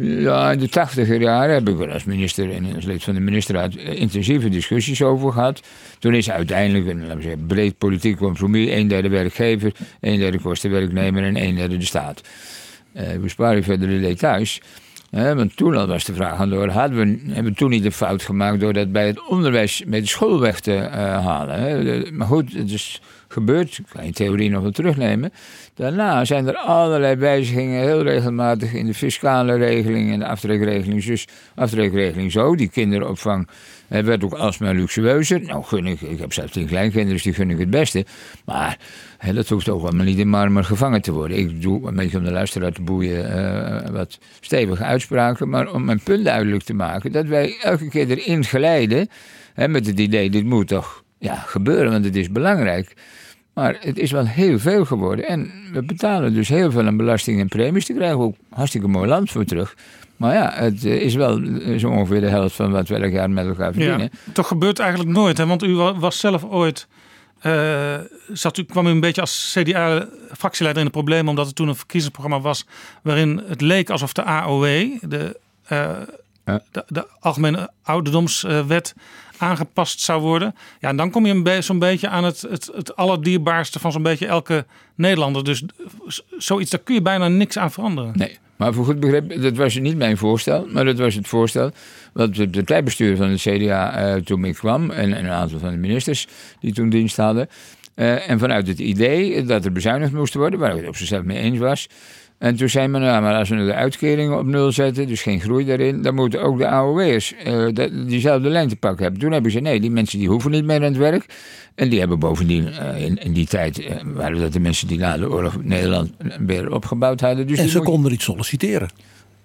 Ja, in de tachtiger jaren heb ik er als minister en als lid van de ministerraad eh, intensieve discussies over gehad. Toen is uiteindelijk een zeggen, breed politiek compromis. Een derde werkgever, een derde kostenwerknemer en een derde de staat. Eh we sparen verder de details. Want toen al was de vraag aan de orde, hadden we, hebben we toen niet de fout gemaakt door dat bij het onderwijs met de school weg te eh, halen. Maar goed, het is gebeurd, ik kan je theorie nog wel terugnemen. Daarna zijn er allerlei wijzigingen heel regelmatig in de fiscale regeling en de aftrekregeling. Dus aftrekregeling zo, die kinderopvang eh, werd ook alsmaar luxueuzer. Nou gun ik, ik heb zelf tien kleinkinderen, dus die gun ik het beste. Maar dat hoeft ook allemaal niet in marmer gevangen te worden. Ik doe een beetje om de luisteraar te boeien eh, wat stevige uitspraken. Maar om mijn punt duidelijk te maken, dat wij elke keer erin. Hè, met het idee, dit moet toch ja, gebeuren, want het is belangrijk. Maar het is wel heel veel geworden. En we betalen dus heel veel aan belasting en premies. Daar krijgen we ook hartstikke mooi land voor terug. Maar ja, het eh, is wel eh, zo ongeveer de helft van wat we elk jaar met elkaar verdienen. Ja, toch gebeurt eigenlijk nooit, hè? want u wa- was zelf ooit. eh, zat u, kwam u een beetje als CDA-fractieleider in de problemen, omdat er toen een verkiezingsprogramma was. waarin het leek alsof de AOW, de, eh, de, de Algemene Ouderdomswet, aangepast zou worden. Ja, en dan kom je zo'n beetje aan het, het, het allerdierbaarste van zo'n beetje elke Nederlander. Dus zoiets, daar kun je bijna niks aan veranderen. Nee, maar voor goed begrip, dat was niet mijn voorstel, maar dat was het voorstel wat het partijbestuur van het CDA eh, toen mee kwam en een aantal van de ministers die toen dienst hadden. Eh, en vanuit het idee dat er bezuinigd moest worden, waar ik het op zichzelf mee eens was. En toen zei men, nou, maar als we de uitkeringen op nul zetten, dus geen groei daarin, dan moeten ook de AOW'ers eh, diezelfde lijn te pakken hebben. Toen hebben ze, nee, die mensen die hoeven niet meer aan het werk. En die hebben bovendien eh, in, in die tijd, eh, waren dat de mensen die na de oorlog Nederland weer opgebouwd hadden. Dus en ze konden niet solliciteren.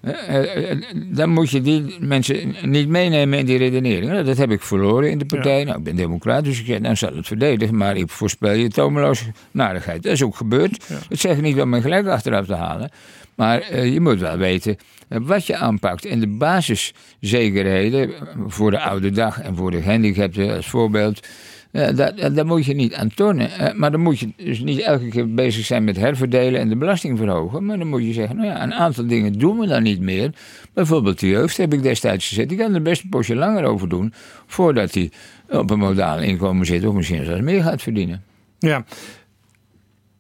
Eh, eh, dan moet je die mensen niet meenemen in die redenering. Nou, dat heb ik verloren in de partij. Nou, ik ben democrat, dus ik nou zal het verdedigen. Maar ik voorspel je tomeloos narigheid. Dat is ook gebeurd. Dat zeg ik niet om mijn gelijk achteraf te halen. Maar eh, je moet wel weten eh, wat je aanpakt. En de basiszekerheden voor de oude dag en voor de gehandicapten als voorbeeld. Ja, daar, moet je niet aan tornen. Eh, maar dan moet je dus niet elke keer bezig zijn met herverdelen en de belasting verhogen. Maar dan moet je zeggen, nou ja, een aantal dingen doen we dan niet meer. Bijvoorbeeld de jeugd heb ik destijds gezet. Die kan er best een postje langer over doen. Voordat hij op een modaal inkomen zit of misschien zelfs meer gaat verdienen. Ja.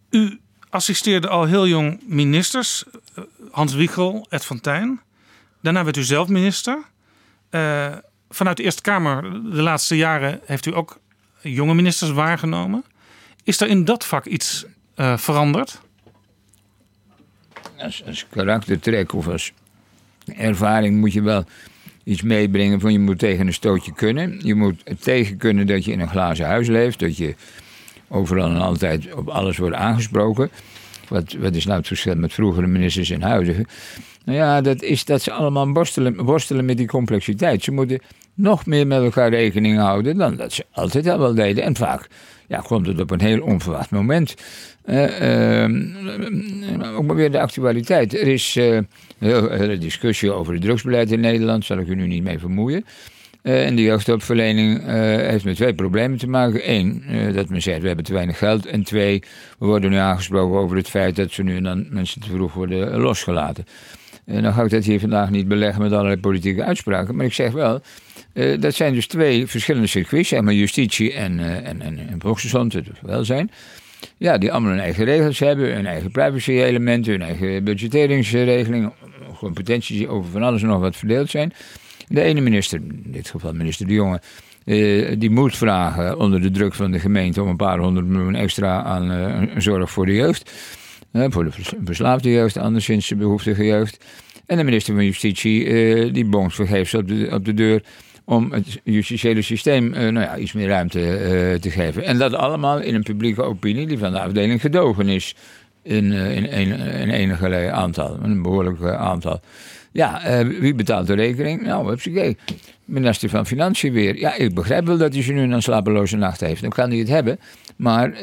U assisteerde al heel jong ministers. eh, Hans Wiegel, Ed van Tijn. Daarna werd u zelf minister. Eh, vanuit de Eerste Kamer de laatste jaren heeft u ook jonge ministers waargenomen. Is er in dat vak iets eh, veranderd? Als, karaktertrek of als ervaring moet je wel iets meebrengen van je moet tegen een stootje kunnen. Je moet tegen kunnen dat je in een glazen huis leeft. Dat je overal en altijd op alles wordt aangesproken. Wat, wat is nou het verschil met vroegere ministers en huidige? Nou ja, dat is dat ze allemaal worstelen, worstelen met die complexiteit. Ze moeten nog meer met elkaar rekening houden dan dat ze altijd al wel deden. En vaak ja, komt het op een heel onverwacht moment. Eh, eh, ook maar weer de actualiteit. Er is eh, een hele discussie over het drugsbeleid in Nederland. Zal ik u nu niet mee vermoeien. Eh, en de jeugdhulpverlening heeft met twee problemen te maken. Eén, dat men zegt we hebben te weinig geld. En twee, we worden nu aangesproken over het feit dat ze nu en dan mensen te vroeg worden losgelaten. En dan ga ik dat hier vandaag niet beleggen met allerlei politieke uitspraken. Maar ik zeg wel, eh, dat zijn dus twee verschillende circuits. Zeg maar justitie en, eh, en, en, en volksgezondheid, het welzijn. Ja, die allemaal hun eigen regels hebben, hun eigen privacy-elementen, hun eigen budgetteringsregeling, competenties die over van alles en nog wat verdeeld zijn. De ene minister, in dit geval minister De Jonge, eh, die moet vragen onder de druk van de gemeente om een paar honderd miljoen extra aan zorg voor de jeugd. Voor de vers- verslaafde jeugd, anderszins de behoeftige jeugd. En de minister van Justitie, eh, die bonkt vergeefs op de, op de deur om het justitiële systeem eh, nou ja, iets meer ruimte eh, te geven. En dat allemaal in een publieke opinie die van de afdeling gedogen is in, in, een, in enige aantal, een behoorlijk eh, aantal. Ja, wie betaalt de rekening? Nou, heb je Minister van Financiën weer. Ja, ik begrijp wel dat hij ze nu een slapeloze nacht heeft. Dan kan hij het hebben. Maar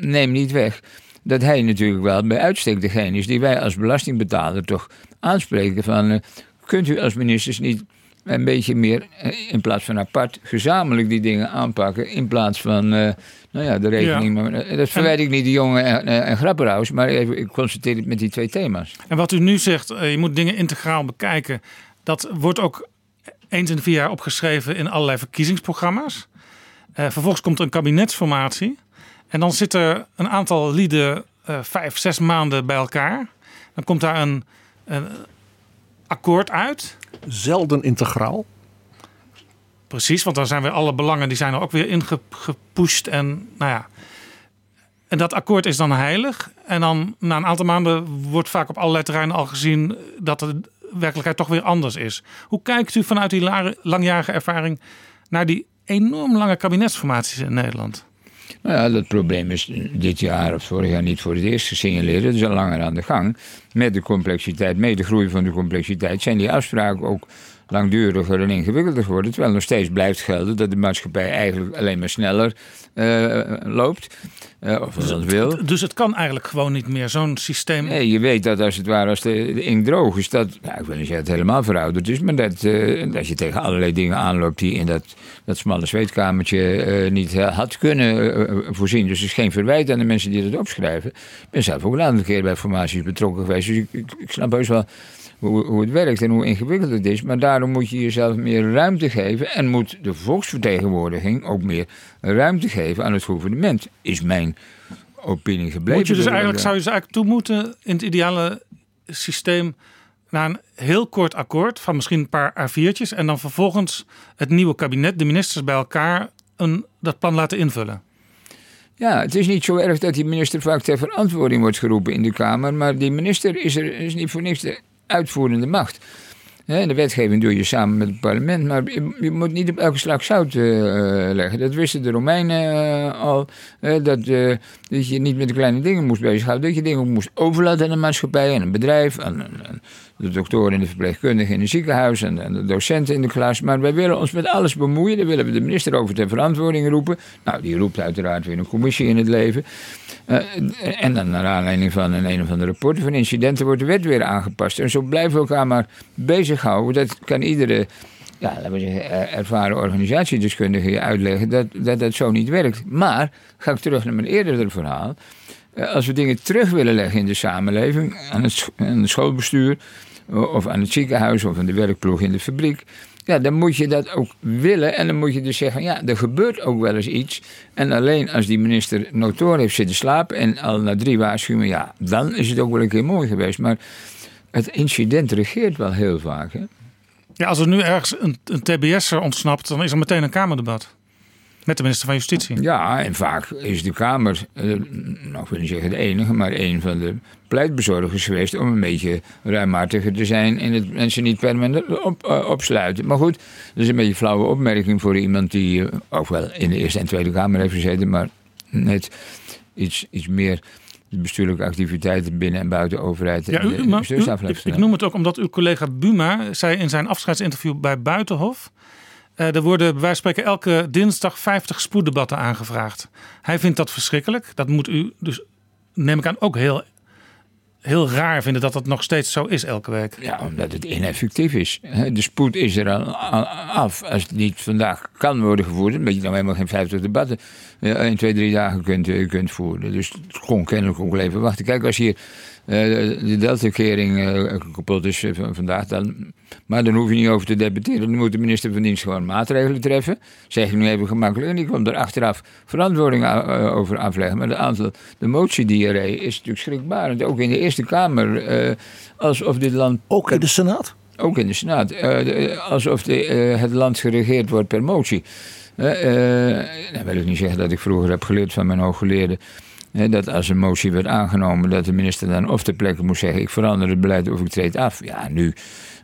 neem niet weg dat hij natuurlijk wel bij uitstek degene is die wij als belastingbetaler toch aanspreken van... eh, kunt u als ministers niet een beetje meer, eh, in plaats van apart, gezamenlijk die dingen aanpakken... in plaats van, eh, nou ja, de rekening... Ja. Maar, dat verwijt ik niet de jongen en, en, en Grapperhaus, maar even, ik constateer het met die twee thema's. En wat u nu zegt, je moet dingen integraal bekijken. Dat wordt ook eens in de vier jaar opgeschreven in allerlei verkiezingsprogramma's. Vervolgens komt er een kabinetsformatie. En dan zitten een aantal lieden eh, vijf, zes maanden bij elkaar. Dan komt daar een, een akkoord uit. Zelden integraal. Precies, want dan zijn weer alle belangen die zijn er ook weer ingepusht. En nou ja. En dat akkoord is dan heilig. En dan na een aantal maanden wordt vaak op allerlei terreinen al gezien dat de werkelijkheid toch weer anders is. Hoe kijkt u vanuit die langjarige ervaring naar die enorm lange kabinetsformaties in Nederland? Nou ja, dat probleem is dit jaar of vorig jaar niet voor het eerst gesignaleerd. Het is al langer aan de gang. Met de complexiteit, met de groei van de complexiteit, zijn die afspraken ook langduriger en ingewikkelder geworden. Terwijl nog steeds blijft gelden dat de maatschappij eigenlijk alleen maar sneller eh, loopt. eh, of althans wil. Dus het kan eigenlijk gewoon niet meer, zo'n systeem. Nee, je weet dat als het ware, als de, de ink droog is, dat, nou, ik wil niet zeggen dat het helemaal verouderd is, maar dat, dat je tegen allerlei dingen aanloopt die in dat, dat smalle zweetkamertje niet had kunnen voorzien. Dus het is geen verwijt aan de mensen die dat opschrijven. Ik ben zelf ook een aantal keer bij formaties betrokken geweest, dus ik, ik, ik snap heus wel hoe, hoe het werkt en hoe ingewikkeld het is. Maar daarom moet je jezelf meer ruimte geven en moet de volksvertegenwoordiging ook meer ruimte geven aan het gouvernement, is mijn opinie gebleven. Moet je dus eigenlijk, zou je dus eigenlijk toe moeten in het ideale systeem naar een heel kort akkoord van misschien een paar A4'tjes en dan vervolgens het nieuwe kabinet, de ministers bij elkaar, een, dat plan laten invullen. Ja, het is niet zo erg dat die minister vaak ter verantwoording wordt geroepen in de Kamer. Maar die minister is, er, is niet voor niks de uitvoerende macht. De wetgeving doe je samen met het parlement, maar je, moet niet op elke slag zout eh, leggen. Dat wisten de Romeinen eh, al. dat, eh, dat je niet met de kleine dingen moest bezighouden. Dat je dingen moest overlaten aan een maatschappij, aan een bedrijf, aan, de doktoren en de verpleegkundigen in het ziekenhuis en, de docenten in de klas. Maar wij willen ons met alles bemoeien. Daar willen we de minister over ter verantwoording roepen. Nou, die roept uiteraard weer een commissie in het leven. Eh, en dan naar aanleiding van een een of andere rapport van incidenten wordt de wet weer aangepast. En zo blijven we elkaar maar bezighouden. Dat kan iedere ja, laten we zeggen, er- ervaren organisatiedeskundigen je uitleggen dat, dat dat zo niet werkt. Maar, ga ik terug naar mijn eerdere verhaal. Eh, Als we dingen terug willen leggen in de samenleving, aan het, het schoolbestuur, o- of aan het ziekenhuis, of aan de werkploeg in de fabriek. Ja, dan moet je dat ook willen. En dan moet je dus zeggen, ja, er gebeurt ook wel eens iets. En alleen als die minister notoor heeft zitten slapen en al na drie waarschuwingen, ja, dan is het ook wel een keer mooi geweest. Maar het incident regeert wel heel vaak. Hè? Ja, als er nu ergens een, een TBS'er ontsnapt, dan is er meteen een Kamerdebat. Met de minister van Justitie. Ja, en vaak is de Kamer, eh, nou ik wil niet zeggen de enige, maar een van de pleitbezorgers geweest om een beetje ruimhartiger te zijn en het mensen niet permanent op, eh, opsluiten. Maar goed, dat is een beetje flauwe opmerking voor iemand die eh, ook wel in de Eerste en Tweede Kamer heeft gezeten, maar net iets, iets meer de bestuurlijke activiteiten binnen en buiten de overheid. Ja, de u- ik, noem het ook omdat uw collega Buma zei in zijn afscheidsinterview bij Buitenhof. eh, er worden bij wijze van spreken elke dinsdag 50 spoeddebatten aangevraagd. Hij vindt dat verschrikkelijk. Dat moet u dus, neem ik aan, ook heel, heel raar vinden dat dat nog steeds zo is elke week. Ja, omdat het ineffectief is. De spoed is er al af. Als het niet vandaag kan worden gevoerd, ben je dan helemaal geen 50 debatten eh, in twee, drie dagen kunt, eh, kunt voeren. Dus het kennelijk ook even wachten. Kijk, als hier eh, de Delta-kering eh, kapot is eh, van vandaag, dan, maar dan hoef je niet over te debatteren. Dan moet de minister van Dienst gewoon maatregelen treffen. Zeg ik nu even gemakkelijk. En die komt er achteraf verantwoording eh, over afleggen. Maar de aantal, de motie die er is, natuurlijk schrikbarend. Ook in de Eerste Kamer. eh, alsof dit land. Ook in de Senaat? Ook in de Senaat. Eh, alsof de, eh, het land geregeerd wordt per motie. Eh, eh, dan wil ik niet zeggen dat ik vroeger heb geleerd van mijn hooggeleerden. Dat als een motie werd aangenomen, dat de minister dan of ter plekke moest zeggen: Ik verander het beleid of ik treed af. Ja, nu.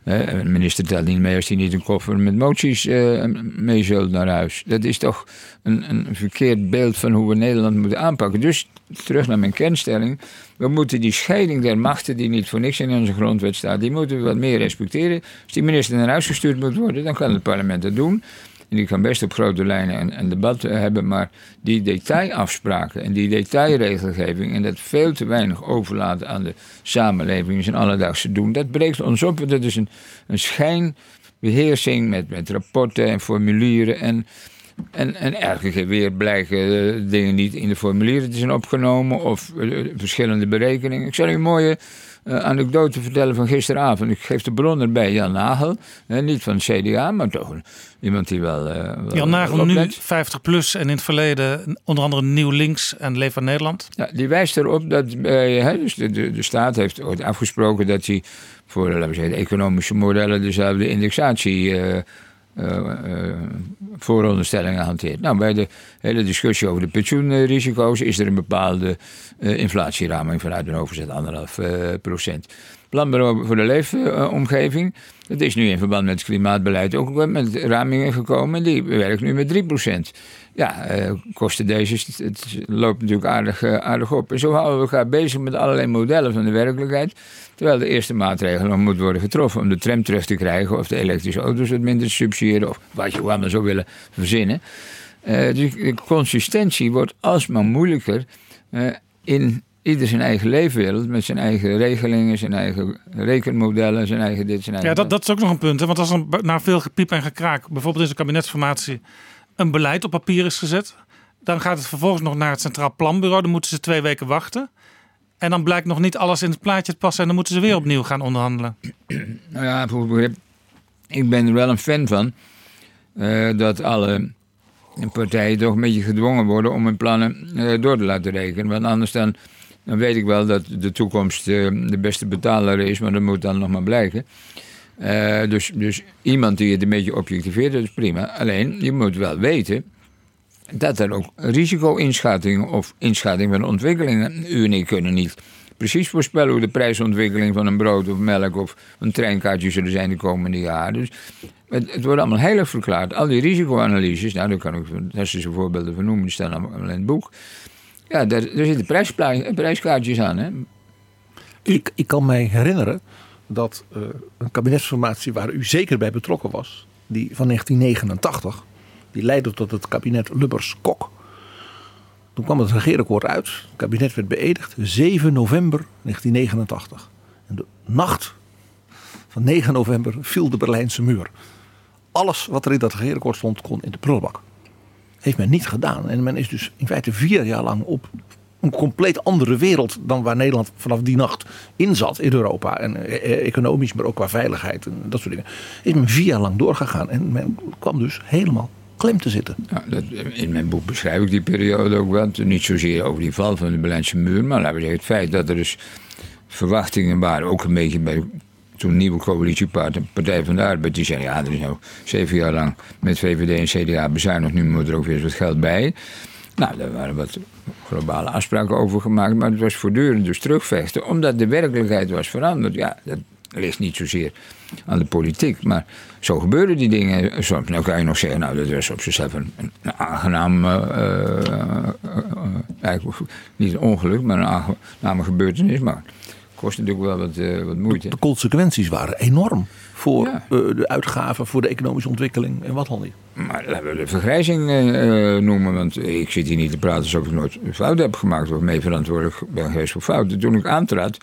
een minister telt niet mee als hij niet een koffer met moties eh mee zult naar huis. Dat is toch een, een verkeerd beeld van hoe we Nederland moeten aanpakken. Dus terug naar mijn kernstelling. We moeten die scheiding der machten, die niet voor niks in onze grondwet staat, die moeten we wat meer respecteren. Als die minister naar huis gestuurd moet worden, dan kan het parlement dat doen. En die kan best op grote lijnen een, een debat eh, hebben, maar die detailafspraken en die detailregelgeving en dat veel te weinig overlaten aan de samenleving in zijn alledaagse doen, dat breekt ons op. Dat is een, een schijnbeheersing met, met rapporten en formulieren en en, en elke keer weer blijken eh, dingen niet in de formulieren te zijn opgenomen of eh, verschillende berekeningen. Ik zal u een mooie anekdote vertellen van gisteravond. Ik geef de bron erbij, Jan Nagel. Eh, niet van het CDA, maar toch iemand die wel. eh, wel Jan Nagel wel nu oplet. 50 plus en in het verleden onder andere Nieuw Links en Leef van Nederland. Ja, die wijst erop dat bij, dus de, de, de staat heeft ooit afgesproken dat hij voor laten we zeggen, de economische modellen dezelfde indexatie. eh, eh, eh, vooronderstellingen hanteert. Nou, bij de hele discussie over de pensioenrisico's is er een bepaalde eh, inflatieraming vanuit een overzet anderhalf eh, procent. Planbureau voor de leefomgeving, dat is nu in verband met het klimaatbeleid ook met ramingen gekomen. En die werkt nu met 3 procent. Ja, eh, kosten deze, het, loopt natuurlijk aardig, eh, aardig op. En zo houden we elkaar bezig met allerlei modellen van de werkelijkheid. Terwijl de eerste maatregel nog moet worden getroffen om de tram terug te krijgen. Of de elektrische auto's wat minder te subsidiëren. Of wat je allemaal zou willen verzinnen. Eh, dus de consistentie wordt alsmaar moeilijker in ieder zijn eigen leefwereld. Met zijn eigen regelingen, zijn eigen rekenmodellen, zijn eigen dit, zijn eigen Ja, dat, dat is ook nog een punt. Hè? Want als er na veel gepiep en gekraak, bijvoorbeeld in de kabinetsformatie, een beleid op papier is gezet, dan gaat het vervolgens nog naar het Centraal Planbureau. Dan moeten ze twee weken wachten. En dan blijkt nog niet alles in het plaatje te passen en dan moeten ze weer opnieuw gaan onderhandelen. Nou ja. Ik ben er wel een fan van eh, dat alle partijen toch een beetje gedwongen worden om hun plannen eh, door te laten rekenen. Want anders dan, dan weet ik wel dat de toekomst eh, de beste betaler is, maar dat moet dan nog maar blijken. Eh, dus, dus iemand die het een beetje objectiveert, dat is prima. Alleen, je moet wel weten dat er ook risico-inschattingen of inschatting van ontwikkelingen. U en ik kunnen niet precies voorspellen hoe de prijsontwikkeling van een brood of melk of een treinkaartje zullen zijn de komende jaren. Dus het, wordt allemaal heilig verklaard. Al die risicoanalyses, nou, daar kan ik fantastische voorbeelden van noemen, die staan allemaal in het boek. Ja, daar, zitten prijskaartjes aan. Hè? Ik, ik kan mij herinneren dat eh, een kabinetsformatie waar u zeker bij betrokken was, die van 1989, die leidde tot het kabinet Lubbers-Kok. Toen kwam het regeerakkoord uit, het kabinet werd beëdigd 7 november 1989. En de nacht van 9 november viel de Berlijnse muur. alles wat er in dat regeerakkoord stond, kon in de prullenbak. Heeft men niet gedaan. En men is dus in feite vier jaar lang op een compleet andere wereld dan waar Nederland vanaf die nacht in zat in Europa. En eh, economisch, maar ook qua veiligheid en dat soort dingen. Is men vier jaar lang doorgegaan. En men kwam dus helemaal klem te zitten. Ja, dat, in mijn boek beschrijf ik die periode ook wel. Niet zozeer over die val van de Berlijnse muur, maar laten we zeggen, het feit dat er dus verwachtingen waren, ook een beetje bij toen nieuwe coalitiepartij Partij van de Arbeid, die zei: ja, er is nou zeven jaar lang met VVD en CDA bezuinigd, nu moet er ook weer eens wat geld bij. Nou, daar waren wat globale afspraken over gemaakt, maar het was voortdurend dus terugvechten, omdat de werkelijkheid was veranderd. Ja, dat ligt niet zozeer aan de politiek, maar zo gebeurden die dingen soms. Nou kan je nog zeggen, nou, dat was op zichzelf een, een aangenaam, uh, niet een ongeluk, maar een aangename gebeurtenis, maar kost natuurlijk wel wat, wat moeite. De consequenties waren enorm voor ja. uh, de uitgaven, voor de economische ontwikkeling en wat dan niet. Maar laten we de vergrijzing uh, noemen, want ik zit hier niet te praten alsof ik nooit fouten heb gemaakt of mee verantwoordelijk ben geweest voor fouten. Toen ik aantrad,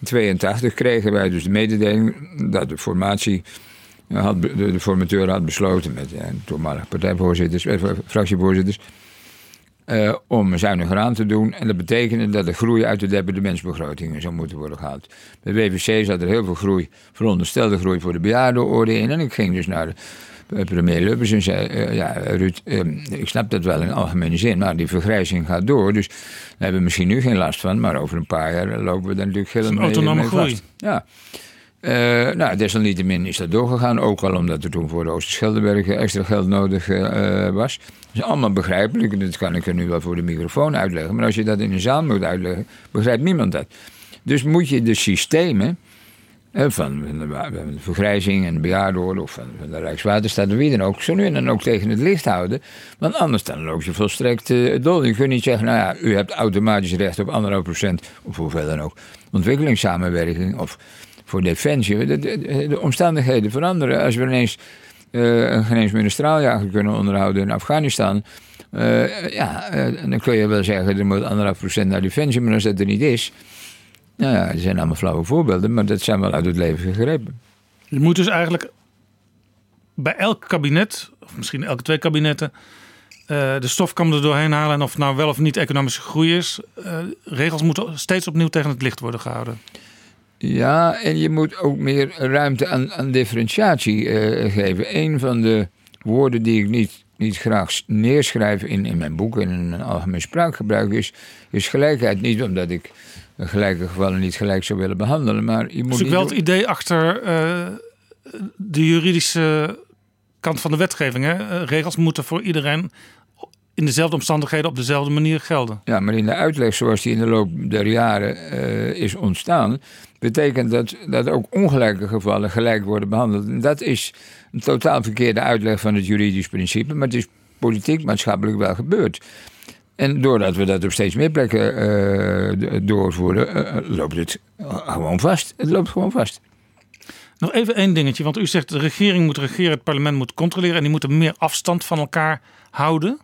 in 82 kregen wij dus de mededeling dat de formatie. Had, de, de formateur had besloten met ja, toenmalige partijvoorzitters, eh, fractievoorzitters, uh, om zuiniger aan te doen. En dat betekende dat de groei uit de departementsbegrotingen zou moeten worden gehaald. Bij WVC zat er heel veel groei, veronderstelde groei voor de bejaardenorde in. En ik ging dus naar de premier Lubbers en zei: uh, Ja, Ruud, uh, ik snap dat wel in algemene zin, maar die vergrijzing gaat door. Dus daar hebben we misschien nu geen last van, maar over een paar jaar lopen we daar natuurlijk helemaal mee, autonome mee groei. vast. Ja. Uh, nou, desalniettemin is dat doorgegaan. Ook al omdat er toen voor de Oosterscheldeberg extra geld nodig uh, was. Dat is allemaal begrijpelijk. Dat kan ik er nu wel voor de microfoon uitleggen. Maar als je dat in een zaal moet uitleggen, begrijpt niemand dat. Dus moet je de systemen uh, van de, vergrijzing en de bejaardenorde of van, de Rijkswaterstaat of wie dan ook, zo nu en dan ook tegen het licht houden. Want anders dan loop je volstrekt uh, dol. Je kunt niet zeggen, nou ja, u hebt automatisch recht op anderhalf procent, of hoeveel dan ook, ontwikkelingssamenwerking of voor defensie. De, de, de, omstandigheden veranderen. Als we ineens uh, een geen eens meer een straaljager kunnen onderhouden in Afghanistan. Uh, ja, uh, dan kun je wel zeggen er moet anderhalf procent naar defensie, maar als dat er niet is. Nou ja, er zijn allemaal flauwe voorbeelden, maar dat zijn wel uit het leven gegrepen. Je moet dus eigenlijk bij elk kabinet, of misschien elke twee kabinetten, de stofkam er doorheen halen. En of nou wel of niet economische groei is. regels moeten steeds opnieuw tegen het licht worden gehouden. Ja, en je moet ook meer ruimte aan, aan differentiatie uh, geven. Een van de woorden die ik niet, niet graag neerschrijf in, in mijn boek en in een algemeen spraakgebruik is, is gelijkheid. Niet omdat ik gelijke gevallen niet gelijk zou willen behandelen, maar je moet. Dus ik wel het idee achter uh, de juridische kant van de wetgeving. Hè? regels moeten voor iedereen in dezelfde omstandigheden op dezelfde manier gelden. Ja, maar in de uitleg zoals die in de loop der jaren uh, is ontstaan, betekent dat, dat ook ongelijke gevallen gelijk worden behandeld. En dat is een totaal verkeerde uitleg van het juridisch principe, maar het is politiek, maatschappelijk wel gebeurd. En doordat we dat op steeds meer plekken uh, doorvoeren, uh, loopt het gewoon vast. Het loopt gewoon vast. Nog even één dingetje, want u zegt de regering moet regeren, het parlement moet controleren en die moeten meer afstand van elkaar houden.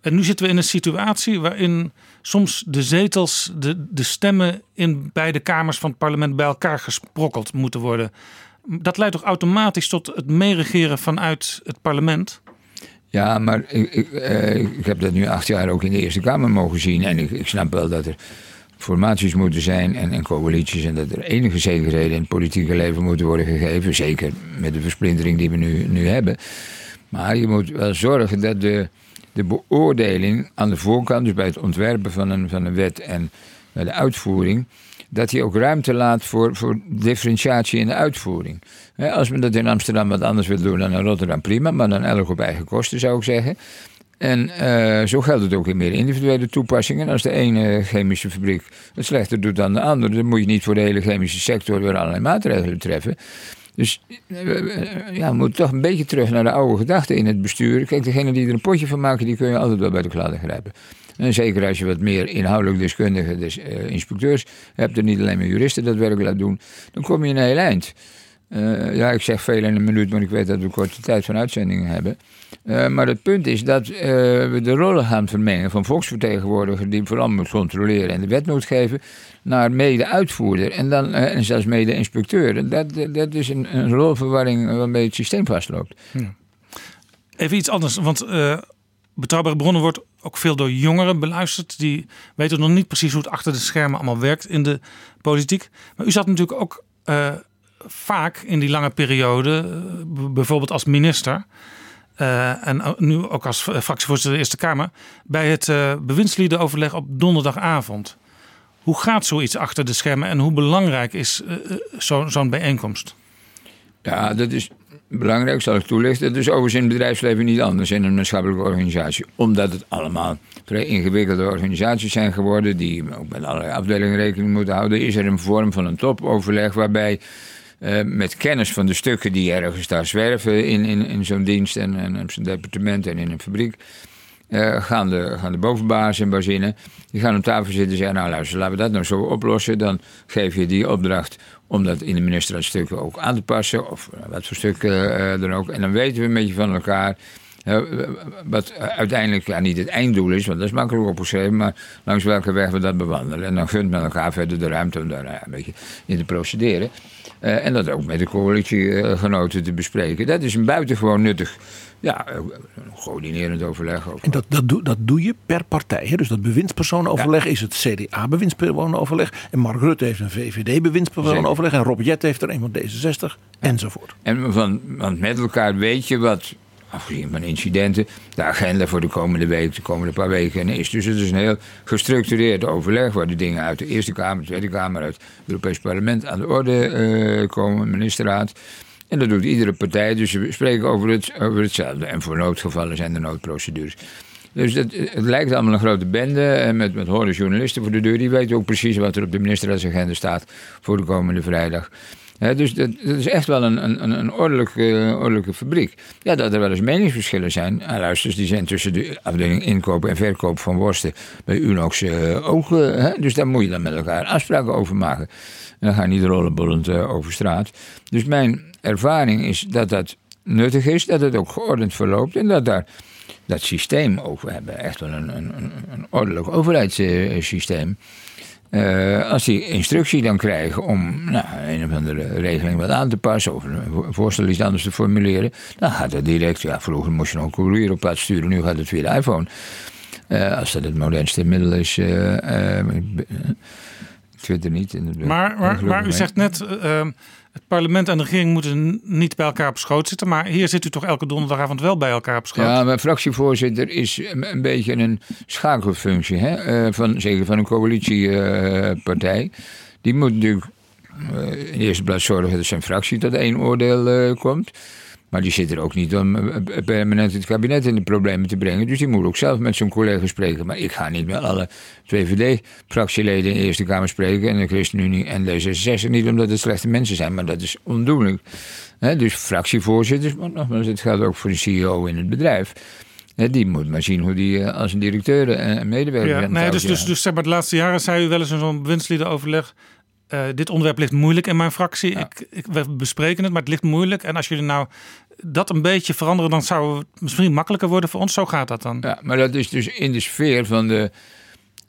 En nu zitten we in een situatie waarin soms de zetels, de, de stemmen in beide kamers van het parlement bij elkaar gesprokkeld moeten worden. Dat leidt toch automatisch tot het meeregeren vanuit het parlement? Ja, maar ik, ik, eh, ik, heb dat nu acht jaar ook in de Eerste Kamer mogen zien. En ik, ik snap wel dat er formaties moeten zijn en, en, coalities. En dat er enige zekerheden in het politieke leven moeten worden gegeven. Zeker met de versplintering die we nu, nu hebben. Maar je moet wel zorgen dat de de beoordeling aan de voorkant, dus bij het ontwerpen van een, van een wet en bij de uitvoering, dat hij ook ruimte laat voor, voor differentiatie in de uitvoering. als men dat in Amsterdam wat anders wil doen dan in Rotterdam, prima, maar dan elk op eigen kosten zou ik zeggen. En uh, zo geldt het ook in meer individuele toepassingen. Als de ene chemische fabriek het slechter doet dan de andere, dan moet je niet voor de hele chemische sector weer allerlei maatregelen treffen. Dus ja, we moeten toch een beetje terug naar de oude gedachten in het bestuur. Kijk, degene die er een potje van maken, die kun je altijd wel bij de kladden grijpen. En zeker als je wat meer inhoudelijk deskundige dus, uh, inspecteurs hebt, en niet alleen maar juristen dat werk laat doen, dan kom je een heel eind. Eh, ja, ik zeg veel in een minuut, maar ik weet dat we korte tijd van uitzendingen hebben. Eh, maar het punt is dat eh, we de rollen gaan vermengen van volksvertegenwoordiger die vooral moet controleren en de wet moet geven, naar mede-uitvoerder en, dan, en zelfs mede-inspecteur. Dat, dat is een, een rolverwarring waarmee het systeem vastloopt. Even iets anders, want betrouwbare bronnen wordt ook veel door jongeren beluisterd. Die weten nog niet precies hoe het achter de schermen allemaal werkt in de politiek. Maar u zat natuurlijk ook vaak in die lange periode, eh, bijvoorbeeld als minister. eh, en ook nu ook als eh, fractievoorzitter de Eerste Kamer, bij het eh bewindsliedenoverleg op donderdagavond. Hoe gaat zoiets achter de schermen en hoe belangrijk is eh, eh, zo- zo'n bijeenkomst? Ja, dat is belangrijk, zal ik toelichten. Dat is overigens in het bedrijfsleven niet anders in een maatschappelijke organisatie. Omdat het allemaal vrij ingewikkelde organisaties zijn geworden, die ook met allerlei afdelingen rekening moeten houden, is er een vorm van een topoverleg waarbij. Eh, met kennis van de stukken die ergens daar zwerven in, in, in zo'n dienst en, en op zijn departement en in een fabriek. eh, gaan, de, gaan de bovenbaas en bazinnen, die gaan op tafel zitten en zeggen, nou luister, laten we dat nou zo oplossen. Dan geef je die opdracht om dat in de ministerraadstukken ook aan te passen, of wat voor stukken eh, dan ook. En dan weten we een beetje van elkaar wat uiteindelijk ja, niet het einddoel is, want dat is makkelijk opgeschreven, maar langs welke weg we dat bewandelen. En dan gunt men elkaar verder de ruimte om daar een beetje in te procederen. Eh, en dat ook met de coalitiegenoten te bespreken. Dat is een buitengewoon nuttig, ja, eh, coördinerend overleg ook. En dat, dat, doe, dat doe je per partij. Hè? Dus dat bewindspersonenoverleg is het CDA-bewindspersonenoverleg. En Mark Rutte heeft een VVD-bewindspersonenoverleg. En Rob Jet heeft er een van D66. Enzovoort. En van, want met elkaar weet je wat, afgezien van incidenten, de agenda voor de komende week, de komende paar weken is. Dus het is een heel gestructureerd overleg waar de dingen uit de Eerste Kamer, de Tweede Kamer, uit het Europees Parlement aan de orde eh, komen, ministerraad. En dat doet iedere partij, dus we spreken over, het, over hetzelfde. En voor noodgevallen zijn er noodprocedures. Dus het, het lijkt allemaal een grote bende en met, met honderd journalisten voor de deur. Die weten ook precies wat er op de ministerraadsagenda staat voor de komende vrijdag. Dus dat, is echt wel een, een, een ordelijke, ordelijke fabriek. Ja, dat er wel eens meningsverschillen zijn. Ah, luister, die zijn tussen de afdeling inkoop en verkoop van worsten bij Unox eh, ook. eh, dus daar moet je dan met elkaar afspraken over maken. En dan ga je niet rollenbollend eh, over straat. Dus mijn ervaring is dat dat nuttig is, dat het ook geordend verloopt en dat daar dat systeem ook, we hebben echt wel een, een- een ordelijk overheidssysteem. Eh, als die instructie dan krijgen om nou, een of andere regeling wat aan te passen of een vo- voorstel iets anders te formuleren, dan gaat dat direct. Ja, vroeger moest je nog een courier op pad sturen, nu gaat het via de iPhone. Eh, als dat het modernste middel is. eh, ik weet het niet. Maar, maar, maar u zegt net, eh, het parlement en de regering moeten niet bij elkaar op schoot zitten. Maar hier zit u toch elke donderdagavond wel bij elkaar op schoot? Ja, mijn fractievoorzitter is een, beetje een schakelfunctie, hè? eh, van, zeker van een coalitiepartij. Die moet natuurlijk eh, in eerste plaats zorgen dat zijn fractie tot één oordeel eh, komt. Maar die zit er ook niet om eh, permanent het kabinet in de problemen te brengen. Dus die moet ook zelf met zijn collega's spreken. Maar ik ga niet met alle VVD-fractieleden in de Eerste Kamer spreken. En de ChristenUnie en D66 niet omdat het slechte mensen zijn. Maar dat is ondoenlijk. Dus fractievoorzitters, maar nogmaals, het geldt ook voor de CEO in het bedrijf. Die moet maar zien hoe die eh, als een directeur en medewerker Ja, nee, dus, dus, dus zeg maar, de laatste jaren zei u wel eens in zo'n bewindsliedenoverleg... eh, dit onderwerp ligt moeilijk in mijn fractie. Ik, ik, we bespreken het, maar het ligt moeilijk. En als jullie nou dat een beetje veranderen... dan zou het misschien makkelijker worden voor ons. Zo gaat dat dan. Ja, maar dat is dus in de sfeer van de,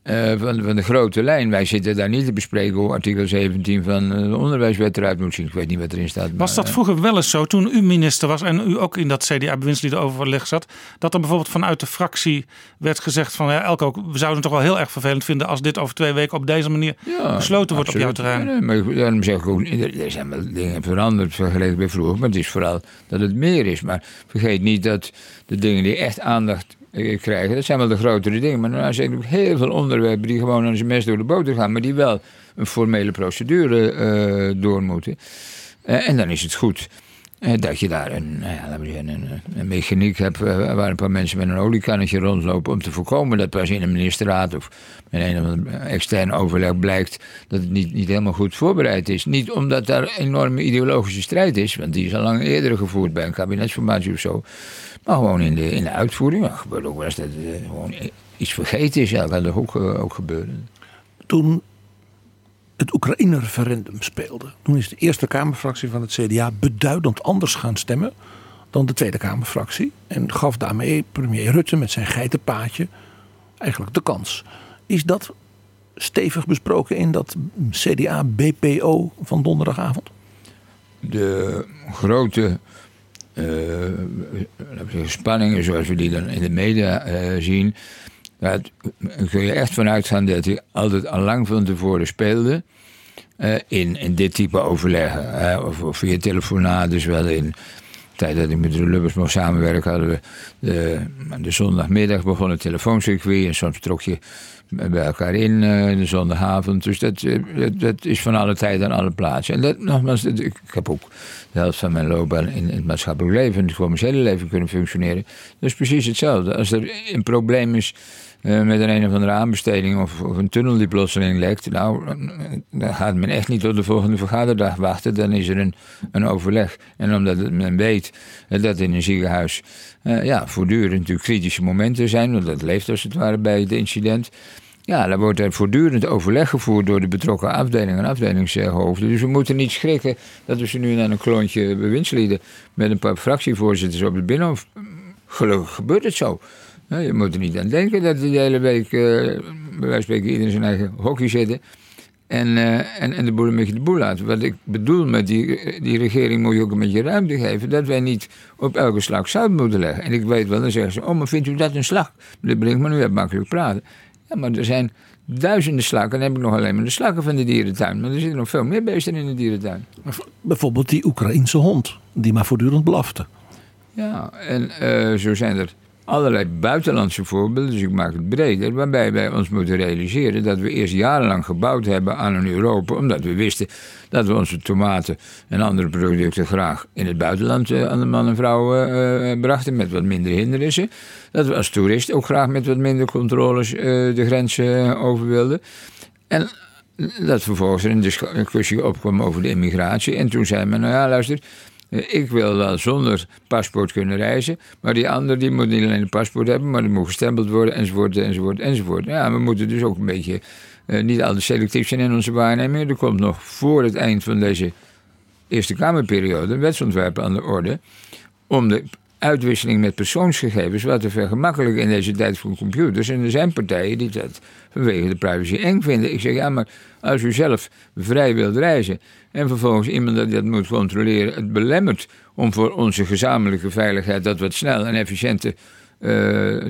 eh, van, van de grote lijn. Wij zitten daar niet te bespreken hoe artikel 17 van eh, de onderwijswet eruit moet zien. Ik weet niet wat erin staat. Was maar, dat eh, vroeger wel eens zo, toen u minister was en u ook in dat CDA-bewindsliedenoverleg zat, dat er bijvoorbeeld vanuit de fractie werd gezegd van ja, Elko, we zouden het toch wel heel erg vervelend vinden als dit over twee weken op deze manier Ja, besloten wordt op jouw terrein. Ja, nee, maar daarom zeg ik ook, er zijn wel dingen veranderd vergeleken bij vroeger. Maar het is vooral dat het meer is. Maar vergeet niet dat de dingen die echt aandacht krijgen, dat zijn wel de grotere dingen. Maar er zijn ook heel veel onderwerpen die gewoon aan zijn mes door de boter gaan. Maar die wel een formele procedure eh, door moeten. Eh, en dan is het goed. eh, Dat je daar een, nou we zeggen, een, een mechaniek hebt eh, waar een paar mensen met een oliekannetje rondlopen om te voorkomen dat pas in een ministerraad of met een of extern overleg blijkt dat het niet, niet helemaal goed voorbereid is. Niet omdat daar een enorme ideologische strijd is, want die is al lang eerder gevoerd bij een kabinetsformatie of zo. Maar gewoon in de, in de uitvoering. Ja, gebeurt ook wel eens dat er gewoon iets vergeten is. Ja, dat kan toch ook, eh, ook gebeuren. Toen het Oekraïne-referendum speelde. Toen is de Eerste Kamerfractie van het CDA beduidend anders gaan stemmen dan de Tweede Kamerfractie. En gaf daarmee premier Rutte met zijn geitenpaadje eigenlijk de kans. Is dat stevig besproken in dat CDA-BPO van donderdagavond? De grote eh, laten we zeggen, spanningen zoals we die dan in de media eh, zien. Daar kun je echt vanuit gaan dat hij altijd al lang van tevoren speelde. eh, in, in dit type overleggen. hè, of, of via telefonaat, dus wel in tijd dat ik met de Lubbers mocht samenwerken, hadden we de, de zondagmiddag begon het telefooncircuit en soms trok je bij elkaar in eh, de zondagavond. Dus dat, eh, dat, dat is van alle tijden aan alle plaatsen. En dat, nogmaals, ik, heb ook de helft van mijn loopbaan in, in het maatschappelijk leven en het commerciële leven kunnen functioneren. Dat is precies hetzelfde. Als er een probleem is eh, met een een of andere aanbesteding of, of een tunnel die plotseling lekt, nou, dan gaat men echt niet tot de volgende vergaderdag wachten. Dan is er een, een overleg. En omdat men weet eh, dat in een ziekenhuis eh, ja, voortdurend natuurlijk kritische momenten zijn, want dat leeft als het ware bij het incident. Ja, dan wordt er voortdurend overleg gevoerd door de betrokken afdelingen en afdelingshoofden. Dus we moeten niet schrikken dat we ze nu naar een kloontje bewindslieden met een paar fractievoorzitters op het binnenhof. Gelukkig gebeurt het zo. Je moet er niet aan denken dat de hele week, eh, bij wijze van spreken, iedereen in zijn eigen hockey zitten. En, eh, en, en de boel een beetje de boel laten. Wat ik bedoel met die, die regering moet je ook een beetje ruimte geven. Dat wij niet op elke slag zout moeten leggen. En ik weet wel, dan zeggen ze, oh maar vindt u dat een slag? Meneer Brinkman, u hebt makkelijk praten. Ja, maar er zijn duizenden slakken. Dan heb ik nog alleen maar de slakken van de dierentuin. Maar er zitten nog veel meer beesten in de dierentuin. Bijvoorbeeld die Oekraïense hond, die maar voortdurend blafte. Ja, en eh, zo zijn er allerlei buitenlandse voorbeelden, dus ik maak het breder, waarbij wij ons moeten realiseren dat we eerst jarenlang gebouwd hebben aan een Europa, omdat we wisten dat we onze tomaten en andere producten graag in het buitenland eh, aan de man en vrouw eh, eh, brachten, met wat minder hindernissen. Dat we als toerist ook graag met wat minder controles de grenzen over wilden. En dat vervolgens er een discussie opkwam over de immigratie. En toen zei men, nou ja, luister, ik wil wel zonder paspoort kunnen reizen. Maar die ander die moet niet alleen een paspoort hebben, maar die moet gestempeld worden, enzovoort, enzovoort, enzovoort. Ja, we moeten dus ook een beetje eh, niet al te selectief zijn in onze waarneming. Er komt nog voor het eind van deze Eerste Kamerperiode een wetsontwerp aan de orde. om de uitwisseling met persoonsgegevens wat te vergemakkelijken in deze tijd van computers. En er zijn partijen die dat vanwege de privacy eng vinden. Ik zeg ja, maar als u zelf vrij wilt reizen en vervolgens iemand dat dat moet controleren het belemmert om voor onze gezamenlijke veiligheid dat wat snel en efficiënt te, eh,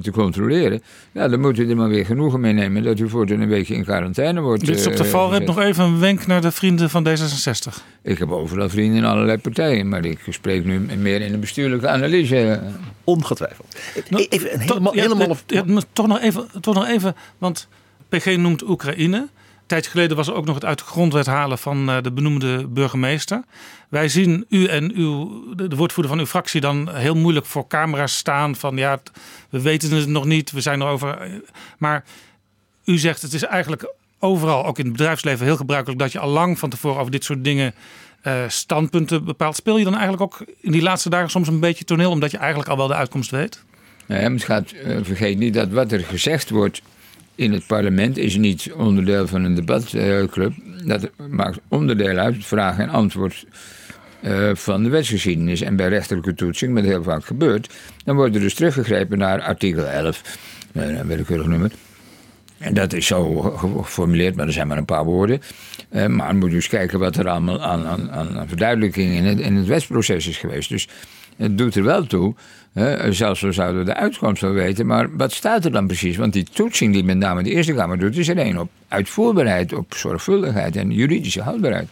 te controleren, ja, dan moet u er maar weer genoegen mee nemen dat u voortaan een weekje in quarantaine wordt. Dit is op de gezet. nog even een wenk naar de vrienden van D66. Ik heb overal vrienden in allerlei partijen, maar ik spreek nu meer in een bestuurlijke analyse. Ongetwijfeld. Nou, Even een to- helemaal, ja, helemaal ja, toch, nog even, toch nog even, want PG noemt Oekraïne. Tijdje geleden was er ook nog het uit de grondwet halen van eh, de benoemde burgemeester. Wij zien u en uw, de de woordvoerder van uw fractie dan heel moeilijk voor camera's staan. Van ja, we weten het nog niet, we zijn erover. eh, Maar u zegt het is eigenlijk overal, ook in het bedrijfsleven, heel gebruikelijk dat je al lang van tevoren over dit soort dingen eh, standpunten bepaalt. Speel je dan eigenlijk ook in die laatste dagen soms een beetje toneel, omdat je eigenlijk al wel de uitkomst weet? Nee, maar gaat, vergeet niet dat wat er gezegd wordt in het parlement is niet onderdeel van een debatclub. dat maakt onderdeel uit, vraag en antwoord eh, van de wetsgeschiedenis. En bij rechterlijke toetsing, wat heel vaak gebeurt, dan wordt er dus teruggegrepen naar artikel 11, eh, een willekeurig nummer. En dat is zo ge- ge- geformuleerd, maar er zijn maar een paar woorden. Eh, maar moet je kijken wat er allemaal aan, aan, aan aan verduidelijking in het, in het wetsproces is geweest. Dus het doet er wel toe. Hè, zelfs zo zouden we de uitkomst wel weten. Maar wat staat er dan precies? Want die toetsing die met name de Eerste Kamer doet, is er één op uitvoerbaarheid, op zorgvuldigheid en juridische houdbaarheid.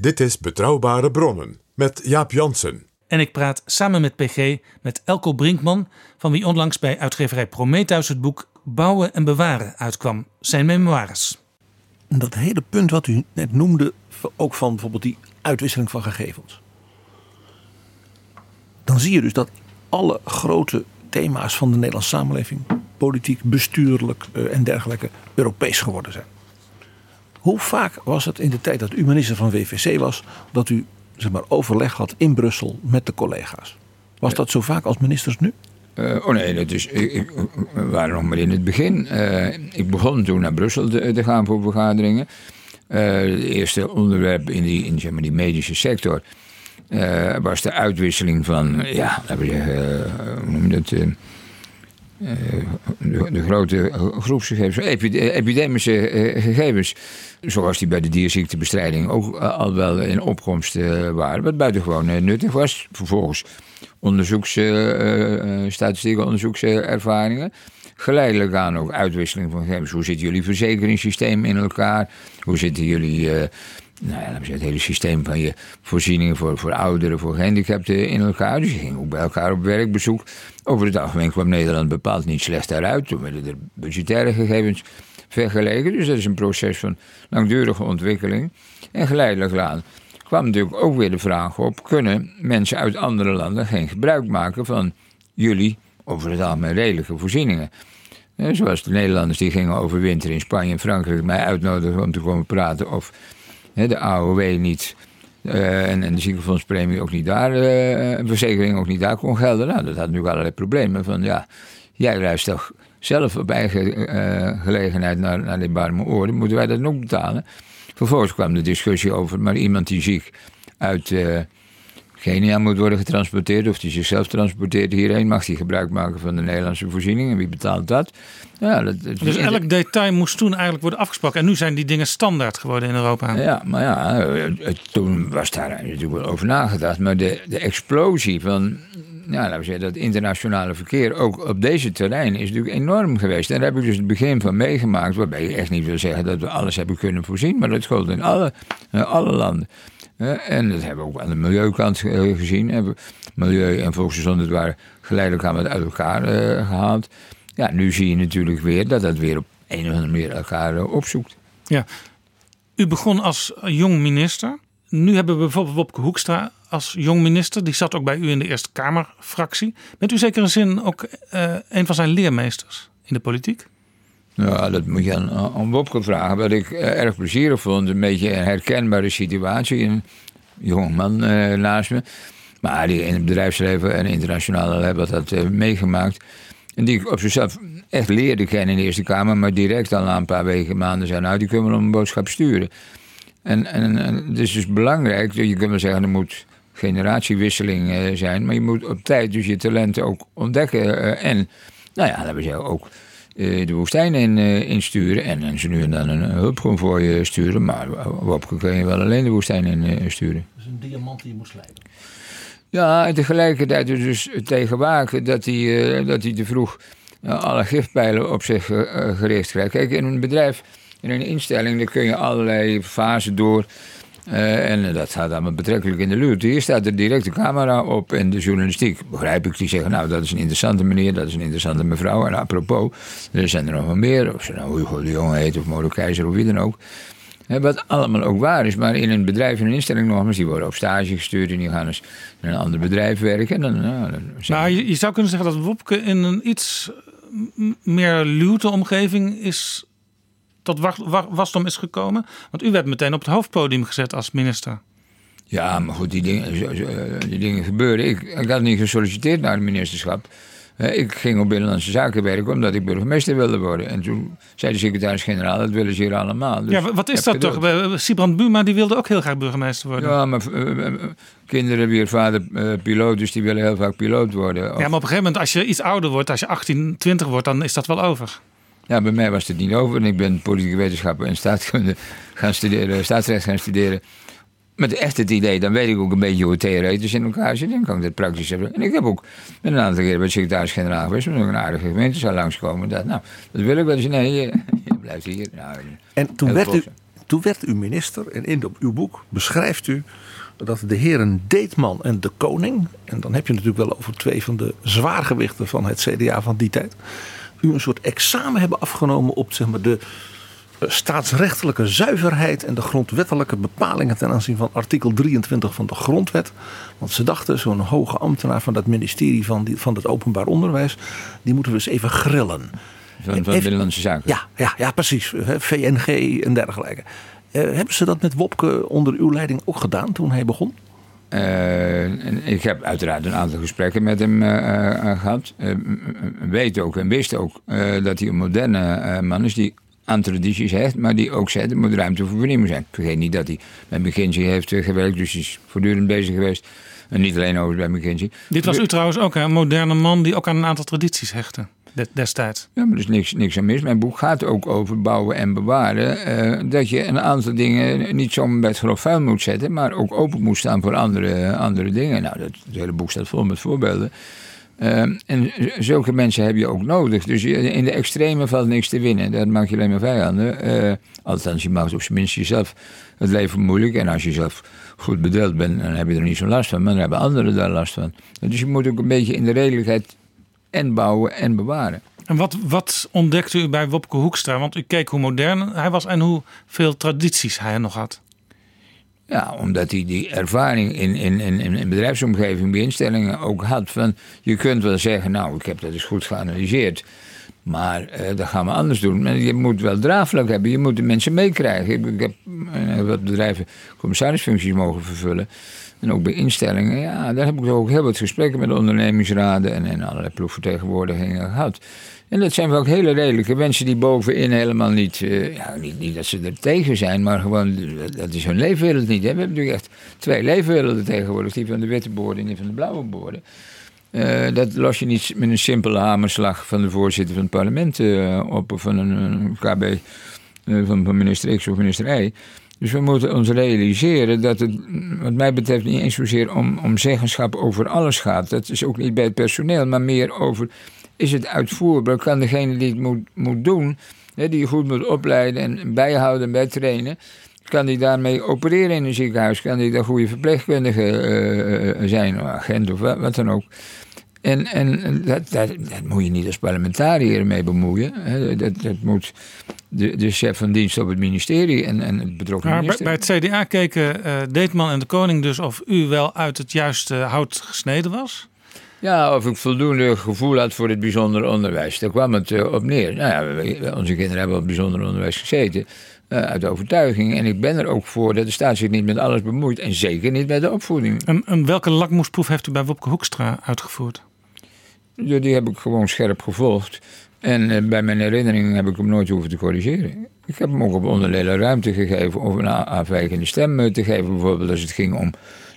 Dit is Betrouwbare Bronnen met Jaap Jansen. En ik praat samen met PG met Elko Brinkman, van wie onlangs bij uitgeverij Prometheus het boek Bouwen en Bewaren uitkwam, zijn memoires. En dat hele punt wat u net noemde, ook van bijvoorbeeld die uitwisseling van gegevens. Dan zie je dus dat alle grote thema's van de Nederlandse samenleving, politiek, bestuurlijk eh, en dergelijke, Europees geworden zijn. Hoe vaak was het in de tijd dat u minister van WVC was, dat u zeg maar, overleg had in Brussel met de collega's? Was dat zo vaak als ministers nu? Uh, oh nee, dat is, we waren nog maar in het begin. Uh, ik begon toen naar Brussel te, gaan voor vergaderingen. Uh, het eerste onderwerp in die, in, die medische sector was de uitwisseling van, ja, laten we zeggen, hoe noem je dat? De, de, grote groepsgegevens, epidemische gegevens, zoals die bij de dierziektebestrijding ook al wel in opkomst waren, wat buitengewoon nuttig was. Vervolgens onderzoeksstatistieken, statistieke onderzoekservaringen. Geleidelijk aan ook uitwisseling van gegevens. Hoe zit jullie verzekeringssysteem in elkaar? Hoe zitten jullie, nou ja, het hele systeem van je voorzieningen voor, voor ouderen, voor gehandicapten in elkaar? Dus je ging ook bij elkaar op werkbezoek. Over het algemeen kwam Nederland bepaald niet slecht daaruit. Toen werden er budgettaire gegevens vergeleken. Dus dat is een proces van langdurige ontwikkeling. En geleidelijk aan kwam natuurlijk ook weer de vraag op: kunnen mensen uit andere landen geen gebruik maken van jullie, over het algemeen redelijke voorzieningen? zoals de Nederlanders die gingen overwinteren in Spanje en Frankrijk mij uitnodigen om te komen praten of de AOW niet. Uh, en, de ziekenfondspremie ook niet daar, uh, verzekering ook niet daar kon gelden. Nou, dat had natuurlijk allerlei problemen. Van ja, jij reist toch zelf op eigen uh, gelegenheid naar, naar die warme oren, moeten wij dat ook betalen? Vervolgens kwam de discussie over, maar iemand die ziek uit Kenia moet worden getransporteerd, of die zichzelf transporteert hierheen, mag die gebruik maken van de Nederlandse voorzieningen. Wie betaalt dat? Ja, dat, dat dus elk detail moest toen eigenlijk worden afgesproken. En nu zijn die dingen standaard geworden in Europa. Ja, maar ja, toen was daar natuurlijk wel over nagedacht. Maar de, de explosie van ja, laten we zeggen, dat internationale verkeer ook op deze terrein is natuurlijk enorm geweest. En daar heb ik dus het begin van meegemaakt, waarbij je echt niet wil zeggen dat we alles hebben kunnen voorzien, maar dat geldt in alle, alle landen. En dat hebben we ook aan de milieukant eh, gezien. Milieu en volksgezondheid waren geleidelijk aan uit elkaar uh, gehaald. Ja, nu zie je natuurlijk weer dat dat weer op een of andere manier elkaar uh, opzoekt. Ja. U begon als jong minister. Nu hebben we bijvoorbeeld Wopke Hoekstra als jong minister. Die zat ook bij u in de Eerste Kamerfractie. Bent u zeker in zin ook een van zijn leermeesters in de politiek? Ja, dat moet je aan, aan vragen. Wat ik uh, erg plezierig vond, een beetje een herkenbare situatie. Een jongeman uh, naast me. Maar die in het bedrijfsleven en internationaal hebben dat uh, meegemaakt. En die ik op zichzelf echt leerde kennen in de Eerste Kamer. Maar direct al na een paar weken, maanden zijn nou, die kunnen we een boodschap sturen. En, en, en het is dus belangrijk, je kunt wel zeggen, er moet generatiewisseling zijn. Maar je moet op tijd dus je talenten ook ontdekken. En nou ja, hebben ze ook de woestijn in, insturen. En, en ze nu en dan een je sturen. Maar Wopke kun je wel alleen de woestijn in sturen. Dat is een diamant die je moet slijpen. Ja, en tegelijkertijd dus tegen waken dat hij, dat hij te vroeg alle giftpijlen op zich gericht krijgt. Kijk, in een bedrijf, in een instelling, daar kun je allerlei fasen door. Uh, en dat gaat allemaal betrekkelijk in de lucht. Hier staat er direct camera op en de journalistiek, begrijp ik, die zeggen: Nou, dat is een interessante meneer, dat is een interessante mevrouw. En apropos, er zijn er nog wel meer, of ze nou Hugo de Jonge heet of Modo Keizer of wie dan ook. wat allemaal ook waar is, maar in een bedrijf, in een instelling nogmaals, die worden op stage gestuurd en die gaan eens in een ander bedrijf werken. En nou, je zou kunnen zeggen dat Wopke in een iets meer luwte omgeving is tot wasdom is gekomen? Want u werd meteen op het hoofdpodium gezet als minister. Ja, maar goed, die dingen, die dingen gebeuren. Ik, ik had niet gesolliciteerd naar het ministerschap. Ik ging op Binnenlandse Zaken werken omdat ik burgemeester wilde worden. En toen zei de secretaris-generaal, dat willen ze hier allemaal. Dus ja, wat is dat toch? Sibrand Buma die wilde ook heel graag burgemeester worden. Ja, maar uh, kinderen hier vader uh, piloot, dus die willen heel vaak piloot worden. Of... Ja, maar op een gegeven moment, als je iets ouder wordt, als je 18, 20 wordt, dan is dat wel over. Ja, bij mij was het niet over. En ik ben politieke wetenschapper en staatskunde gaan studeren, staatsrecht gaan studeren. Met echt het idee, dan weet ik ook een beetje hoe het theoretisch in elkaar zit. En kan ik dat praktisch hebben. En ik heb ook een aantal keer bij secretaris-generaal geweest. Omdat een aardige gemeente zou langskomen. Dat, nou, dat wil ik wel eens. Nee, je, je blijft hier. Nou, en toen werd, u, toen werd u minister. En in uw boek beschrijft u dat de heren Deetman en de Koning. En dan heb je natuurlijk wel over twee van de zwaargewichten van het CDA van die tijd u een soort examen hebben afgenomen op zeg maar, de eh, staatsrechtelijke zuiverheid en de grondwettelijke bepalingen ten aanzien van artikel 23 van de grondwet. Want ze dachten, zo'n hoge ambtenaar van dat ministerie van, die, van het openbaar onderwijs, die moeten we eens even grillen. Van, van Binnenlandse Zaken? Ja, ja, ja precies. VNG en dergelijke. Uh, hebben ze dat met Wopke onder uw leiding ook gedaan toen hij begon? Eh, ik heb uiteraard een aantal gesprekken met hem eh, eh, gehad. Eh, weet ook en wist ook dat hij een moderne man is die aan tradities hecht, maar die ook zei er moet ruimte voor vernieuwing zijn. Ik vergeet niet dat hij bij McKinsey heeft gewerkt, dus hij is voortdurend bezig geweest. En niet alleen over bij McKinsey. Dit was u trouwens ook een moderne man die ook aan een aantal tradities hechtte destijds. Ja, maar er is niks, niks aan mis. Mijn boek gaat ook over bouwen en bewaren. eh, dat je een aantal dingen niet zomaar bij het grof vuil moet zetten, maar ook open moet staan voor andere, andere dingen. Nou, dat, het hele boek staat vol met voorbeelden. Eh, en zulke mensen heb je ook nodig. Dus in de extreme valt niks te winnen. Dat maak je alleen maar vijanden. Eh althans, je maakt op zijn minst jezelf het leven moeilijk. En als je zelf goed bedeeld bent, dan heb je er niet zo'n last van. Maar dan hebben anderen daar last van. Dus je moet ook een beetje in de redelijkheid en bouwen en bewaren. En wat, wat ontdekte u bij Wopke Hoekstra? Want u keek hoe modern hij was en hoeveel tradities hij nog had. Ja, omdat hij die ervaring in, in, in, in bedrijfsomgeving, bij instellingen ook had. Van, je kunt wel zeggen, nou, ik heb dat eens goed geanalyseerd. Maar eh, dat gaan we anders doen. Maar je moet wel draagvlak hebben. Je moet de mensen meekrijgen. Ik, ik heb heel wat bedrijven commissarisfuncties mogen vervullen. En ook bij instellingen. Ja, daar heb ik ook heel wat gesprekken met ondernemingsraden en, en allerlei ploegvertegenwoordigingen gehad. En dat zijn wel hele redelijke mensen die bovenin helemaal niet, eh, ja, niet, niet dat ze er tegen zijn, maar gewoon, dat is hun leefwereld niet. Hè. We hebben natuurlijk echt twee leefwerelden tegenwoordig, die van de witte borden en die van de blauwe borden. Eh, dat los je niet met een simpele hamerslag van de voorzitter van het parlement eh, op, of van een, KB van, van minister X of minister Y. Dus we moeten ons realiseren dat het, wat mij betreft, niet eens zozeer om, om zeggenschap over alles gaat. Dat is ook niet bij het personeel, maar meer over: is het uitvoerbaar? Kan degene die het moet, moet doen, hè, die je goed moet opleiden en bijhouden en bijtrainen, kan die daarmee opereren in een ziekenhuis? Kan die daar goede verpleegkundige eh, eh, zijn, of agent of wat dan ook? En, en dat, dat, dat moet je niet als parlementariër mee bemoeien. hè. Dat, dat moet de, de chef van dienst op het ministerie en, en het betrokken Maar bij, minister. bij het CDA keken eh, Deetman en de koning dus of u wel uit het juiste hout gesneden was. Ja, of ik voldoende gevoel had voor het bijzonder onderwijs. Daar kwam het eh, op neer. Nou ja, onze kinderen hebben op bijzonder onderwijs gezeten. eh, uit overtuiging. En ik ben er ook voor dat de staat zich niet met alles bemoeit. En zeker niet met de opvoeding. En, en welke lakmoesproef heeft u bij Wopke Hoekstra uitgevoerd? Ja, Die heb ik gewoon scherp gevolgd. En eh, bij mijn herinneringen heb ik hem nooit hoeven te corrigeren. Ik heb hem ook op onderdelen ruimte gegeven om een afwijkende stem eh, te geven. Bijvoorbeeld als het ging om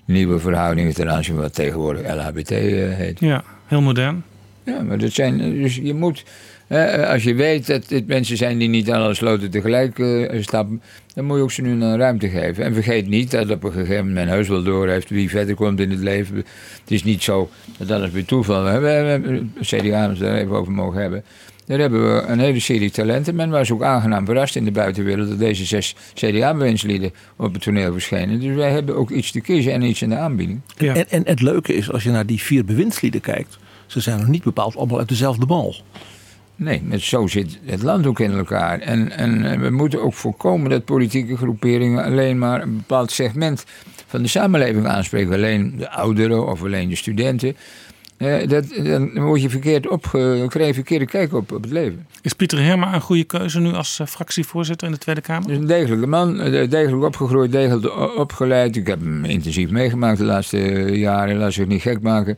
nieuwe verhoudingen ten aanzien van wat tegenwoordig LHBT eh, heet. Ja, heel modern. Ja, maar dat zijn. Dus je moet. Hè, als je weet dat dit mensen zijn die niet aan alle sloten tegelijk eh, stappen. dan moet je ook ze nu een ruimte geven. En vergeet niet dat op een gegeven moment men heus wel door heeft wie verder komt in het leven. Het is niet zo dat alles weer toeval. Hè. We hebben CDA, als we daar even over mogen hebben. Daar hebben we een hele serie talenten. Men was ook aangenaam verrast in de buitenwereld dat deze zes CDA-bewindslieden op het toneel verschenen. Dus wij hebben ook iets te kiezen en iets in de aanbieding. En, en het leuke is, als je naar die vier bewindslieden kijkt, ze zijn nog niet bepaald allemaal uit dezelfde bal. Nee, met zo zit het land ook in elkaar. En, en eh, we moeten ook voorkomen dat politieke groeperingen alleen maar een bepaald segment van de samenleving aanspreken. Alleen de ouderen of alleen de studenten. Eh, dat, dan word je verkeerd opge, krijg je verkeerde kijk op, op het leven. Is Pieter Herma een goede keuze nu als eh, fractievoorzitter in de Tweede Kamer? Dus een degelijke man, eh, degelijk opgegroeid, degelijk opgeleid. Ik heb hem intensief meegemaakt de laatste jaren, laat zich niet gek maken.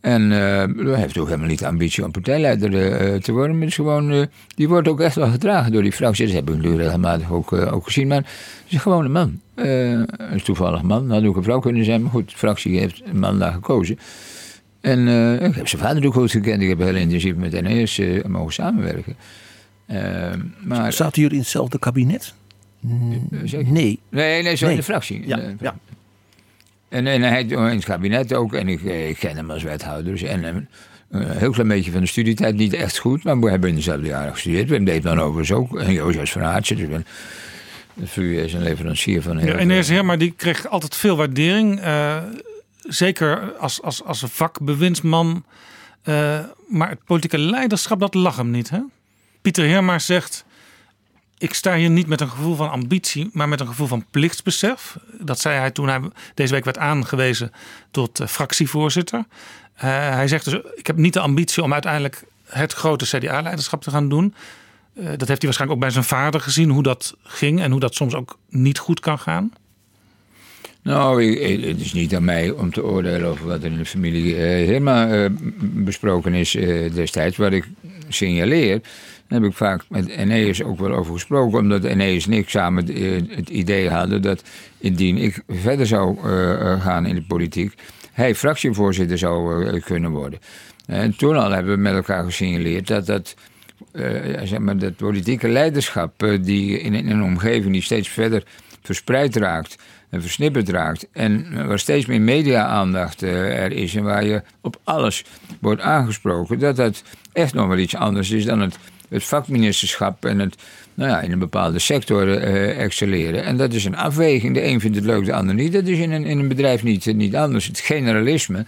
En hij heeft ook helemaal niet de ambitie om partijleider eh, te worden. Maar is gewoon, eh, die wordt ook echt wel gedragen door die fractie. Dat heb ik nu regelmatig ook, ook gezien. Maar het is gewoon een man. Eh, een toevallig man. Had ook een vrouw kunnen zijn. Maar goed, de fractie heeft een man daar gekozen. En ik heb zijn vader ook goed gekend. Ik heb heel intensief met NES mogen samenwerken. Maar, Zaten jullie in hetzelfde kabinet? Nee. Nee, nee, zo Nee. in de fractie. Ja. En, en hij in het kabinet ook. En ik, eh, ik ken hem als wethouder. Dus, en eh, een heel klein beetje van de studietijd. Niet echt goed, maar we hebben in dezelfde jaren gestudeerd. Wim deed dan overigens ook. En Jozef van Aartsen. Dus ben, de VU is een leverancier van heel Ja, veel- Enes Herma die kreeg altijd veel waardering. eh, zeker als, als, als een vakbewindsman. Eh, maar het politieke leiderschap, dat lag hem niet. Hè? Pieter Herma zegt... Ik sta hier niet met een gevoel van ambitie, maar met een gevoel van plichtsbesef. Dat zei hij toen hij deze week werd aangewezen tot eh, fractievoorzitter. Eh, hij zegt dus, ik heb niet de ambitie om uiteindelijk het grote CDA-leiderschap te gaan doen. Eh, dat heeft hij waarschijnlijk ook bij zijn vader gezien, hoe dat ging en hoe dat soms ook niet goed kan gaan. Nou, het is niet aan mij om te oordelen over wat in de familie helemaal besproken is destijds. Wat ik signaleer, daar heb ik vaak met Eneas ook wel over gesproken. Omdat Eneas en ik samen het, eh, het idee hadden dat indien ik verder zou eh, eh, gaan in de politiek, hij fractievoorzitter zou kunnen worden. En toen al hebben we met elkaar gesignaleerd dat dat zeg maar, dat politieke leiderschap die in, in een omgeving die steeds verder verspreid raakt en versnipperd raakt en waar steeds meer media-aandacht er is en waar je op alles wordt aangesproken, dat dat echt nog wel iets anders is dan het, het vakministerschap en het nou ja, in een bepaalde sector eh, excelleren. En dat is een afweging. De een vindt het leuk, de ander niet. Dat is in een, in een bedrijf niet, niet anders. Het generalisme.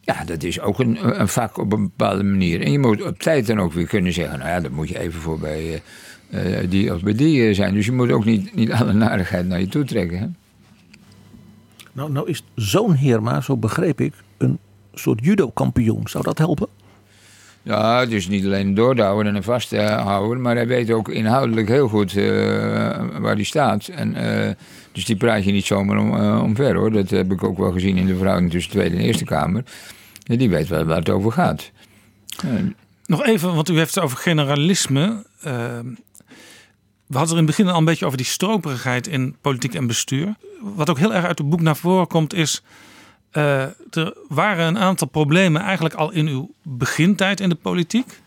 Ja, dat is ook een, een vak op een bepaalde manier. En je moet op tijd dan ook weer kunnen zeggen... nou ja, dat moet je even voor bij eh, eh, die of bij die zijn. Dus je moet ook niet, niet alle narigheid naar je toe trekken. Nou, nou is zo'n Heerma, zo begreep ik, een soort judo-kampioen. Zou dat helpen? Ja, is niet alleen een doordouwen en vasthouden... maar hij weet ook inhoudelijk heel goed eh, waar hij staat. En, eh, dus die praat je niet zomaar om, eh, omver, hoor. Dat heb ik ook wel gezien in de verhouding tussen de Tweede en Eerste Kamer. Die weet wel waar het over gaat. Nog even, want u heeft het over generalisme. We hadden er in het begin al een beetje over die stroperigheid in politiek en bestuur. Wat ook heel erg uit het boek naar voren komt is... eh, er waren een aantal problemen eigenlijk al in uw begintijd in de politiek...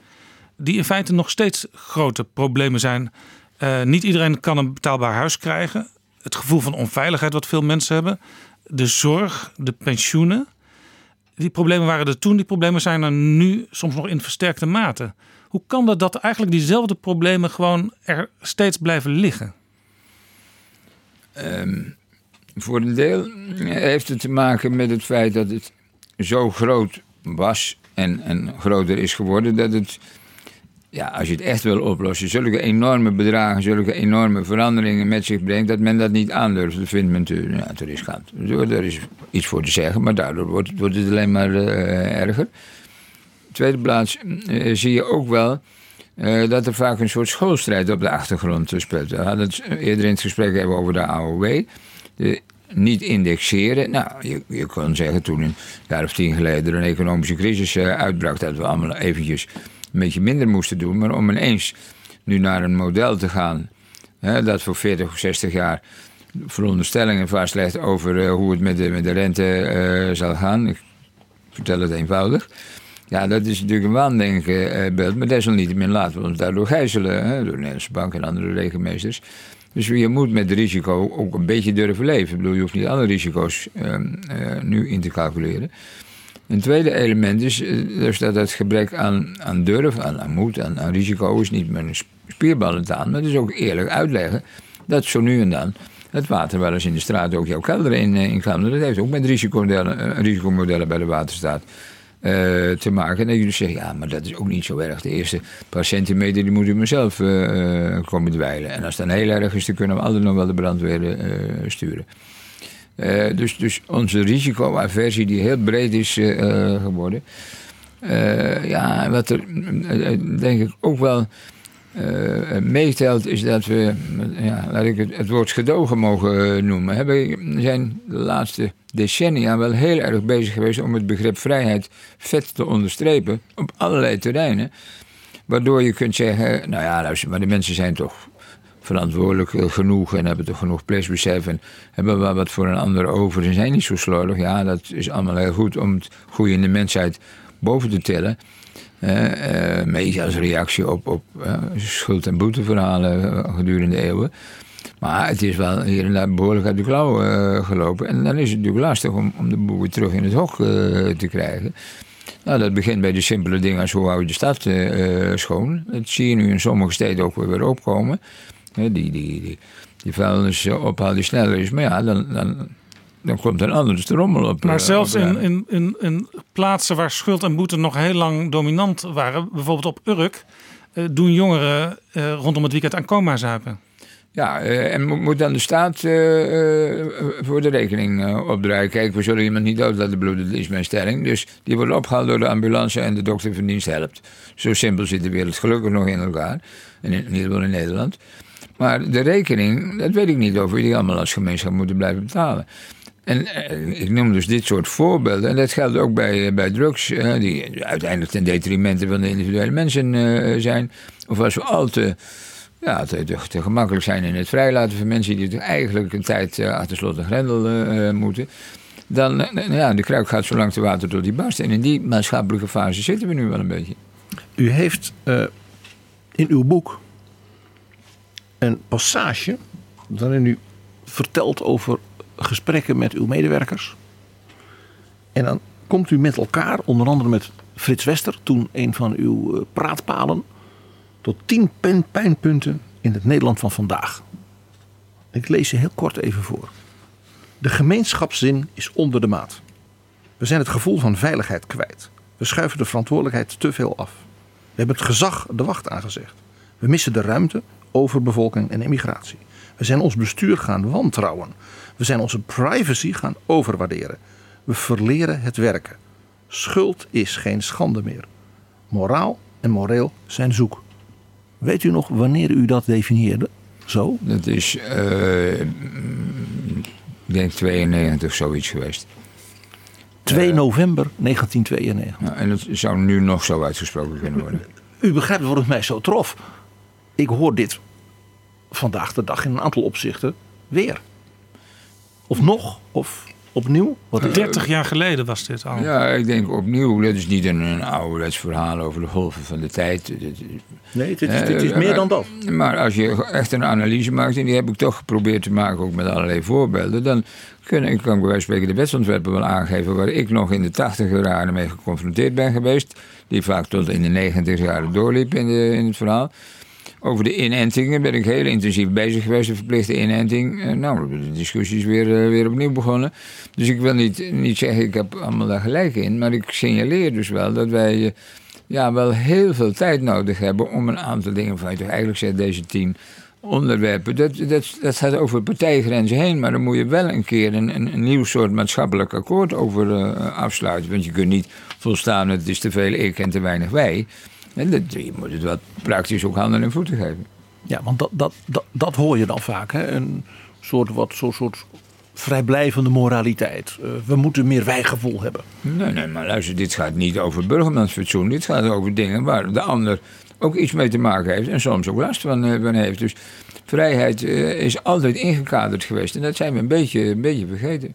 die in feite nog steeds grote problemen zijn. Eh, niet iedereen kan een betaalbaar huis krijgen. Het gevoel van onveiligheid wat veel mensen hebben. De zorg, de pensioenen. Die problemen waren er toen, die problemen zijn er nu soms nog in versterkte mate. Hoe kan dat dat eigenlijk diezelfde problemen gewoon er steeds blijven liggen? Ehm, voor een deel heeft het te maken met het feit dat het zo groot was en, en groter is geworden dat het, ja, als je het echt wil oplossen, zulke enorme bedragen, zulke enorme veranderingen met zich brengt, dat men dat niet aandurft. Dat vindt men te, ja, te riskant. Er is iets voor te zeggen, maar daardoor wordt, wordt het alleen maar eh, erger. tweede plaats eh, zie je ook wel eh, dat er vaak een soort schoolstrijd op de achtergrond eh, speelt. We hadden het eerder in het gesprek even over de AOW. De niet indexeren. Nou, je, je kon zeggen toen een jaar of tien geleden een economische crisis eh, uitbrak... dat we allemaal eventjes een beetje minder moesten doen. Maar om ineens nu naar een model te gaan... Hè, dat voor 40 of 60 jaar veronderstellingen vastlegt over eh, hoe het met de, met de rente eh, zal gaan. Ik vertel het eenvoudig. Ja, dat is natuurlijk een waandenkbeeld. Maar desalniettemin laten we ons daardoor gijzelen. Hè, door de Nederlandse Bank en andere rekenmeesters. Dus je moet met risico ook een beetje durven leven. Ik bedoel, je hoeft niet alle risico's ehm, eh, nu in te calculeren. Een tweede element is eh, dus dat het gebrek aan, aan durf, aan, aan moed, aan, risico is niet met een spierballen te aan. Maar het is ook eerlijk uitleggen dat zo nu en dan het water wel eens in de straat ook jouw kelder in, eh, in kan. Dat heeft ook met risicomodellen, risicomodellen bij de waterstaat eh, te maken. En jullie zeggen, ja, maar dat is ook niet zo erg. De eerste paar centimeter die moet u mezelf eh, eh, komen dweilen. En als het dan heel erg is, dan kunnen we altijd nog wel de brandweer sturen. Dus, dus onze risicoaversie die heel breed is geworden. Ja, wat er denk ik ook wel eh, meetelt is dat we, ja, laat ik het, het woord gedogen mogen eh, noemen. We zijn de laatste decennia wel heel erg bezig geweest om het begrip vrijheid vet te onderstrepen op allerlei terreinen. Waardoor je kunt zeggen, nou ja, maar de mensen zijn toch verantwoordelijk genoeg en hebben toch genoeg plichtsbesef en hebben wel wat voor een ander over en zijn niet zo slordig. Ja, dat is allemaal heel goed om het goede in de mensheid boven te tillen. Mede als reactie op, op eh, schuld- en boeteverhalen eh, gedurende eeuwen. Maar het is wel hier en daar behoorlijk uit de klauw gelopen. En dan is het natuurlijk lastig om, om de boel weer terug in het hok te krijgen. Nou, dat begint bij de simpele dingen als hoe hou je de stad schoon. Dat zie je nu in sommige steden ook weer opkomen. Die, die, die, die vuilnisophal die sneller is. Maar ja, dan, dan, dan komt er anders de rommel op. Maar eh, zelfs op in, in, in, in plaatsen waar schuld en boete nog heel lang dominant waren, bijvoorbeeld op Urk, eh, doen jongeren eh, rondom het weekend aan coma zuipen. Ja, en mo- moet dan de staat voor de rekening eh, opdraaien. Kijk, we zullen iemand niet dood laten bloeden, dat is mijn stelling. Dus die wordt opgehaald door de ambulance en de dokter van dienst helpt. Zo simpel zit de wereld gelukkig nog in elkaar. En in, in ieder geval in Nederland. Maar de rekening, dat weet ik niet of we die allemaal als gemeenschap moeten blijven betalen. En eh, ik noem dus dit soort voorbeelden. En dat geldt ook bij, eh, bij drugs, die uiteindelijk ten detrimente van de individuele mensen eh, zijn. Of als we al te, ja, te, gemakkelijk zijn in het vrijlaten van mensen die eigenlijk een tijd achter slot en grendel moeten. Dan, ja, de kruik gaat zo lang te water tot die barst. En in die maatschappelijke fase zitten we nu wel een beetje. U heeft in uw boek een passage waarin u vertelt over gesprekken met uw medewerkers. En dan komt u met elkaar, onder andere met Frits Wester, toen een van uw eh, praatpalen, tot tien pijnpunten in het Nederland van vandaag. Ik lees ze heel kort even voor. De gemeenschapszin is onder de maat. We zijn het gevoel van veiligheid kwijt. We schuiven de verantwoordelijkheid te veel af. We hebben het gezag de wacht aangezegd. We missen de ruimte, overbevolking en immigratie. We zijn ons bestuur gaan wantrouwen. We zijn onze privacy gaan overwaarderen. We verleren het werken. Schuld is geen schande meer. Moraal en moreel zijn zoek. Weet u nog wanneer u dat definieerde? Zo? Dat is, eh, ik denk 92 zoiets geweest. 2 november 1992. Nou, en dat zou nu nog zo uitgesproken kunnen worden. U begrijpt waarom het mij zo trof. Ik hoor dit vandaag de dag in een aantal opzichten weer. Of nog, of opnieuw. Wat is 30 jaar geleden was dit al. Ja, ik denk opnieuw, dat is niet een, een ouderwets verhaal over de golven van de tijd. Nee, dit is, dit is Eh, meer dan dat. Maar als je echt een analyse maakt, en die heb ik toch geprobeerd te maken, ook met allerlei voorbeelden, dan kun ik, kan ik bij wijze van spreken de wetsontwerpen wel aangeven waar ik nog in de tachtiger jaren mee geconfronteerd ben geweest. Die vaak tot in de negentig jaren doorliep in, de, in het verhaal. Over de inentingen ben ik heel intensief bezig geweest, de verplichte inenting. Eh, nou, de discussie is weer, eh, weer opnieuw begonnen. Dus ik wil niet, niet zeggen, ik heb allemaal daar gelijk in. Maar ik signaleer dus wel dat wij eh, ja, wel heel veel tijd nodig hebben om een aantal dingen van toch eigenlijk zijn deze tien onderwerpen. Dat, dat, dat gaat over partijgrenzen heen, maar dan moet je wel een keer een, een, nieuw soort maatschappelijk akkoord over afsluiten. Want je kunt niet volstaan, het is te veel ik en te weinig wij. En dat, je moet het wat praktisch ook handen en voeten geven. Ja, want dat, dat, dat, dat hoor je dan vaak. Hè? Een soort, wat, zo'n soort vrijblijvende moraliteit. Eh, we moeten meer wijgevoel hebben. Nee, nee, maar luister, dit gaat niet over burgermansfatsoen. Dit gaat over dingen waar de ander ook iets mee te maken heeft. En soms ook last van, eh, van heeft. Dus vrijheid eh, is altijd ingekaderd geweest. En dat zijn we een beetje, een beetje vergeten.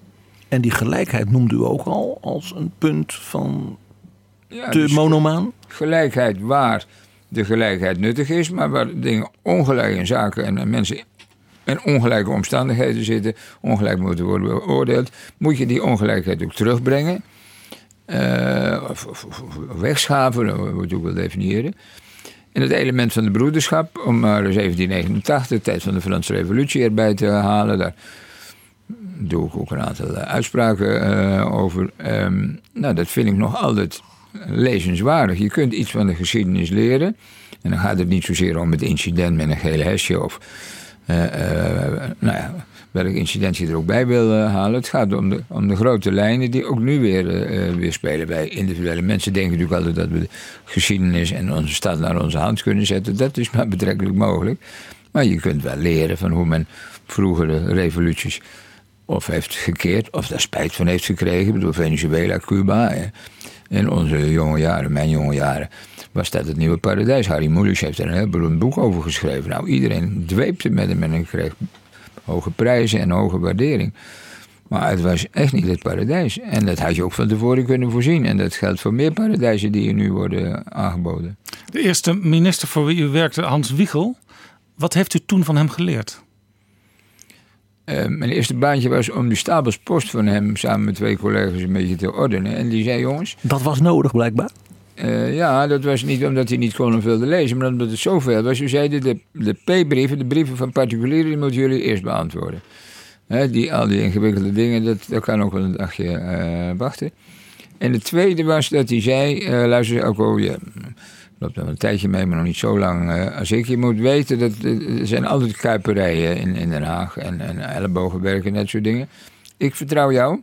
En die gelijkheid noemde u ook al als een punt van Ja, te dus monomaan. Gelijkheid waar de gelijkheid nuttig is, maar waar dingen ongelijk in zaken en, en mensen in ongelijke omstandigheden zitten, ongelijk moeten worden beoordeeld, moet je die ongelijkheid ook terugbrengen. Eh, of, of, wegschaven, dat moet je ook wel definiëren. En het element van de broederschap, om maar 1789, de tijd van de Franse Revolutie, erbij te halen. Daar doe ik ook een aantal eh, uitspraken eh, over. Ehm, nou, dat vind ik nog altijd lezenswaardig. Je kunt iets van de geschiedenis leren. En dan gaat het niet zozeer om het incident met een gele hesje of. eh, nou ja, welk incident je er ook bij wil eh, halen. Het gaat om de, om de grote lijnen die ook nu weer, weer spelen bij individuele mensen. Denken natuurlijk altijd dat we de geschiedenis en onze stad naar onze hand kunnen zetten. Dat is maar betrekkelijk mogelijk. Maar je kunt wel leren van hoe men vroegere revoluties of heeft gekeerd, of daar spijt van heeft gekregen. Ik bedoel, Venezuela, Cuba. In onze jonge jaren, mijn jonge jaren, was dat het nieuwe paradijs. Harry Mulisch heeft er een heel beroemd boek over geschreven. Nou, iedereen dweepte met hem en kreeg hoge prijzen en hoge waardering. Maar het was echt niet het paradijs. En dat had je ook van tevoren kunnen voorzien. En dat geldt voor meer paradijzen die er nu worden aangeboden. De eerste minister voor wie u werkte, Hans Wiegel. Wat heeft u toen van hem geleerd? Eh, mijn eerste baantje was om de stapelspost van hem samen met twee collega's een beetje te ordenen. En die zei: Jongens. Dat was nodig blijkbaar. eh, ja, dat was niet omdat hij niet of wilde lezen, maar omdat het zoveel was. U zeiden: de, de P-brieven, de brieven van particulieren, die moeten jullie eerst beantwoorden. Hè, die, al die ingewikkelde dingen, dat, dat kan ook wel een dagje eh, wachten. En het tweede was dat hij zei: Luister, Elko, je loopt al een tijdje mee, maar nog niet zo lang eh, als ik. Je moet weten dat eh, er zijn altijd kuiperijen in, in Den Haag en, en en dat soort dingen. Ik vertrouw jou.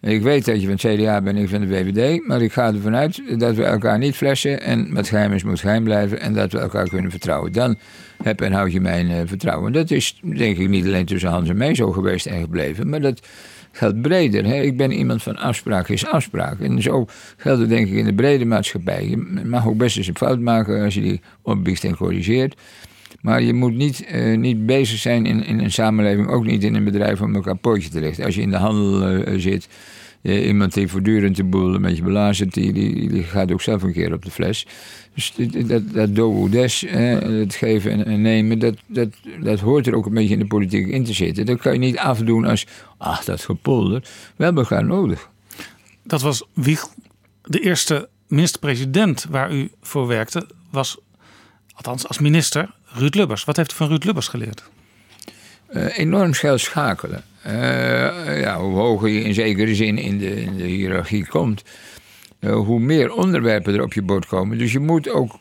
Ik weet dat je van het CDA bent en ik van de VVD, maar ik ga ervan uit dat we elkaar niet flessen en wat geheim is moet geheim blijven en dat we elkaar kunnen vertrouwen. Dan heb en houd je mijn eh, vertrouwen. Dat is denk ik niet alleen tussen Hans en mij zo geweest en gebleven, maar dat geldt breder. Hè? Ik ben iemand van afspraak is afspraak. En zo geldt het denk ik in de brede maatschappij. Je mag ook best eens een fout maken als je die opbiecht en corrigeert. Maar je moet niet, eh, niet bezig zijn in, in een samenleving, ook niet in een bedrijf om elkaar pootje te lichten. Als je in de handel eh, zit, iemand die voortdurend de boel een beetje belazert, die, die, die gaat ook zelf een keer op de fles. Dus dat, dat do des, eh, het geven en, en nemen, dat, dat, dat hoort er ook een beetje in de politiek in te zitten. Dat kan je niet afdoen als, ach, dat gepolder. We hebben elkaar nodig. Dat was Wieg. De eerste minister-president waar u voor werkte was, althans als minister, Ruud Lubbers. Wat heeft u van Ruud Lubbers geleerd? Eh, enorm schel schakelen. Eh, ja, hoe hoger je in zekere zin in de, in de hiërarchie komt, eh, hoe meer onderwerpen er op je bord komen. Dus je moet ook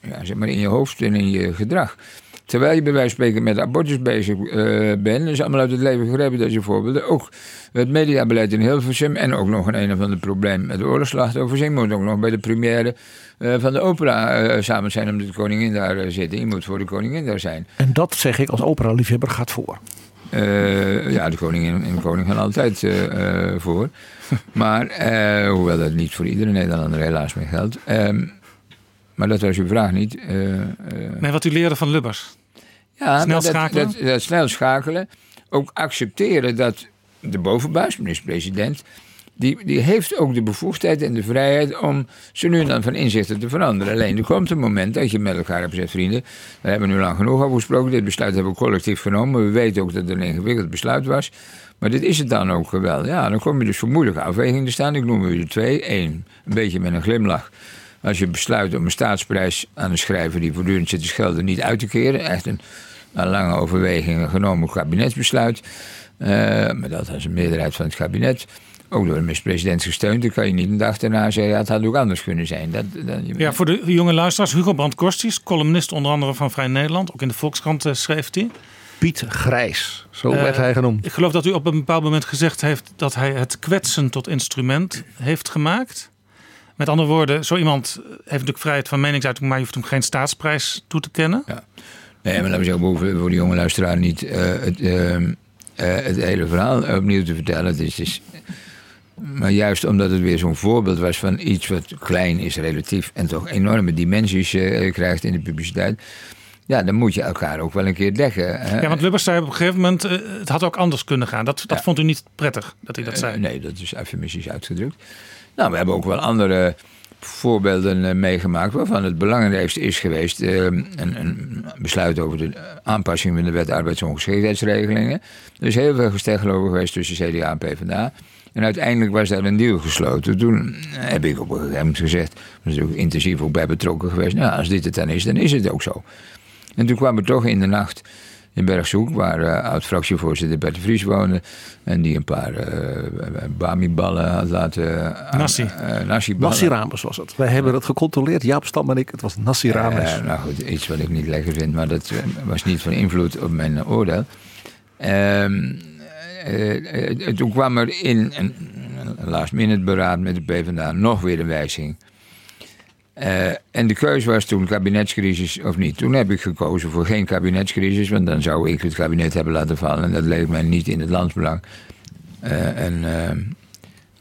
ja, zeg maar in je hoofd en in je gedrag. Terwijl je bij wijze van spreken met abortus bezig eh, bent, dat is allemaal uit het leven gegrepen, dat een voorbeeld. Ook het mediabeleid in Hilversum en ook nog een een of ander probleem met de oorlogsslachtoffers. Je moet ook nog bij de première van de opera samen zijn omdat de koningin daar zit. Je moet voor de koningin daar zijn. En dat zeg ik als opera-liefhebber gaat voor. Eh, ja, de koningin en de koning gaan altijd eh, eh, voor. Maar, hoewel dat niet voor iedere Nederlander helaas meer geldt. Ehm, maar dat was uw vraag niet. Nee, wat u leerde van Lubbers. ja, Snel maar dat, schakelen? Dat, dat snel schakelen. Ook accepteren dat de bovenbaas, minister-president... Die, die heeft ook de bevoegdheid en de vrijheid om zo nu en dan van inzichten te veranderen. Alleen er komt een moment dat je met elkaar hebt gezegd, vrienden, we hebben nu lang genoeg over gesproken, dit besluit hebben we collectief genomen. We weten ook dat het een ingewikkeld besluit was. Maar dit is het dan ook wel. Ja, dan kom je dus voor moeilijke afwegingen te staan. Ik noem er twee. Eén, een beetje met een glimlach. Als je besluit om een staatsprijs aan een schrijver die voortdurend zit te schelden niet uit te keren. Echt een lange overwegingen genomen kabinetsbesluit. Eh, maar dat was een meerderheid van het kabinet. Ook door de minister-president gesteund. Dan kan je niet een dag daarna zeggen, ja, het had ook anders kunnen zijn. Dat, dat, Ja, voor de jonge luisteraars, Hugo Brandt-Korstius, columnist onder andere van Vrij Nederland. Ook in de Volkskrant eh, schreef hij. Piet Grijs, zo Eh, werd hij genoemd. Ik geloof dat u op een bepaald moment gezegd heeft dat hij het kwetsen tot instrument heeft gemaakt. Met andere woorden, zo iemand heeft natuurlijk vrijheid van meningsuiting, maar je hoeft hem geen staatsprijs toe te kennen. Nee, maar laten we zeggen, voor de jonge luisteraar niet eh, het, eh, eh, het hele verhaal opnieuw te vertellen. Het is, het is- maar juist omdat het weer zo'n voorbeeld was van iets wat klein is relatief en toch enorme dimensies eh, krijgt in de publiciteit. Ja, dan moet je elkaar ook wel een keer hè. Ja, want Lubbers zei op een gegeven moment, eh, het had ook anders kunnen gaan. Dat, dat vond u niet prettig, dat hij dat zei. Eh, nee, dat is eufemistisch uitgedrukt. Nou, we hebben ook wel andere voorbeelden meegemaakt waarvan het belangrijkste is geweest een, een besluit over de aanpassing van de wet arbeidsongeschiktheidsregelingen. Er is heel veel gesteggel over geweest tussen CDA en PvdA. En uiteindelijk was daar een deal gesloten. Toen heb ik op een gegeven moment gezegd, was er ook intensief ook bij betrokken geweest. Nou, als dit het dan is, dan is het ook zo. En toen kwam er toch in de nacht in Bergzoek, waar eh, oud-fractievoorzitter Bert de Vries woonde. En die een paar eh Bami-ballen had laten... Nasi. eh. Nassi Rames was het. Wij hebben het gecontroleerd, Jaap Stam en ik. Het was Nassi Rames. Nou goed, iets wat ik niet lekker vind, maar dat was niet van invloed op mijn oordeel. Ehm, eh, eh, toen kwam er in een, last minute beraad met de PvdA nog weer een wijziging. Eh, en de keuze was toen kabinetscrisis of niet. Toen heb ik gekozen voor geen kabinetscrisis, want dan zou ik het kabinet hebben laten vallen. En dat leek mij niet in het landsbelang. En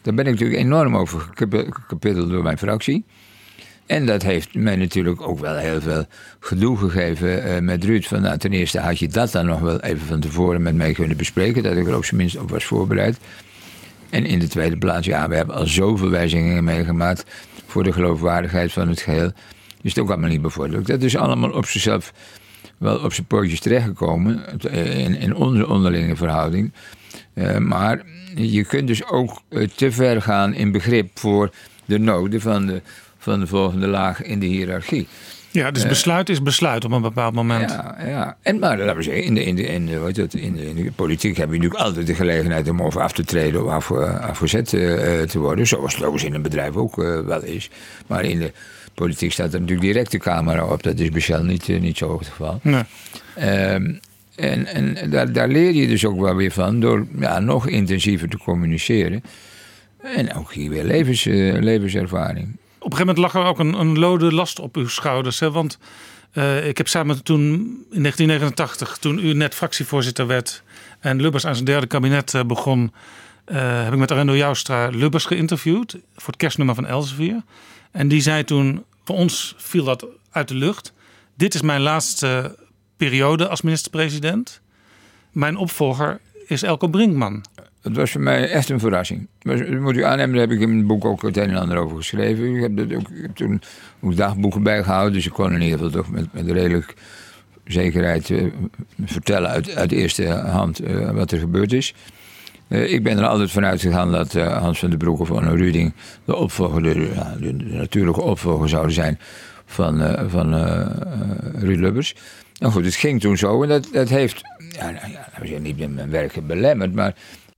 daar ben ik natuurlijk enorm over gekapitteld door mijn fractie. En dat heeft mij natuurlijk ook wel heel veel gedoe gegeven eh, met Ruud. Van, nou, ten eerste had je dat dan nog wel even van tevoren met mij kunnen bespreken. Dat ik er op zijn minst op was voorbereid. En in de tweede plaats, ja, we hebben al zoveel wijzigingen meegemaakt voor de geloofwaardigheid van het geheel. Is het ook allemaal niet bevorderlijk. Dat is allemaal op zichzelf wel op zijn pootjes terechtgekomen eh, in, in onze onderlinge verhouding. Eh, maar je kunt dus ook te ver gaan in begrip voor de noden van de, van de volgende laag in de hiërarchie. Ja, dus Eh, besluit is besluit op een bepaald moment. Ja, ja. En maar laten we zeggen, in de, in de, in de, het, in de, in de politiek heb je natuurlijk altijd de gelegenheid om of af te treden of af, eh, afgezet eh, te worden. Zoals het logisch in een bedrijf ook wel is. Maar in de politiek staat er natuurlijk direct de camera op. Dat is bij Shell niet, niet zo het geval. Nee. Ehm, en en daar, daar leer je dus ook wel weer van door ja, nog intensiever te communiceren. En ook hier weer levens, levenservaring. Een gegeven moment lag er ook een, een lode last op uw schouders. Hè? Want eh, ik heb samen toen in 1989, toen u net fractievoorzitter werd en Lubbers aan zijn derde kabinet eh, begon, eh, heb ik met Arendo Joustra Lubbers geïnterviewd voor het kerstnummer van Elsevier. En die zei toen, voor ons viel dat uit de lucht. Dit is mijn laatste periode als minister-president. Mijn opvolger is Elko Brinkman. Het was voor mij echt een verrassing. Dat moet u aannemen, daar heb ik in mijn boek ook het een en ander over geschreven. Ik heb, dat ook, toen ook dagboeken bijgehouden, dus ik kon in ieder geval toch met, met redelijk zekerheid eh, vertellen uit, uit eerste hand eh, wat er gebeurd is. Eh, ik ben er altijd vanuit gegaan dat Hans van den Broek of Ruding de opvolger, de, de, natuurlijke opvolger zouden zijn van, van Ruud Lubbers. Nou goed, het ging toen zo en dat, dat heeft, ja, nou, ja, zeggen, niet mijn werk belemmerd, maar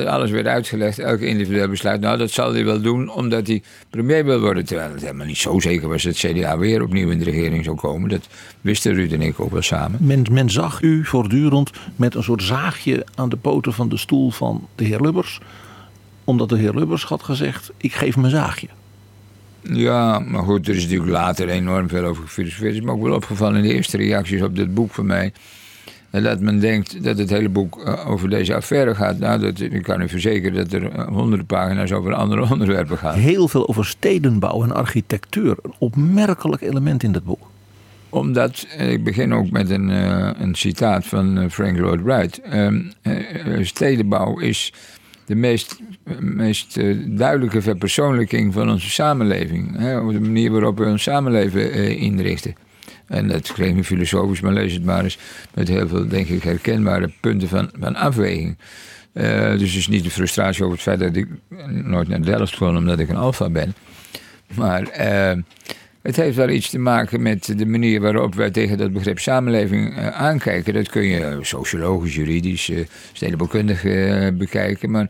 alles werd uitgelegd, elke individueel besluit. Nou, dat zal hij wel doen omdat hij premier wil worden. Terwijl het helemaal niet zo zeker was dat CDA weer opnieuw in de regering zou komen. Dat wisten Ruud en ik ook wel samen. Men, men zag u voortdurend met een soort zaagje aan de poten van de stoel van de heer Lubbers. Omdat de heer Lubbers had gezegd, ik geef hem een zaagje. Ja, maar goed, er is natuurlijk later enorm veel over gefilosofeerd. Het is me ook wel opgevallen in de eerste reacties op dit boek van mij. En dat men denkt dat het hele boek eh, over deze affaire gaat. Nou, dat, ik kan u verzekeren dat er eh, honderden pagina's over andere onderwerpen gaan. Heel veel over stedenbouw en architectuur. Een opmerkelijk element in dat boek. Omdat, eh, ik begin ook met een, een citaat van Frank Lloyd Wright. Ehm, eh, eh, stedenbouw is de meest, meest duidelijke verpersoonlijking van onze samenleving. Hè, de manier waarop we ons samenleven inrichten. En dat klinkt nu filosofisch, maar lees het maar eens met heel veel, denk ik, herkenbare punten van, van afweging. Eh, dus is niet de frustratie over het feit dat ik nooit naar Delft kon omdat ik een alfa ben. Maar eh, het heeft wel iets te maken met de manier waarop wij tegen dat begrip samenleving eh, aankijken. Dat kun je sociologisch, juridisch, stedenbouwkundig bekijken. Maar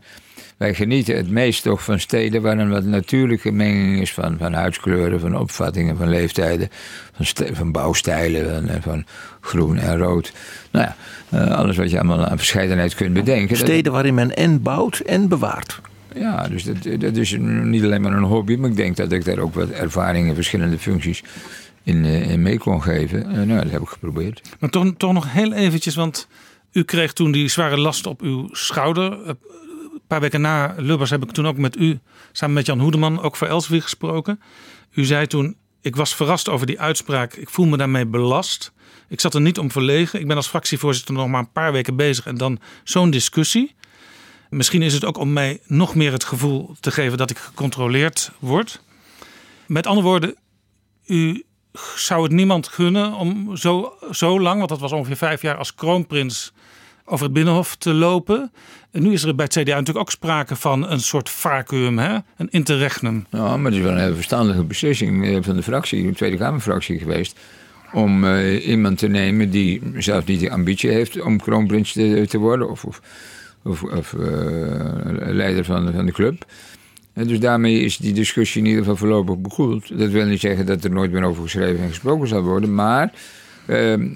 wij genieten het meest toch van steden waar een wat natuurlijke menging is van, van huidskleuren, van opvattingen, van leeftijden, van, van bouwstijlen, van, eh, van groen en rood. Nou ja, eh, alles wat je allemaal aan verscheidenheid kunt bedenken. Steden waarin men en bouwt en bewaart. ja, dus dat, dat is niet alleen maar een hobby, maar ik denk dat ik daar ook wat ervaring in verschillende functies in, eh, in mee kon geven. Nou, dat heb ik geprobeerd. Maar toch, toch nog heel eventjes, want u kreeg toen die zware last op uw schouder. Een paar weken na Lubbers heb ik toen ook met u, samen met Jan Hoedeman, ook voor Elsevier gesproken. U zei toen, ik was verrast over die uitspraak. Ik voel me daarmee belast. Ik zat er niet om verlegen. Ik ben als fractievoorzitter nog maar een paar weken bezig en dan zo'n discussie. Misschien is het ook om mij nog meer het gevoel te geven dat ik gecontroleerd word. Met andere woorden, u zou het niemand gunnen om zo, zo lang, want dat was ongeveer vijf jaar als kroonprins, over het binnenhof te lopen. En nu is er bij het CDA natuurlijk ook sprake van een soort vacuüm, hè? een interregnum. Ja, maar het is wel een hele verstandige beslissing van de fractie, de Tweede Kamerfractie geweest. Om eh, iemand te nemen die zelf niet de ambitie heeft om kroonprins te, te worden. Of, of, of, eh, leider van, van de club. En dus daarmee is die discussie in ieder geval voorlopig begoeld. Dat wil niet zeggen dat er nooit meer over geschreven en gesproken zal worden. Maar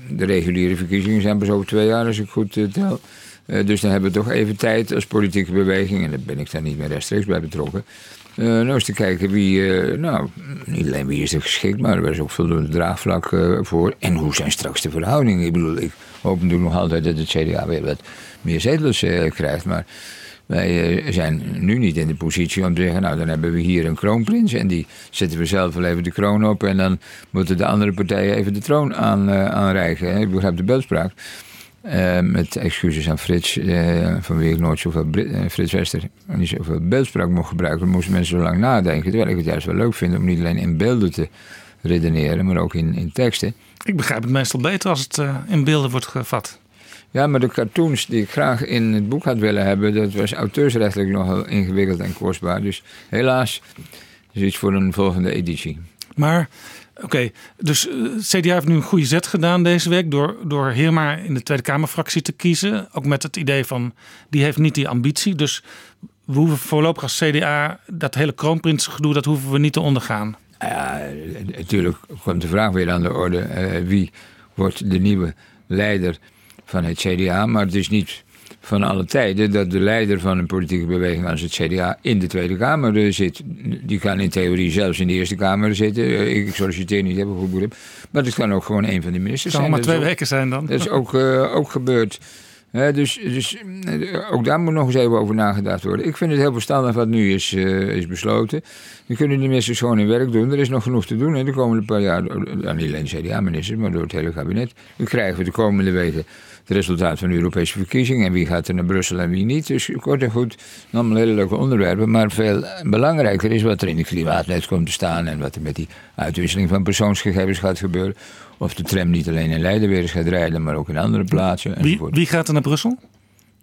de reguliere verkiezingen zijn pas over twee jaar, als ik goed eh, tel. Eh, dus dan hebben we toch even tijd als politieke beweging, en daar ben ik daar niet meer rechtstreeks bij betrokken. eh nou eens te kijken wie, nou, niet alleen wie is er geschikt, maar er is ook voldoende draagvlak voor. En hoe zijn straks de verhoudingen? Ik bedoel, ik hoop natuurlijk nog altijd dat het CDA weer wat meer zetels krijgt, maar wij eh, zijn nu niet in de positie om te zeggen, nou dan hebben we hier een kroonprins en die zetten we zelf wel even de kroon op en dan moeten de andere partijen even de troon aan, eh, aanreiken. Ik begrijp de beeldspraak. Eh, met excuses aan Frits, van ik nooit zoveel, Brit- eh, Frits Wester, niet zoveel beeldspraak mocht gebruiken, moesten mensen zo lang nadenken. Terwijl ik het juist wel leuk vind om niet alleen in beelden te redeneren, maar ook in, in teksten. Ik begrijp het meestal beter als het in beelden wordt gevat. Ja, maar de cartoons die ik graag in het boek had willen hebben, dat was auteursrechtelijk nogal ingewikkeld en kostbaar. Dus helaas is iets voor een volgende editie. Maar oké, dus eh, het CDA heeft nu een goede zet gedaan deze week door, door Heerma in de Tweede Kamerfractie te kiezen. Ook met het idee van, die heeft niet die ambitie. Dus we hoeven voorlopig als CDA dat hele kroonprinsgedoe, dat hoeven we niet te ondergaan. Ja, natuurlijk komt de vraag weer aan de orde. eh, wie wordt de nieuwe leider van het CDA? Maar het is niet van alle tijden dat de leider van een politieke beweging als het CDA in de Tweede Kamer eh, zit. Die kan in theorie zelfs in de Eerste Kamer zitten. Eh, ik solliciteer niet, heb ik goed begrip. Maar het kan ook gewoon een van de ministers Het kan zijn. maar Dat twee weken zijn dan. Dat is ook, eh, ook gebeurd dus dus ook daar moet nog eens even over nagedacht worden. Ik vind het heel verstandig wat nu is, is besloten. Dan kunnen de ministers gewoon hun werk doen. Er is nog genoeg te doen hè, de komende paar jaar. Ja, niet alleen de CDA-ministers, maar door het hele kabinet. Dan krijgen we de komende weken het resultaat van de Europese verkiezingen. En wie gaat er naar Brussel en wie niet. Dus kort en goed, allemaal hele leuke onderwerpen. Maar veel belangrijker is wat er in de klimaatnet komt te staan. En wat er met die uitwisseling van persoonsgegevens gaat gebeuren. Of de tram niet alleen in Leiden weer eens gaat rijden, maar ook in andere plaatsen. Wie, enzovoort. wie gaat er naar Brussel?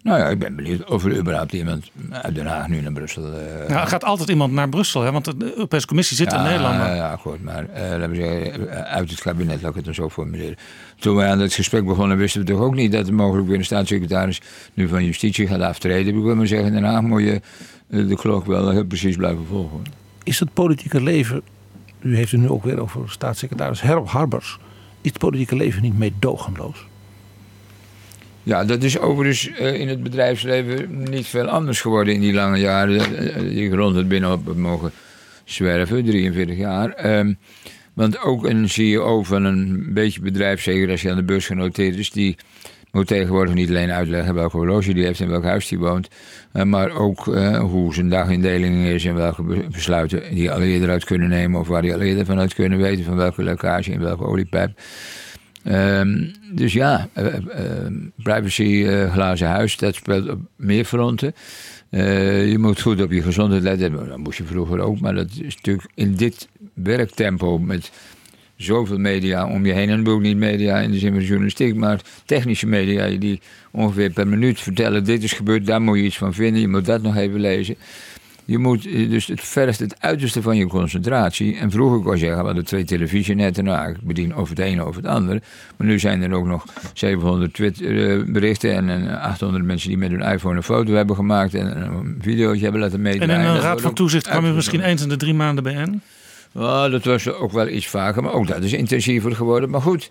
Nou ja, ik ben benieuwd of er überhaupt iemand uit Den Haag nu naar Brussel... Nou, er gaat altijd iemand naar Brussel, hè? want de Europese Commissie zit in Nederland. Ja, ja, goed, maar eh, laten we zeggen, uit het kabinet, laat ik het dan zo formuleren. Toen wij aan het gesprek begonnen, wisten we toch ook niet dat er mogelijk weer een staatssecretaris nu van Justitie gaat aftreden. Ik wil maar zeggen, in Den Haag moet je eh, de klok wel heel precies blijven volgen. Is het politieke leven, u heeft het nu ook weer over staatssecretaris Herop Harbers, is het politieke leven niet meedogenloos? Ja, dat is overigens eh, in het bedrijfsleven niet veel anders geworden in die lange jaren eh, die ik rond het binnenhof heb mogen zwerven, 43 jaar. Ehm, want ook een CEO van een beetje bedrijf, zeker als je aan de beurs genoteerd is, die moet tegenwoordig niet alleen uitleggen welke horloge die heeft en welk huis die woont, eh, maar ook eh, hoe zijn dagindeling is en welke be- besluiten die al eerder uit kunnen nemen of waar die al eerder vanuit kunnen weten van welke lekkage in welke oliepijp. Ehm, dus ja, eh, privacy, eh, glazen huis, dat speelt op meer fronten. Je moet goed op je gezondheid letten. Dat moest je vroeger ook, maar dat is natuurlijk in dit werktempo met zoveel media om je heen. En ook niet media in de zin van journalistiek, maar technische media die ongeveer per minuut vertellen: dit is gebeurd, daar moet je iets van vinden, je moet dat nog even lezen. Je moet, eh, dus het vergt het uiterste van je concentratie. En vroeger kon je zeggen, we hadden twee televisienetten. Nou, ik bedien over het een over het andere. Maar nu zijn er ook nog 700 Twitter-berichten... en eh, 800 mensen die met hun iPhone een foto hebben gemaakt... en een videootje hebben laten En meedraaien. in een raad van toezicht kwam u misschien eens in de drie maanden bijeen? Ja, dat was ook wel iets vaker, maar ook dat is intensiever geworden. Maar goed,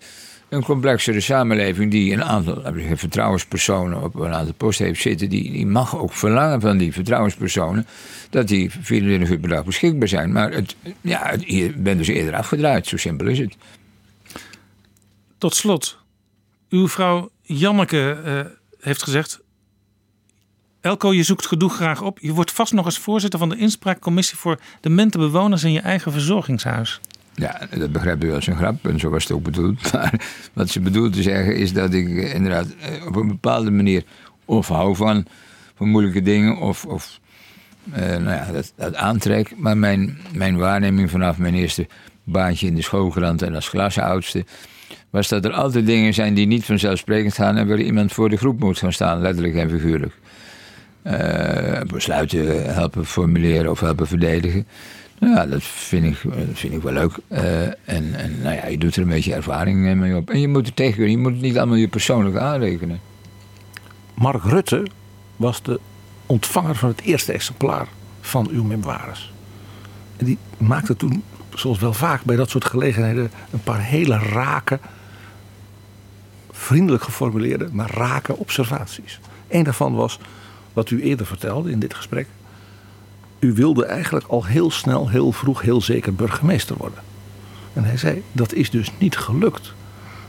een complexere samenleving die een aantal zeggen, vertrouwenspersonen op een aantal posten heeft zitten, die, die mag ook verlangen van die vertrouwenspersonen dat die 24 uur per dag beschikbaar zijn. Maar het, ja, het, je bent dus eerder afgedraaid, zo simpel is het. Tot slot, uw vrouw Janneke eh, heeft gezegd... Elko, je zoekt gedoe graag op. Je wordt vast nog eens voorzitter van de inspraakcommissie... voor demente bewoners in je eigen verzorgingshuis. Ja, dat begrijpt u als een grap en zo was het ook bedoeld. Maar wat ze bedoelt te zeggen is dat ik inderdaad eh, op een bepaalde manier of hou van, van moeilijke dingen of, of eh, nou ja, dat, aantrek. Maar mijn, mijn waarneming vanaf mijn eerste baantje in de schoolkrant en als klasoudste was dat er altijd dingen zijn die niet vanzelfsprekend gaan en waar iemand voor de groep moet gaan staan, letterlijk en figuurlijk. Eh, besluiten helpen formuleren of helpen verdedigen. Ja, dat vind ik, dat vind ik wel leuk. Eh, en, en nou ja, je doet er een beetje ervaring eh, mee op. En je moet tegen kunnen. Je moet het niet allemaal je persoonlijk aanrekenen. Mark Rutte was de ontvanger van het eerste exemplaar van uw memoires. En die maakte toen, zoals wel vaak bij dat soort gelegenheden, een paar hele rake, vriendelijk geformuleerde, maar rake observaties. Een daarvan was wat u eerder vertelde in dit gesprek. U wilde eigenlijk al heel snel, heel vroeg, heel zeker burgemeester worden. En hij zei, dat is dus niet gelukt.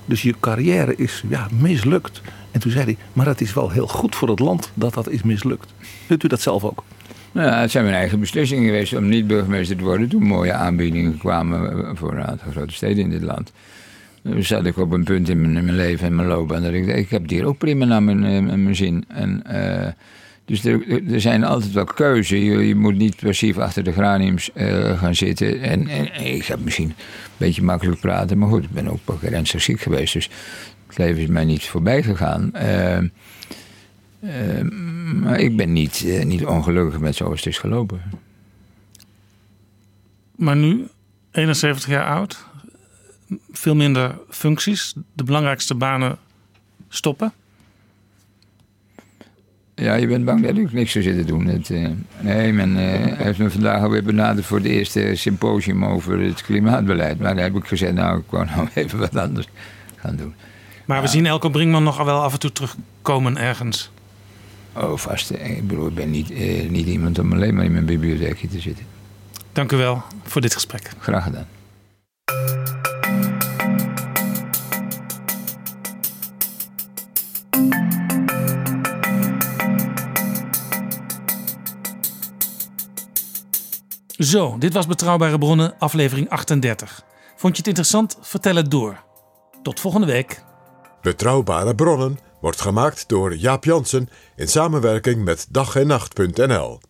Dus je carrière is ja, mislukt. En toen zei hij, maar het is wel heel goed voor het land dat dat is mislukt. Vindt u dat zelf ook? Nou ja, het zijn mijn eigen beslissingen geweest om niet burgemeester te worden. Toen mooie aanbiedingen kwamen voor een aantal grote steden in dit land. Toen zat ik op een punt in mijn, leven en mijn loopbaan dat ik dacht, ik heb hier ook prima naar mijn, eh, mijn zin. En, eh, dus er, er zijn altijd wel keuzes. Je, je moet niet passief achter de graniums eh, gaan zitten. En, en, ik heb misschien een beetje makkelijk praten, maar goed, ik ben ook een ziek geweest. Dus het leven is mij niet voorbij gegaan. Eh, eh, maar ik ben niet, eh, niet ongelukkig met zoals het is gelopen. Maar nu, 71 jaar oud, veel minder functies. De belangrijkste banen stoppen. Ja, je bent bang dat ik niks zou zitten doen. Het, eh, nee, men eh, heeft me vandaag alweer benaderd voor het eerste symposium over het klimaatbeleid. Maar daar heb ik gezegd, nou, ik wou nou even wat anders gaan doen. Maar we zien Elko Brinkman nog wel af en toe terugkomen ergens. Oh, vast. Ik bedoel, ik ben niet, eh, niet iemand om alleen maar in mijn bibliotheekje te zitten. Dank u wel voor dit gesprek. Graag gedaan. Zo, dit was Betrouwbare Bronnen, aflevering 38. Vond je het interessant? Vertel het door. Tot volgende week. Betrouwbare bronnen wordt gemaakt door Jaap Jansen in samenwerking met dag en nacht.nl.